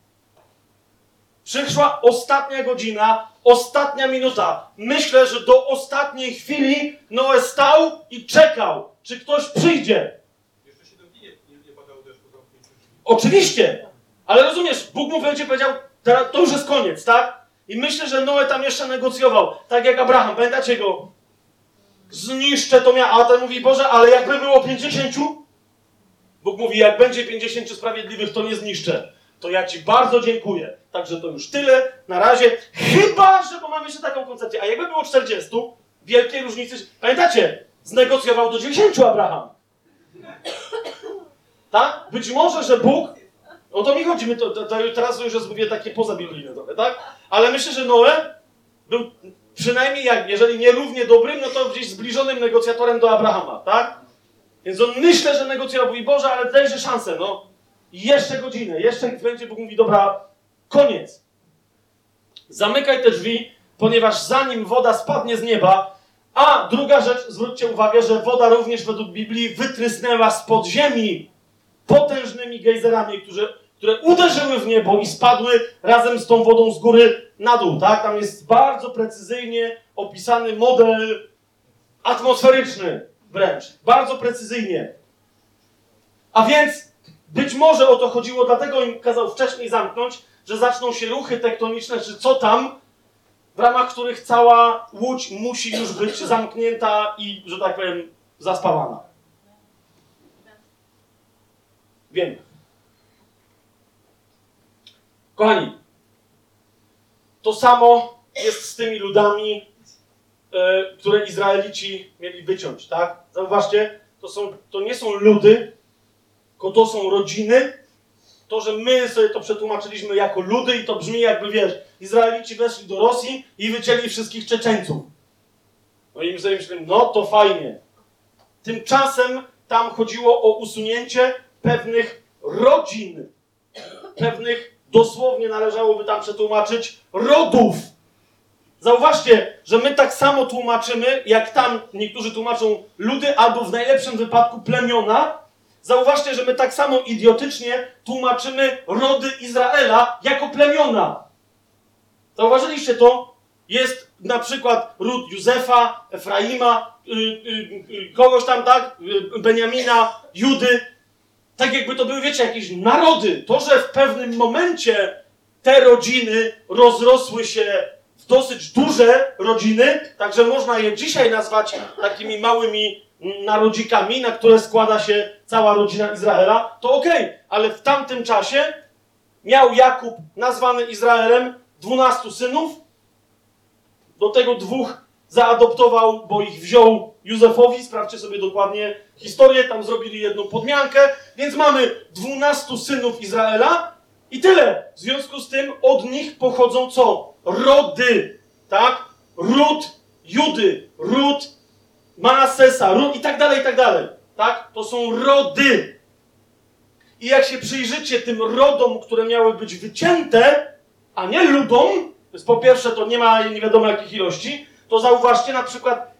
Przyszła ostatnia godzina, ostatnia minuta. Myślę, że do ostatniej chwili Noe stał i czekał, czy ktoś przyjdzie. Jeszcze 7 dni nie, padało deszczu. Oczywiście, ale rozumiesz, Bóg mu będzie powiedział, to już jest koniec, tak? I myślę, że Noe tam jeszcze negocjował, tak jak Abraham, pamiętacie go? Zniszczę to miasto, a ten mówi, Boże, ale jakby było 50? Bóg mówi, jak będzie 50 sprawiedliwych, to nie zniszczę. To ja Ci bardzo dziękuję. Także to już tyle, na razie. Chyba, że, bo mam jeszcze taką koncepcję, a jakby było 40, wielkiej różnicy, pamiętacie? Znegocjował do 10 Abraham. Tak? Być może, że Bóg o to mi chodzi, my to, to, to teraz już jest mówię takie pozabiblijne trochę, tak? Ale myślę, że Noe był przynajmniej jak, jeżeli nie równie dobrym, no to gdzieś zbliżonym negocjatorem do Abrahama, tak? Więc on myślę, że negocjował, mówi Boże, ale dajże szansę, no. Jeszcze godzinę, jeszcze będzie, Bóg mówi, dobra, koniec. Zamykaj te drzwi, ponieważ zanim woda spadnie z nieba, A druga rzecz, zwróćcie uwagę, że woda również według Biblii wytrysnęła z podziemi potężnymi gejzerami, które, które uderzyły w niebo i spadły razem z tą wodą z góry na dół, tak? Tam jest bardzo precyzyjnie opisany model atmosferyczny wręcz. Bardzo precyzyjnie. A więc być może o to chodziło, dlatego im kazał wcześniej zamknąć, że zaczną się ruchy tektoniczne, czy co tam, w ramach których cała łódź musi już być zamknięta i, że tak powiem, zaspawana. Wiem. Kochani, to samo jest z tymi ludami, e, które Izraelici mieli wyciąć, tak? Zauważcie, to, są, to nie są ludy, tylko to są rodziny. To, że my sobie to przetłumaczyliśmy jako ludy i to brzmi jakby, wiesz, Izraelici weszli do Rosji i wycięli wszystkich Czeczeńców. No i sobie myślimy, no to fajnie. Tymczasem tam chodziło o usunięcie pewnych rodzin, pewnych, dosłownie należałoby tam przetłumaczyć, rodów. Zauważcie, że my tak samo tłumaczymy, jak tam niektórzy tłumaczą ludy, albo w najlepszym wypadku plemiona. Zauważcie, że my tak samo idiotycznie tłumaczymy rody Izraela jako plemiona. Zauważyliście to? Jest na przykład ród Józefa, Efraima, y, y, y, kogoś tam, tak? Beniamina, Judy. Tak jakby to były, wiecie, jakieś narody. To, że w pewnym momencie te rodziny rozrosły się w dosyć duże rodziny, także można je dzisiaj nazwać takimi małymi narodzikami, na które składa się cała rodzina Izraela, to okej, okay. ale w tamtym czasie miał Jakub, nazwany Izraelem, dwunastu synów, do tego dwóch zaadoptował, bo ich wziął Józefowi, sprawdźcie sobie dokładnie historię, tam zrobili jedną podmiankę, więc mamy dwunastu synów Izraela i tyle. W związku z tym od nich pochodzą co? Rody, tak? Ród Judy, ród Manasesa, ród i tak dalej, i tak dalej, tak? To są rody. I jak się przyjrzycie tym rodom, które miały być wycięte, a nie ludom, więc po pierwsze to nie ma nie wiadomo jakich ilości, to zauważcie na przykład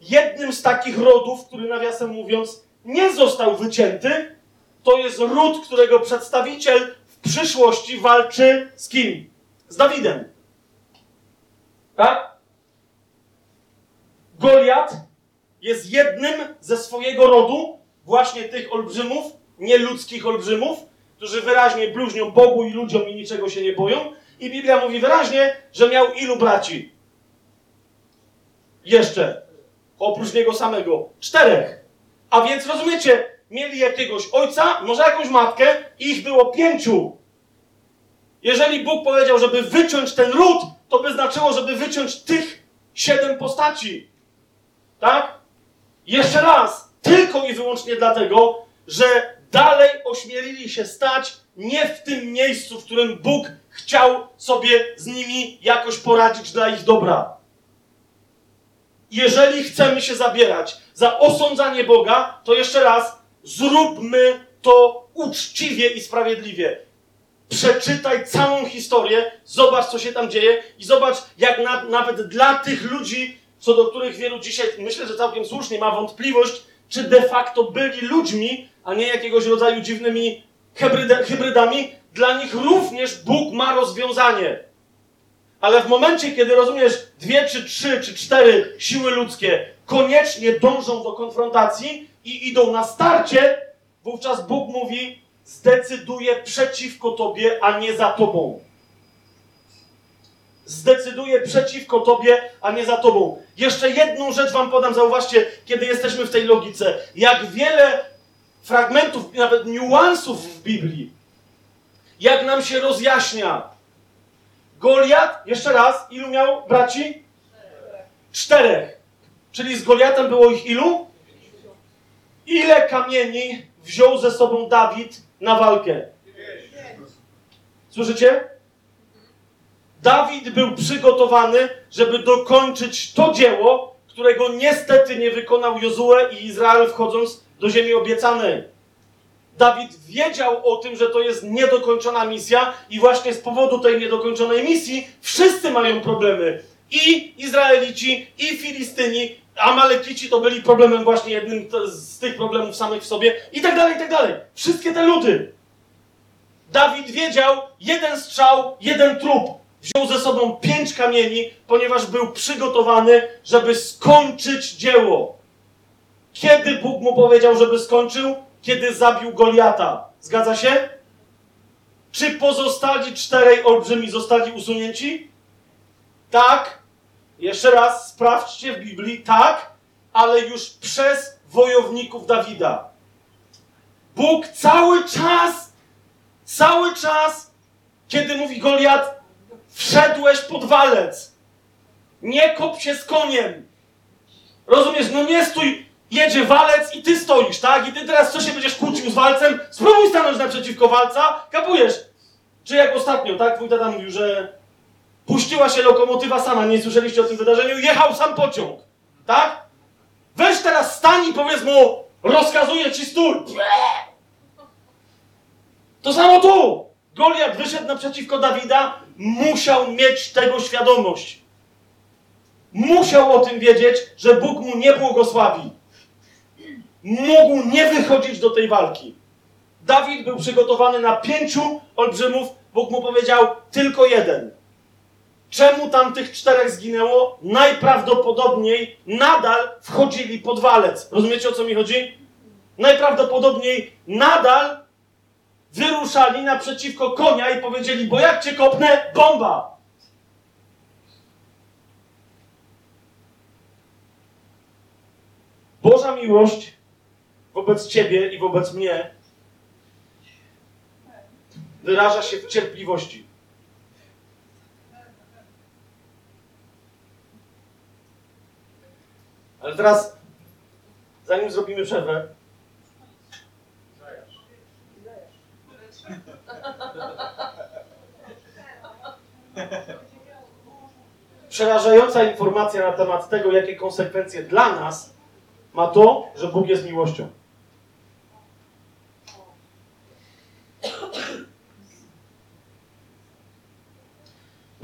jednym z takich rodów, który nawiasem mówiąc nie został wycięty, to jest ród, którego przedstawiciel w przyszłości walczy z kim? Z Dawidem. Tak? Goliat jest jednym ze swojego rodu, właśnie tych olbrzymów, nieludzkich olbrzymów, którzy wyraźnie bluźnią Bogu i ludziom i niczego się nie boją. I Biblia mówi wyraźnie, że miał ilu braci? Jeszcze. Oprócz niego samego. Czterech. A więc rozumiecie, mieli jakiegoś ojca, może jakąś matkę i ich było pięciu. Jeżeli Bóg powiedział, żeby wyciąć ten ród, to by znaczyło, żeby wyciąć tych siedem postaci. Tak? Jeszcze raz, tylko i wyłącznie dlatego, że dalej ośmielili się stać nie w tym miejscu, w którym Bóg chciał sobie z nimi jakoś poradzić dla ich dobra. Jeżeli chcemy się zabierać za osądzanie Boga, to jeszcze raz, zróbmy to uczciwie i sprawiedliwie. Przeczytaj całą historię, zobacz, co się tam dzieje i zobacz, jak na, nawet dla tych ludzi, co do których wielu dzisiaj, myślę, że całkiem słusznie ma wątpliwość, czy de facto byli ludźmi, a nie jakiegoś rodzaju dziwnymi hybrydami, dla nich również Bóg ma rozwiązanie. Ale w momencie, kiedy rozumiesz, dwie, czy trzy, czy cztery siły ludzkie koniecznie dążą do konfrontacji i idą na starcie, wówczas Bóg mówi: zdecyduje przeciwko tobie, a nie za tobą. Zdecyduje przeciwko tobie, a nie za tobą. Jeszcze jedną rzecz wam podam, zauważcie, kiedy jesteśmy w tej logice. Jak wiele fragmentów, nawet niuansów w Biblii, jak nam się rozjaśnia. Goliat, jeszcze raz, ilu miał braci? Czterech. Czyli z Goliatem było ich ilu? Ile kamieni wziął ze sobą Dawid na walkę? Słyszycie? Dawid był przygotowany, żeby dokończyć to dzieło, którego niestety nie wykonał Jozue i Izrael wchodząc do ziemi obiecanej. Dawid wiedział o tym, że to jest niedokończona misja i właśnie z powodu tej niedokończonej misji wszyscy mają problemy. I Izraelici, i Filistyni, Amalekici to byli problemem właśnie jednym z tych problemów samych w sobie i tak dalej, i tak dalej. Wszystkie te ludy. Dawid wiedział, jeden strzał, jeden trup. Wziął ze sobą pięć kamieni, ponieważ był przygotowany, żeby skończyć dzieło. Kiedy Bóg mu powiedział, żeby skończył? Kiedy zabił Goliata. Zgadza się? Czy pozostali czterej olbrzymi zostali usunięci? Tak. Jeszcze raz sprawdźcie w Biblii. Tak, ale już przez wojowników Dawida. Bóg cały czas, cały czas, kiedy mówi Goliat, wszedłeś pod walec. Nie kop się z koniem. Rozumiesz? No nie stój, jedzie walec i ty stoisz, tak? I ty teraz co się będziesz kłócił z walcem? Spróbuj stanąć naprzeciwko walca, kapujesz? Czy jak ostatnio, tak? Twój tata mówił, że puściła się lokomotywa sama, nie słyszeliście o tym wydarzeniu, jechał sam pociąg, tak? Weź teraz stań i powiedz mu, rozkazuję ci stój. To samo tu. Goliat wyszedł naprzeciwko Dawida, musiał mieć tego świadomość. Musiał o tym wiedzieć, że Bóg mu nie błogosławi. Mógł nie wychodzić do tej walki. Dawid był przygotowany na pięciu olbrzymów. Bóg mu powiedział tylko jeden. Czemu tamtych czterech zginęło? Najprawdopodobniej nadal wchodzili pod walec. Rozumiecie o co mi chodzi? Najprawdopodobniej nadal wyruszali naprzeciwko konia i powiedzieli: Bo jak cię kopnę, bomba! Boża miłość wobec ciebie i wobec mnie wyraża się w cierpliwości. Ale teraz, zanim zrobimy przerwę, przerażająca informacja na temat tego, jakie konsekwencje dla nas ma to, że Bóg jest miłością.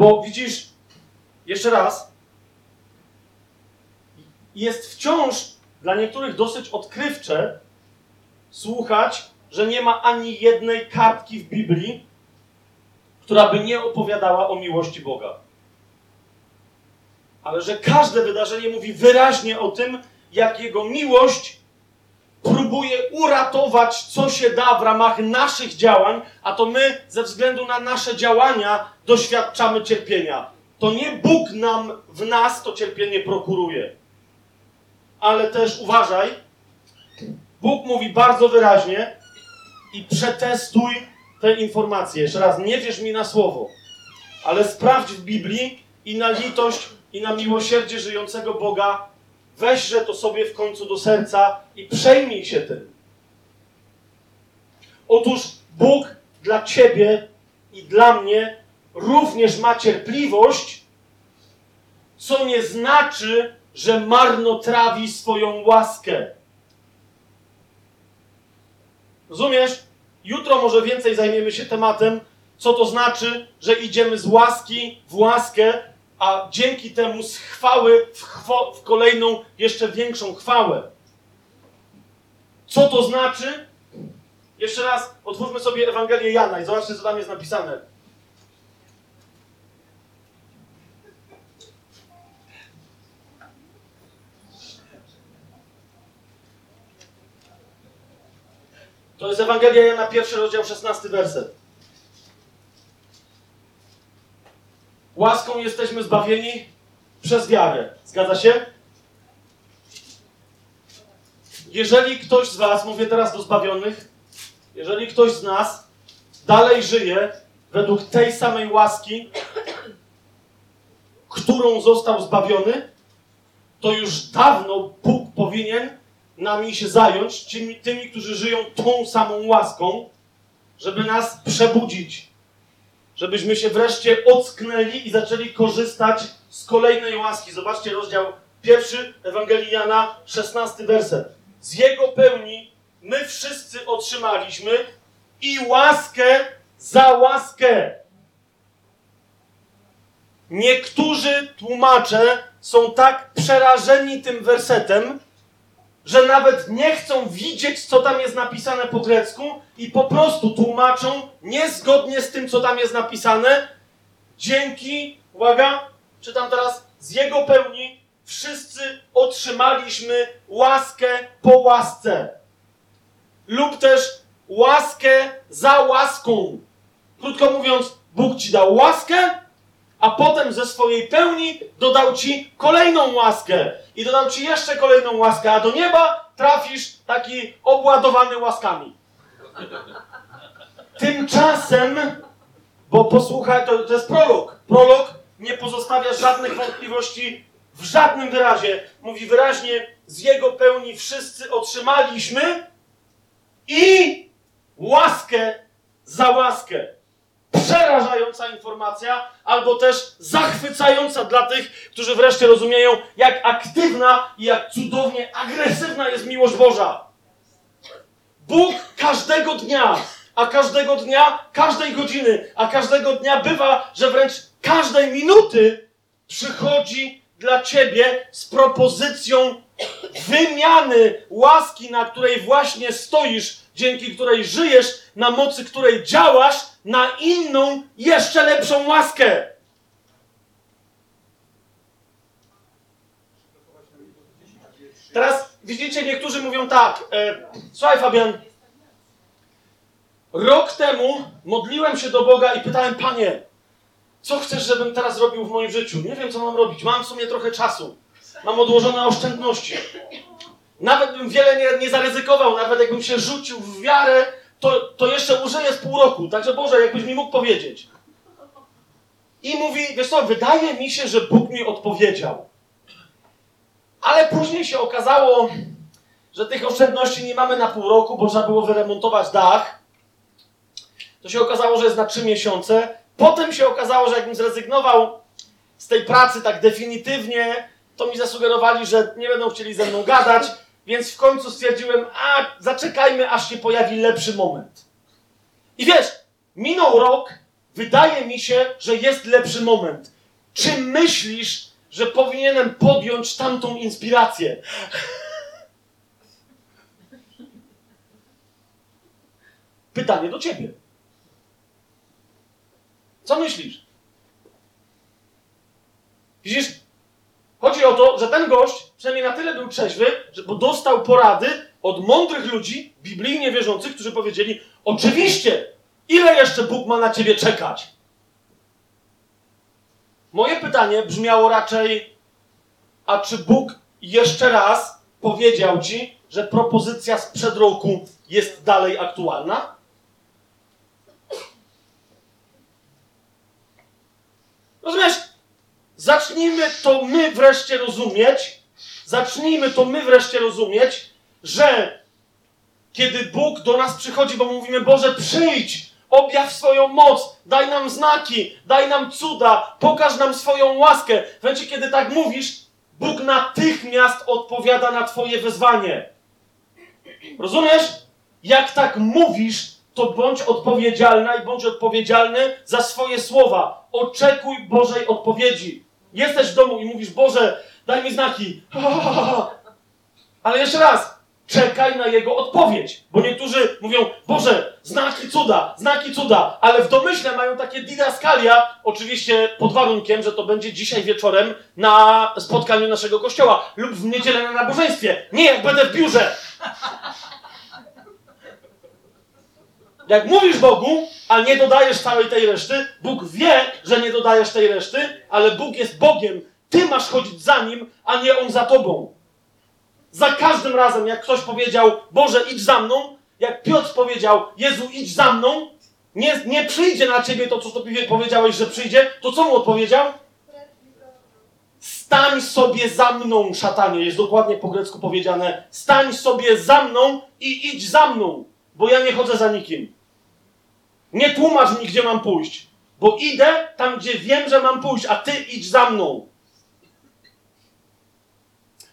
Bo widzisz, jeszcze raz, jest wciąż dla niektórych dosyć odkrywcze słuchać, że nie ma ani jednej kartki w Biblii, która by nie opowiadała o miłości Boga. Ale że każde wydarzenie mówi wyraźnie o tym, jak Jego miłość próbuje uratować, co się da w ramach naszych działań, a to my, ze względu na nasze działania, doświadczamy cierpienia. To nie Bóg nam w nas to cierpienie prokuruje. Ale też uważaj, Bóg mówi bardzo wyraźnie i przetestuj te informacje. Jeszcze raz, nie wierz mi na słowo, ale sprawdź w Biblii i na litość i na miłosierdzie żyjącego Boga weźże to sobie w końcu do serca i przejmij się tym. Otóż Bóg dla ciebie i dla mnie również ma cierpliwość, co nie znaczy, że marnotrawi swoją łaskę. Rozumiesz? Jutro może więcej zajmiemy się tematem, co to znaczy, że idziemy z łaski w łaskę, a dzięki temu z chwały w, chwo- w kolejną, jeszcze większą chwałę. Co to znaczy? Jeszcze raz otwórzmy sobie Ewangelię Jana i zobaczcie, co tam jest napisane. To jest Ewangelia Jana, pierwszy rozdział, szesnasty werset. Łaską jesteśmy zbawieni przez wiarę. Zgadza się? Jeżeli ktoś z Was, mówię teraz do zbawionych, jeżeli ktoś z nas dalej żyje według tej samej łaski, którą został zbawiony, to już dawno Bóg powinien nami się zająć, tymi, tymi którzy żyją tą samą łaską, żeby nas przebudzić żebyśmy się wreszcie ocknęli i zaczęli korzystać z kolejnej łaski. Zobaczcie rozdział pierwszy Ewangelii Jana, 16 werset. Z jego pełni my wszyscy otrzymaliśmy i łaskę za łaskę. Niektórzy tłumacze są tak przerażeni tym wersetem, że nawet nie chcą widzieć, co tam jest napisane po grecku i po prostu tłumaczą niezgodnie z tym, co tam jest napisane. Dzięki, uwaga, czytam teraz, z Jego pełni wszyscy otrzymaliśmy łaskę po łasce. Lub też łaskę za łaską. Krótko mówiąc, Bóg ci dał łaskę, a potem ze swojej pełni dodał ci kolejną łaskę. I dodał ci jeszcze kolejną łaskę, a do nieba trafisz taki obładowany łaskami. Tymczasem, bo posłuchaj, to, to jest prolog. Prolog nie pozostawia żadnych wątpliwości w żadnym wyrazie. Mówi wyraźnie, z jego pełni wszyscy otrzymaliśmy i łaskę za łaskę przerażająca informacja, albo też zachwycająca dla tych, którzy wreszcie rozumieją, jak aktywna i jak cudownie agresywna jest miłość Boża. Bóg każdego dnia, a każdego dnia, każdej godziny, a każdego dnia bywa, że wręcz każdej minuty przychodzi dla ciebie z propozycją wymiany łaski, na której właśnie stoisz, dzięki której żyjesz, na mocy której działasz, na inną, jeszcze lepszą łaskę. Teraz widzicie, niektórzy mówią tak. E, słuchaj, Fabian. Rok temu modliłem się do Boga i pytałem, Panie, co chcesz, żebym teraz robił w moim życiu? Nie wiem, co mam robić. Mam w sumie trochę czasu. Mam odłożone oszczędności. Nawet bym wiele nie, nie zaryzykował, nawet jakbym się rzucił w wiarę, to, to jeszcze użyję z pół roku. Także Boże, jakbyś mi mógł powiedzieć. I mówi, wiesz co, wydaje mi się, że Bóg mi odpowiedział. Ale później się okazało, że tych oszczędności nie mamy na pół roku, bo trzeba było wyremontować dach. To się okazało, że jest na trzy miesiące. Potem się okazało, że jakbym zrezygnował z tej pracy tak definitywnie, to mi zasugerowali, że nie będą chcieli ze mną gadać, więc w końcu stwierdziłem, a zaczekajmy, aż się pojawi lepszy moment. I wiesz, minął rok, wydaje mi się, że jest lepszy moment. Czy myślisz, że powinienem podjąć tamtą inspirację? Pytanie do ciebie. Co myślisz? Widzisz, chodzi o to, że ten gość przynajmniej na tyle był trzeźwy, że, bo dostał porady od mądrych ludzi, biblijnie wierzących, którzy powiedzieli: Oczywiście, ile jeszcze Bóg ma na ciebie czekać? Moje pytanie brzmiało raczej: A czy Bóg jeszcze raz powiedział ci, że propozycja sprzed roku jest dalej aktualna? Rozumiesz? Zacznijmy to my wreszcie rozumieć, zacznijmy to my wreszcie rozumieć, że kiedy Bóg do nas przychodzi, bo mówimy, Boże, przyjdź, objaw swoją moc, daj nam znaki, daj nam cuda, pokaż nam swoją łaskę. W momencie, kiedy tak mówisz, Bóg natychmiast odpowiada na Twoje wezwanie. Rozumiesz? Jak tak mówisz, to bądź odpowiedzialna i bądź odpowiedzialny za swoje słowa. Oczekuj Bożej odpowiedzi. Jesteś w domu i mówisz, Boże, daj mi znaki. Ale jeszcze raz, czekaj na Jego odpowiedź. Bo niektórzy mówią, Boże, znaki cuda, znaki cuda, ale w domyśle mają takie didaskalia, oczywiście pod warunkiem, że to będzie dzisiaj wieczorem na spotkaniu naszego kościoła lub w niedzielę na nabożeństwie. Nie jak będę w biurze. Jak mówisz Bogu, a nie dodajesz całej tej reszty, Bóg wie, że nie dodajesz tej reszty, ale Bóg jest Bogiem. Ty masz chodzić za Nim, a nie On za Tobą. Za każdym razem, jak ktoś powiedział, Boże, idź za mną, jak Piotr powiedział, Jezu, idź za mną, nie, nie przyjdzie na Ciebie to, co Tobie powiedziałeś, że przyjdzie, to co mu odpowiedział? Stań sobie za mną, szatanie. Jest dokładnie po grecku powiedziane. Stań sobie za mną i idź za mną, bo ja nie chodzę za nikim. Nie tłumacz mi, gdzie mam pójść, bo idę tam, gdzie wiem, że mam pójść, a ty idź za mną.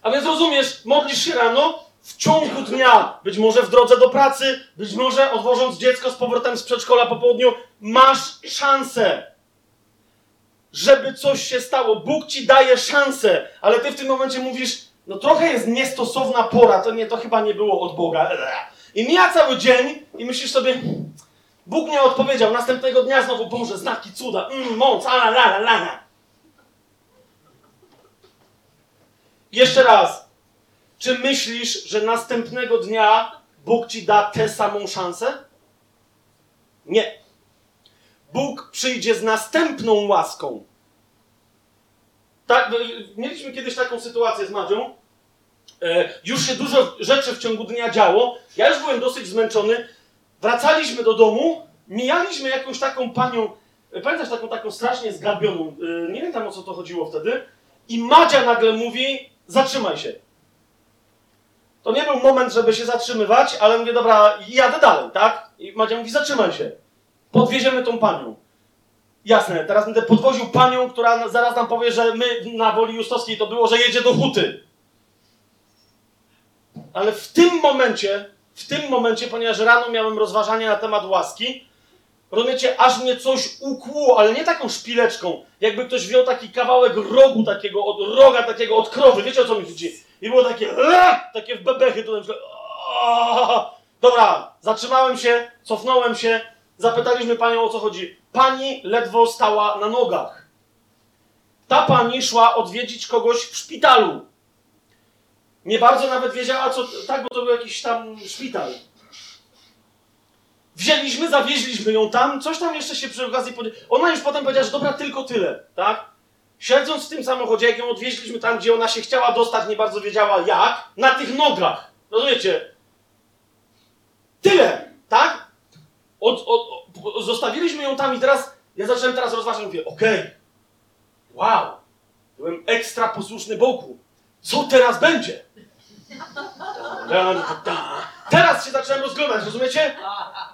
A więc rozumiesz, modlisz się rano w ciągu dnia, być może w drodze do pracy, być może odwożąc dziecko z powrotem z przedszkola po południu, masz szansę, żeby coś się stało. Bóg ci daje szansę, ale ty w tym momencie mówisz, no trochę jest niestosowna pora, to nie, to chyba nie było od Boga. I mija cały dzień i myślisz sobie, Bóg nie odpowiedział. Następnego dnia znowu, Boże, znaki, cuda, mm, moc, ala, la, la, la, la. Jeszcze raz. Czy myślisz, że następnego dnia Bóg ci da tę samą szansę? Nie. Bóg przyjdzie z następną łaską. Tak, no, mieliśmy kiedyś taką sytuację z Madzią. E, już się dużo rzeczy w ciągu dnia działo. Ja już byłem dosyć zmęczony. Wracaliśmy do domu, mijaliśmy jakąś taką panią, e, pamiętasz taką, taką strasznie zgarbioną, e, nie wiem tam o co to chodziło wtedy, i Madzia nagle mówi, zatrzymaj się. To nie był moment, żeby się zatrzymywać, ale mówię, dobra, jadę dalej, tak? I Madzia mówi, zatrzymaj się. Podwieziemy tą panią. Jasne, teraz będę podwoził panią, która zaraz nam powie, że my na Woli Justowskiej to było, że jedzie do Huty. Ale w tym momencie, w tym momencie, ponieważ rano miałem rozważanie na temat łaski, rozumiecie, aż mnie coś ukłuło, ale nie taką szpileczką, jakby ktoś wziął taki kawałek rogu takiego, od roga takiego od krowy, wiecie o co mi chodzi? I było takie, takie w bebechy, to Dobra, zatrzymałem się, cofnąłem się, zapytaliśmy panią o co chodzi. Pani ledwo stała na nogach. Ta pani szła odwiedzić kogoś w szpitalu. Nie bardzo nawet wiedziała, co. Tak, bo to był jakiś tam szpital. Wzięliśmy, zawieźliśmy ją tam, coś tam jeszcze się przy okazji. Ona już potem powiedziała, że dobra, tylko tyle, tak? Siedząc w tym samochodzie, jak ją odwieźliśmy tam, gdzie ona się chciała dostać, nie bardzo wiedziała jak, na tych nogach. Rozumiecie? Tyle, tak? Od, od, od, zostawiliśmy ją tam i teraz, ja zacząłem teraz rozważać, mówię, okej, okay. wow, byłem ekstra posłuszny Bogu. Co teraz będzie? Teraz się zacząłem rozglądać, rozumiecie?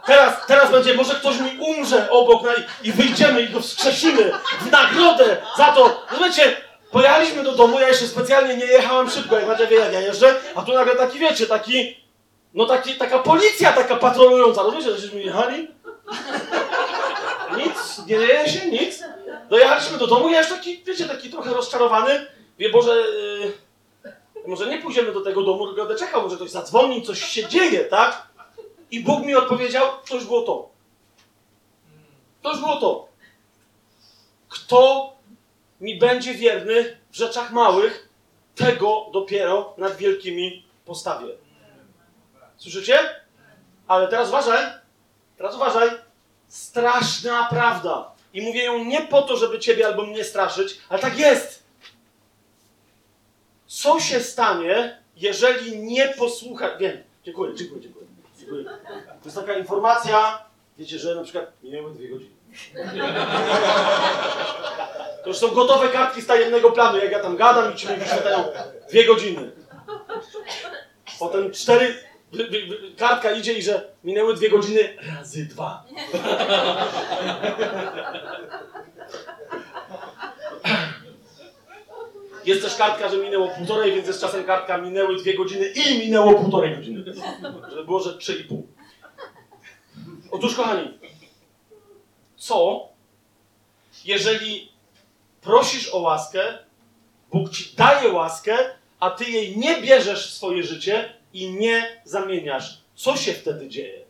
Teraz, teraz będzie, może ktoś mi umrze obok i, i wyjdziemy i go wskrzesimy w nagrodę za to. Rozumiecie? Pojechaliśmy do domu, ja jeszcze specjalnie nie jechałem szybko, jak Macie wie, jak ja jeżdżę, a tu nagle taki, wiecie, taki, no taki, taka policja taka patrolująca, rozumiecie, żeśmy jechali? Nic, nie dzieje się, nic. Dojechaliśmy do domu, ja już taki, wiecie, taki trochę rozczarowany. Wie, Boże, yy, może nie pójdziemy do tego domu, tylko będę czekał, może ktoś zadzwoni, coś się dzieje, tak? I Bóg mi odpowiedział, to już było to. To już było to. Kto mi będzie wierny w rzeczach małych, tego dopiero nad wielkimi postawię. Słyszycie? Ale teraz uważaj. Teraz uważaj. Straszna prawda. I mówię ją nie po to, żeby ciebie albo mnie straszyć, ale tak jest. Co się stanie, jeżeli nie posłuchasz. Wiem, dziękuję, dziękuję, dziękuję, dziękuję. To jest taka informacja, wiecie, że na przykład minęły dwie godziny. To już są gotowe kartki z tajemnego planu, jak ja tam gadam i ci mi wyświetlają dwie godziny. Potem cztery, kartka idzie i że minęły dwie godziny razy dwa. Jest też kartka, że minęło półtorej, więc jest czasem kartka minęły dwie godziny i minęło półtorej godziny. Żeby było, że trzy i pół. Otóż, kochani, co, jeżeli prosisz o łaskę, Bóg ci daje łaskę, a ty jej nie bierzesz w swoje życie i nie zamieniasz? Co się wtedy dzieje?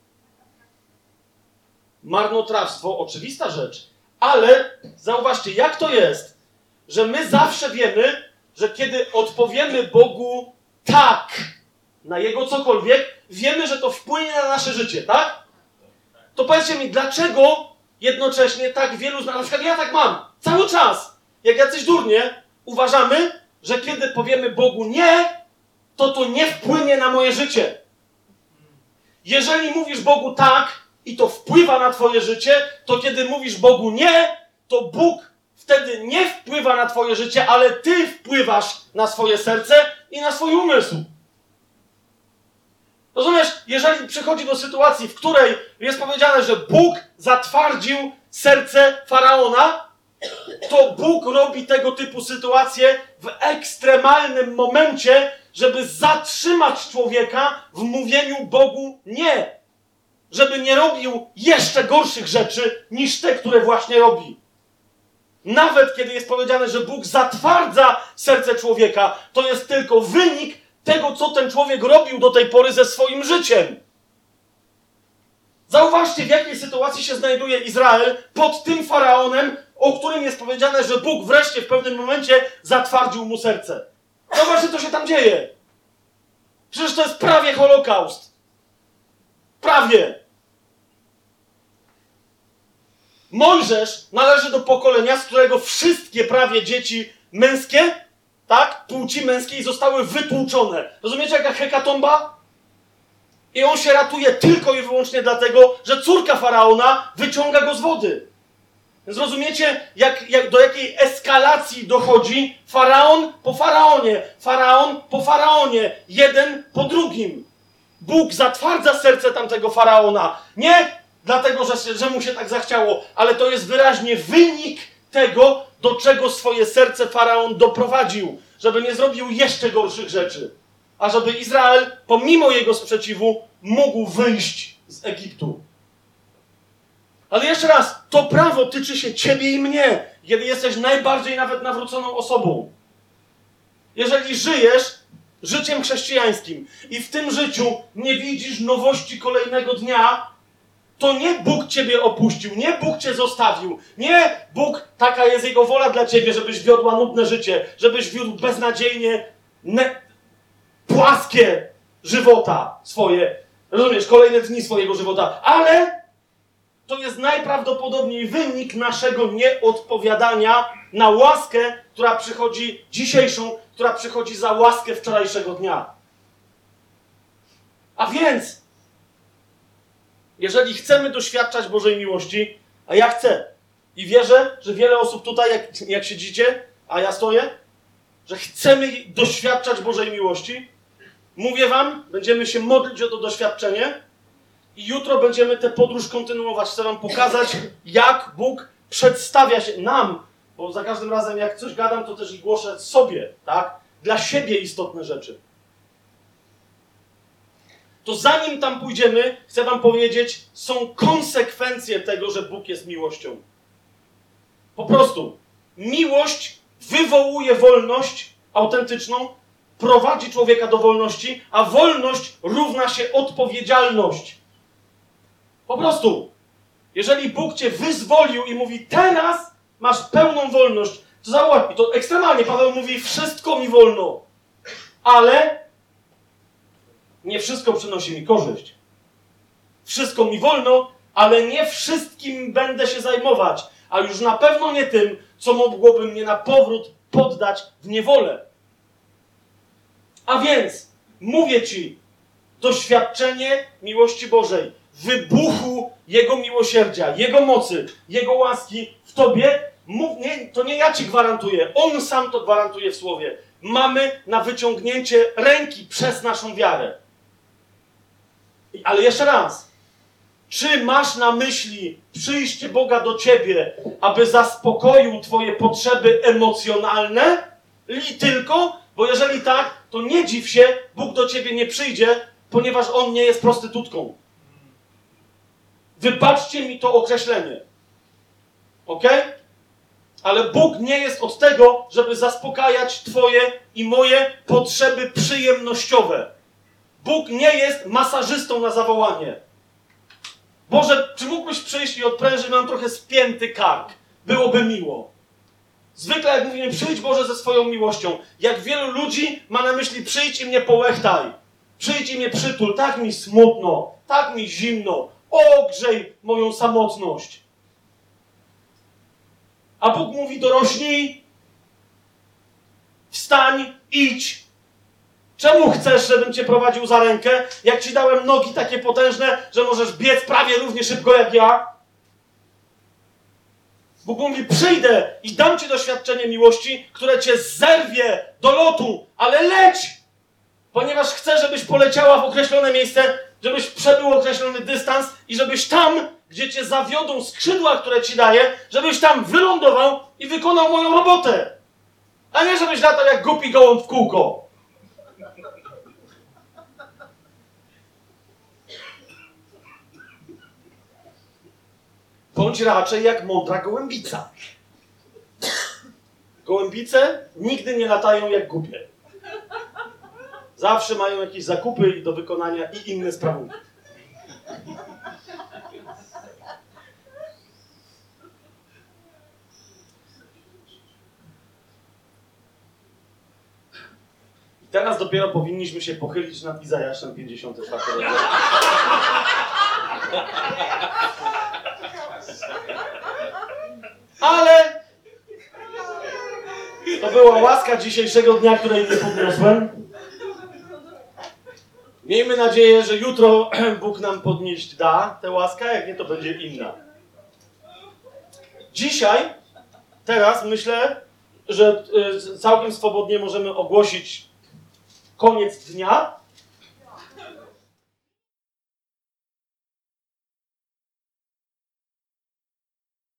Marnotrawstwo, oczywista rzecz, ale zauważcie, jak to jest, że my zawsze wiemy, że kiedy odpowiemy Bogu tak na Jego cokolwiek, wiemy, że to wpłynie na nasze życie, tak? To powiedzcie mi, dlaczego jednocześnie tak wielu z nas, na przykład ja tak mam, cały czas, jak jacyś durnie, uważamy, że kiedy powiemy Bogu nie, to to nie wpłynie na moje życie. Jeżeli mówisz Bogu tak i to wpływa na Twoje życie, to kiedy mówisz Bogu nie, to Bóg wtedy nie wpływa na Twoje życie, ale Ty wpływasz na swoje serce i na swój umysł. Rozumiesz? Jeżeli przychodzi do sytuacji, w której jest powiedziane, że Bóg zatwardził serce faraona, to Bóg robi tego typu sytuacje w ekstremalnym momencie, żeby zatrzymać człowieka w mówieniu Bogu nie. Żeby nie robił jeszcze gorszych rzeczy niż te, które właśnie robi. Nawet kiedy jest powiedziane, że Bóg zatwardza serce człowieka, to jest tylko wynik tego, co ten człowiek robił do tej pory ze swoim życiem. Zauważcie, w jakiej sytuacji się znajduje Izrael pod tym faraonem, o którym jest powiedziane, że Bóg wreszcie w pewnym momencie zatwardził mu serce. Zobaczcie, co się tam dzieje. Przecież to jest prawie Holokaust. Prawie. Mojżesz należy do pokolenia, z którego wszystkie prawie dzieci męskie, tak, płci męskiej zostały wytłuczone. Rozumiecie, jaka hekatomba? I on się ratuje tylko i wyłącznie dlatego, że córka faraona wyciąga go z wody. Więc rozumiecie, jak, jak, do jakiej eskalacji dochodzi faraon po faraonie, faraon po faraonie, jeden po drugim. Bóg zatwardza serce tamtego faraona. Nie dlatego, że, że mu się tak zachciało, ale to jest wyraźnie wynik tego, do czego swoje serce faraon doprowadził, żeby nie zrobił jeszcze gorszych rzeczy, a żeby Izrael, pomimo jego sprzeciwu, mógł wyjść z Egiptu. Ale jeszcze raz, to prawo tyczy się ciebie i mnie, kiedy jesteś najbardziej nawet nawróconą osobą. Jeżeli żyjesz życiem chrześcijańskim i w tym życiu nie widzisz nowości kolejnego dnia, to nie Bóg ciebie opuścił, nie Bóg cię zostawił, nie Bóg, taka jest Jego wola dla ciebie, żebyś wiodła nudne życie, żebyś wiódł beznadziejnie ne- płaskie żywota swoje, rozumiesz, kolejne dni swojego żywota, ale to jest najprawdopodobniej wynik naszego nieodpowiadania na łaskę, która przychodzi dzisiejszą, która przychodzi za łaskę wczorajszego dnia. A więc, jeżeli chcemy doświadczać Bożej miłości, a ja chcę i wierzę, że wiele osób tutaj, jak, jak siedzicie, a ja stoję, że chcemy doświadczać Bożej miłości, mówię Wam, będziemy się modlić o to doświadczenie i jutro będziemy tę podróż kontynuować. Chcę Wam pokazać, jak Bóg przedstawia się nam, bo za każdym razem, jak coś gadam, to też i głoszę sobie, tak? Dla siebie istotne rzeczy to zanim tam pójdziemy, chcę Wam powiedzieć, są konsekwencje tego, że Bóg jest miłością. Po prostu. Miłość wywołuje wolność autentyczną, prowadzi człowieka do wolności, a wolność równa się odpowiedzialność. Po prostu. Jeżeli Bóg cię wyzwolił i mówi, teraz masz pełną wolność, to zauważ, i to ekstremalnie Paweł mówi, wszystko mi wolno, ale nie wszystko przynosi mi korzyść. Wszystko mi wolno, ale nie wszystkim będę się zajmować, a już na pewno nie tym, co mogłoby mnie na powrót poddać w niewolę. A więc mówię ci, doświadczenie miłości Bożej, wybuchu Jego miłosierdzia, Jego mocy, Jego łaski w Tobie, mów, nie, to nie ja Ci gwarantuję, On sam to gwarantuje w Słowie. Mamy na wyciągnięcie ręki przez naszą wiarę. Ale jeszcze raz. Czy masz na myśli przyjście Boga do ciebie, aby zaspokoił twoje potrzeby emocjonalne? Li tylko? Bo jeżeli tak, to nie dziw się, Bóg do ciebie nie przyjdzie, ponieważ On nie jest prostytutką. Wybaczcie mi to określenie. Ok? Ale Bóg nie jest od tego, żeby zaspokajać Twoje i moje potrzeby przyjemnościowe. Bóg nie jest masażystą na zawołanie. Boże, czy mógłbyś przyjść i odprężyć nam trochę spięty kark? Byłoby miło. Zwykle jak mówimy, przyjdź Boże ze swoją miłością. Jak wielu ludzi ma na myśli, przyjdź i mnie połechtaj. Przyjdź i mnie przytul. Tak mi smutno, tak mi zimno. Ogrzej moją samotność. A Bóg mówi, dorośnij, wstań, idź, Czemu chcesz, żebym cię prowadził za rękę, jak ci dałem nogi takie potężne, że możesz biec prawie równie szybko jak ja? Bóg mówi, przyjdę i dam ci doświadczenie miłości, które cię zerwie do lotu, ale leć! Ponieważ chcę, żebyś poleciała w określone miejsce, żebyś przebył określony dystans i żebyś tam, gdzie cię zawiodą skrzydła, które ci daję, żebyś tam wylądował i wykonał moją robotę. A nie, żebyś latał jak głupi gołąb w kółko. Bądź raczej jak mądra gołębica. Gołębice nigdy nie latają jak głupie. Zawsze mają jakieś zakupy do wykonania i inne sprawy. I teraz dopiero powinniśmy się pochylić nad Izajaszem 54 rozdział. Ale to była łaska dzisiejszego dnia, której nie podniosłem. Miejmy nadzieję, że jutro Bóg nam podnieść da tę łaskę, jak nie to będzie inna. Dzisiaj, teraz myślę, że y, całkiem swobodnie możemy ogłosić koniec dnia